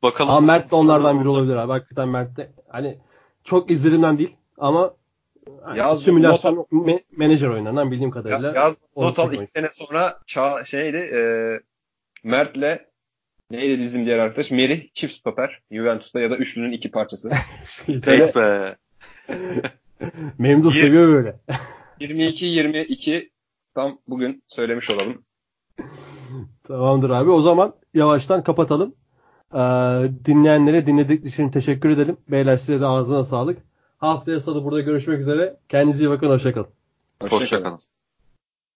Bakalım. Ama Mert de onlardan biri olacak. olabilir abi. Hakikaten Mert de hani çok izlediğimden değil ama Yaz- simülasyon me- menajer oyunlarından bildiğim kadarıyla. Ya, yaz not al çok iki oyun. sene sonra ça şeydi e, Mert'le neydi bizim diğer arkadaş? Merih çift stoper. Juventus'ta ya da üçlünün iki parçası. Tek be. Memduh seviyor böyle. 22-22 tam bugün söylemiş olalım. Tamamdır abi. O zaman yavaştan kapatalım. Ee, dinleyenlere dinledikleri için teşekkür edelim. Beyler size de ağzına sağlık. Haftaya salı burada görüşmek üzere. Kendinize iyi bakın. Hoşçakalın. Hoşçakalın.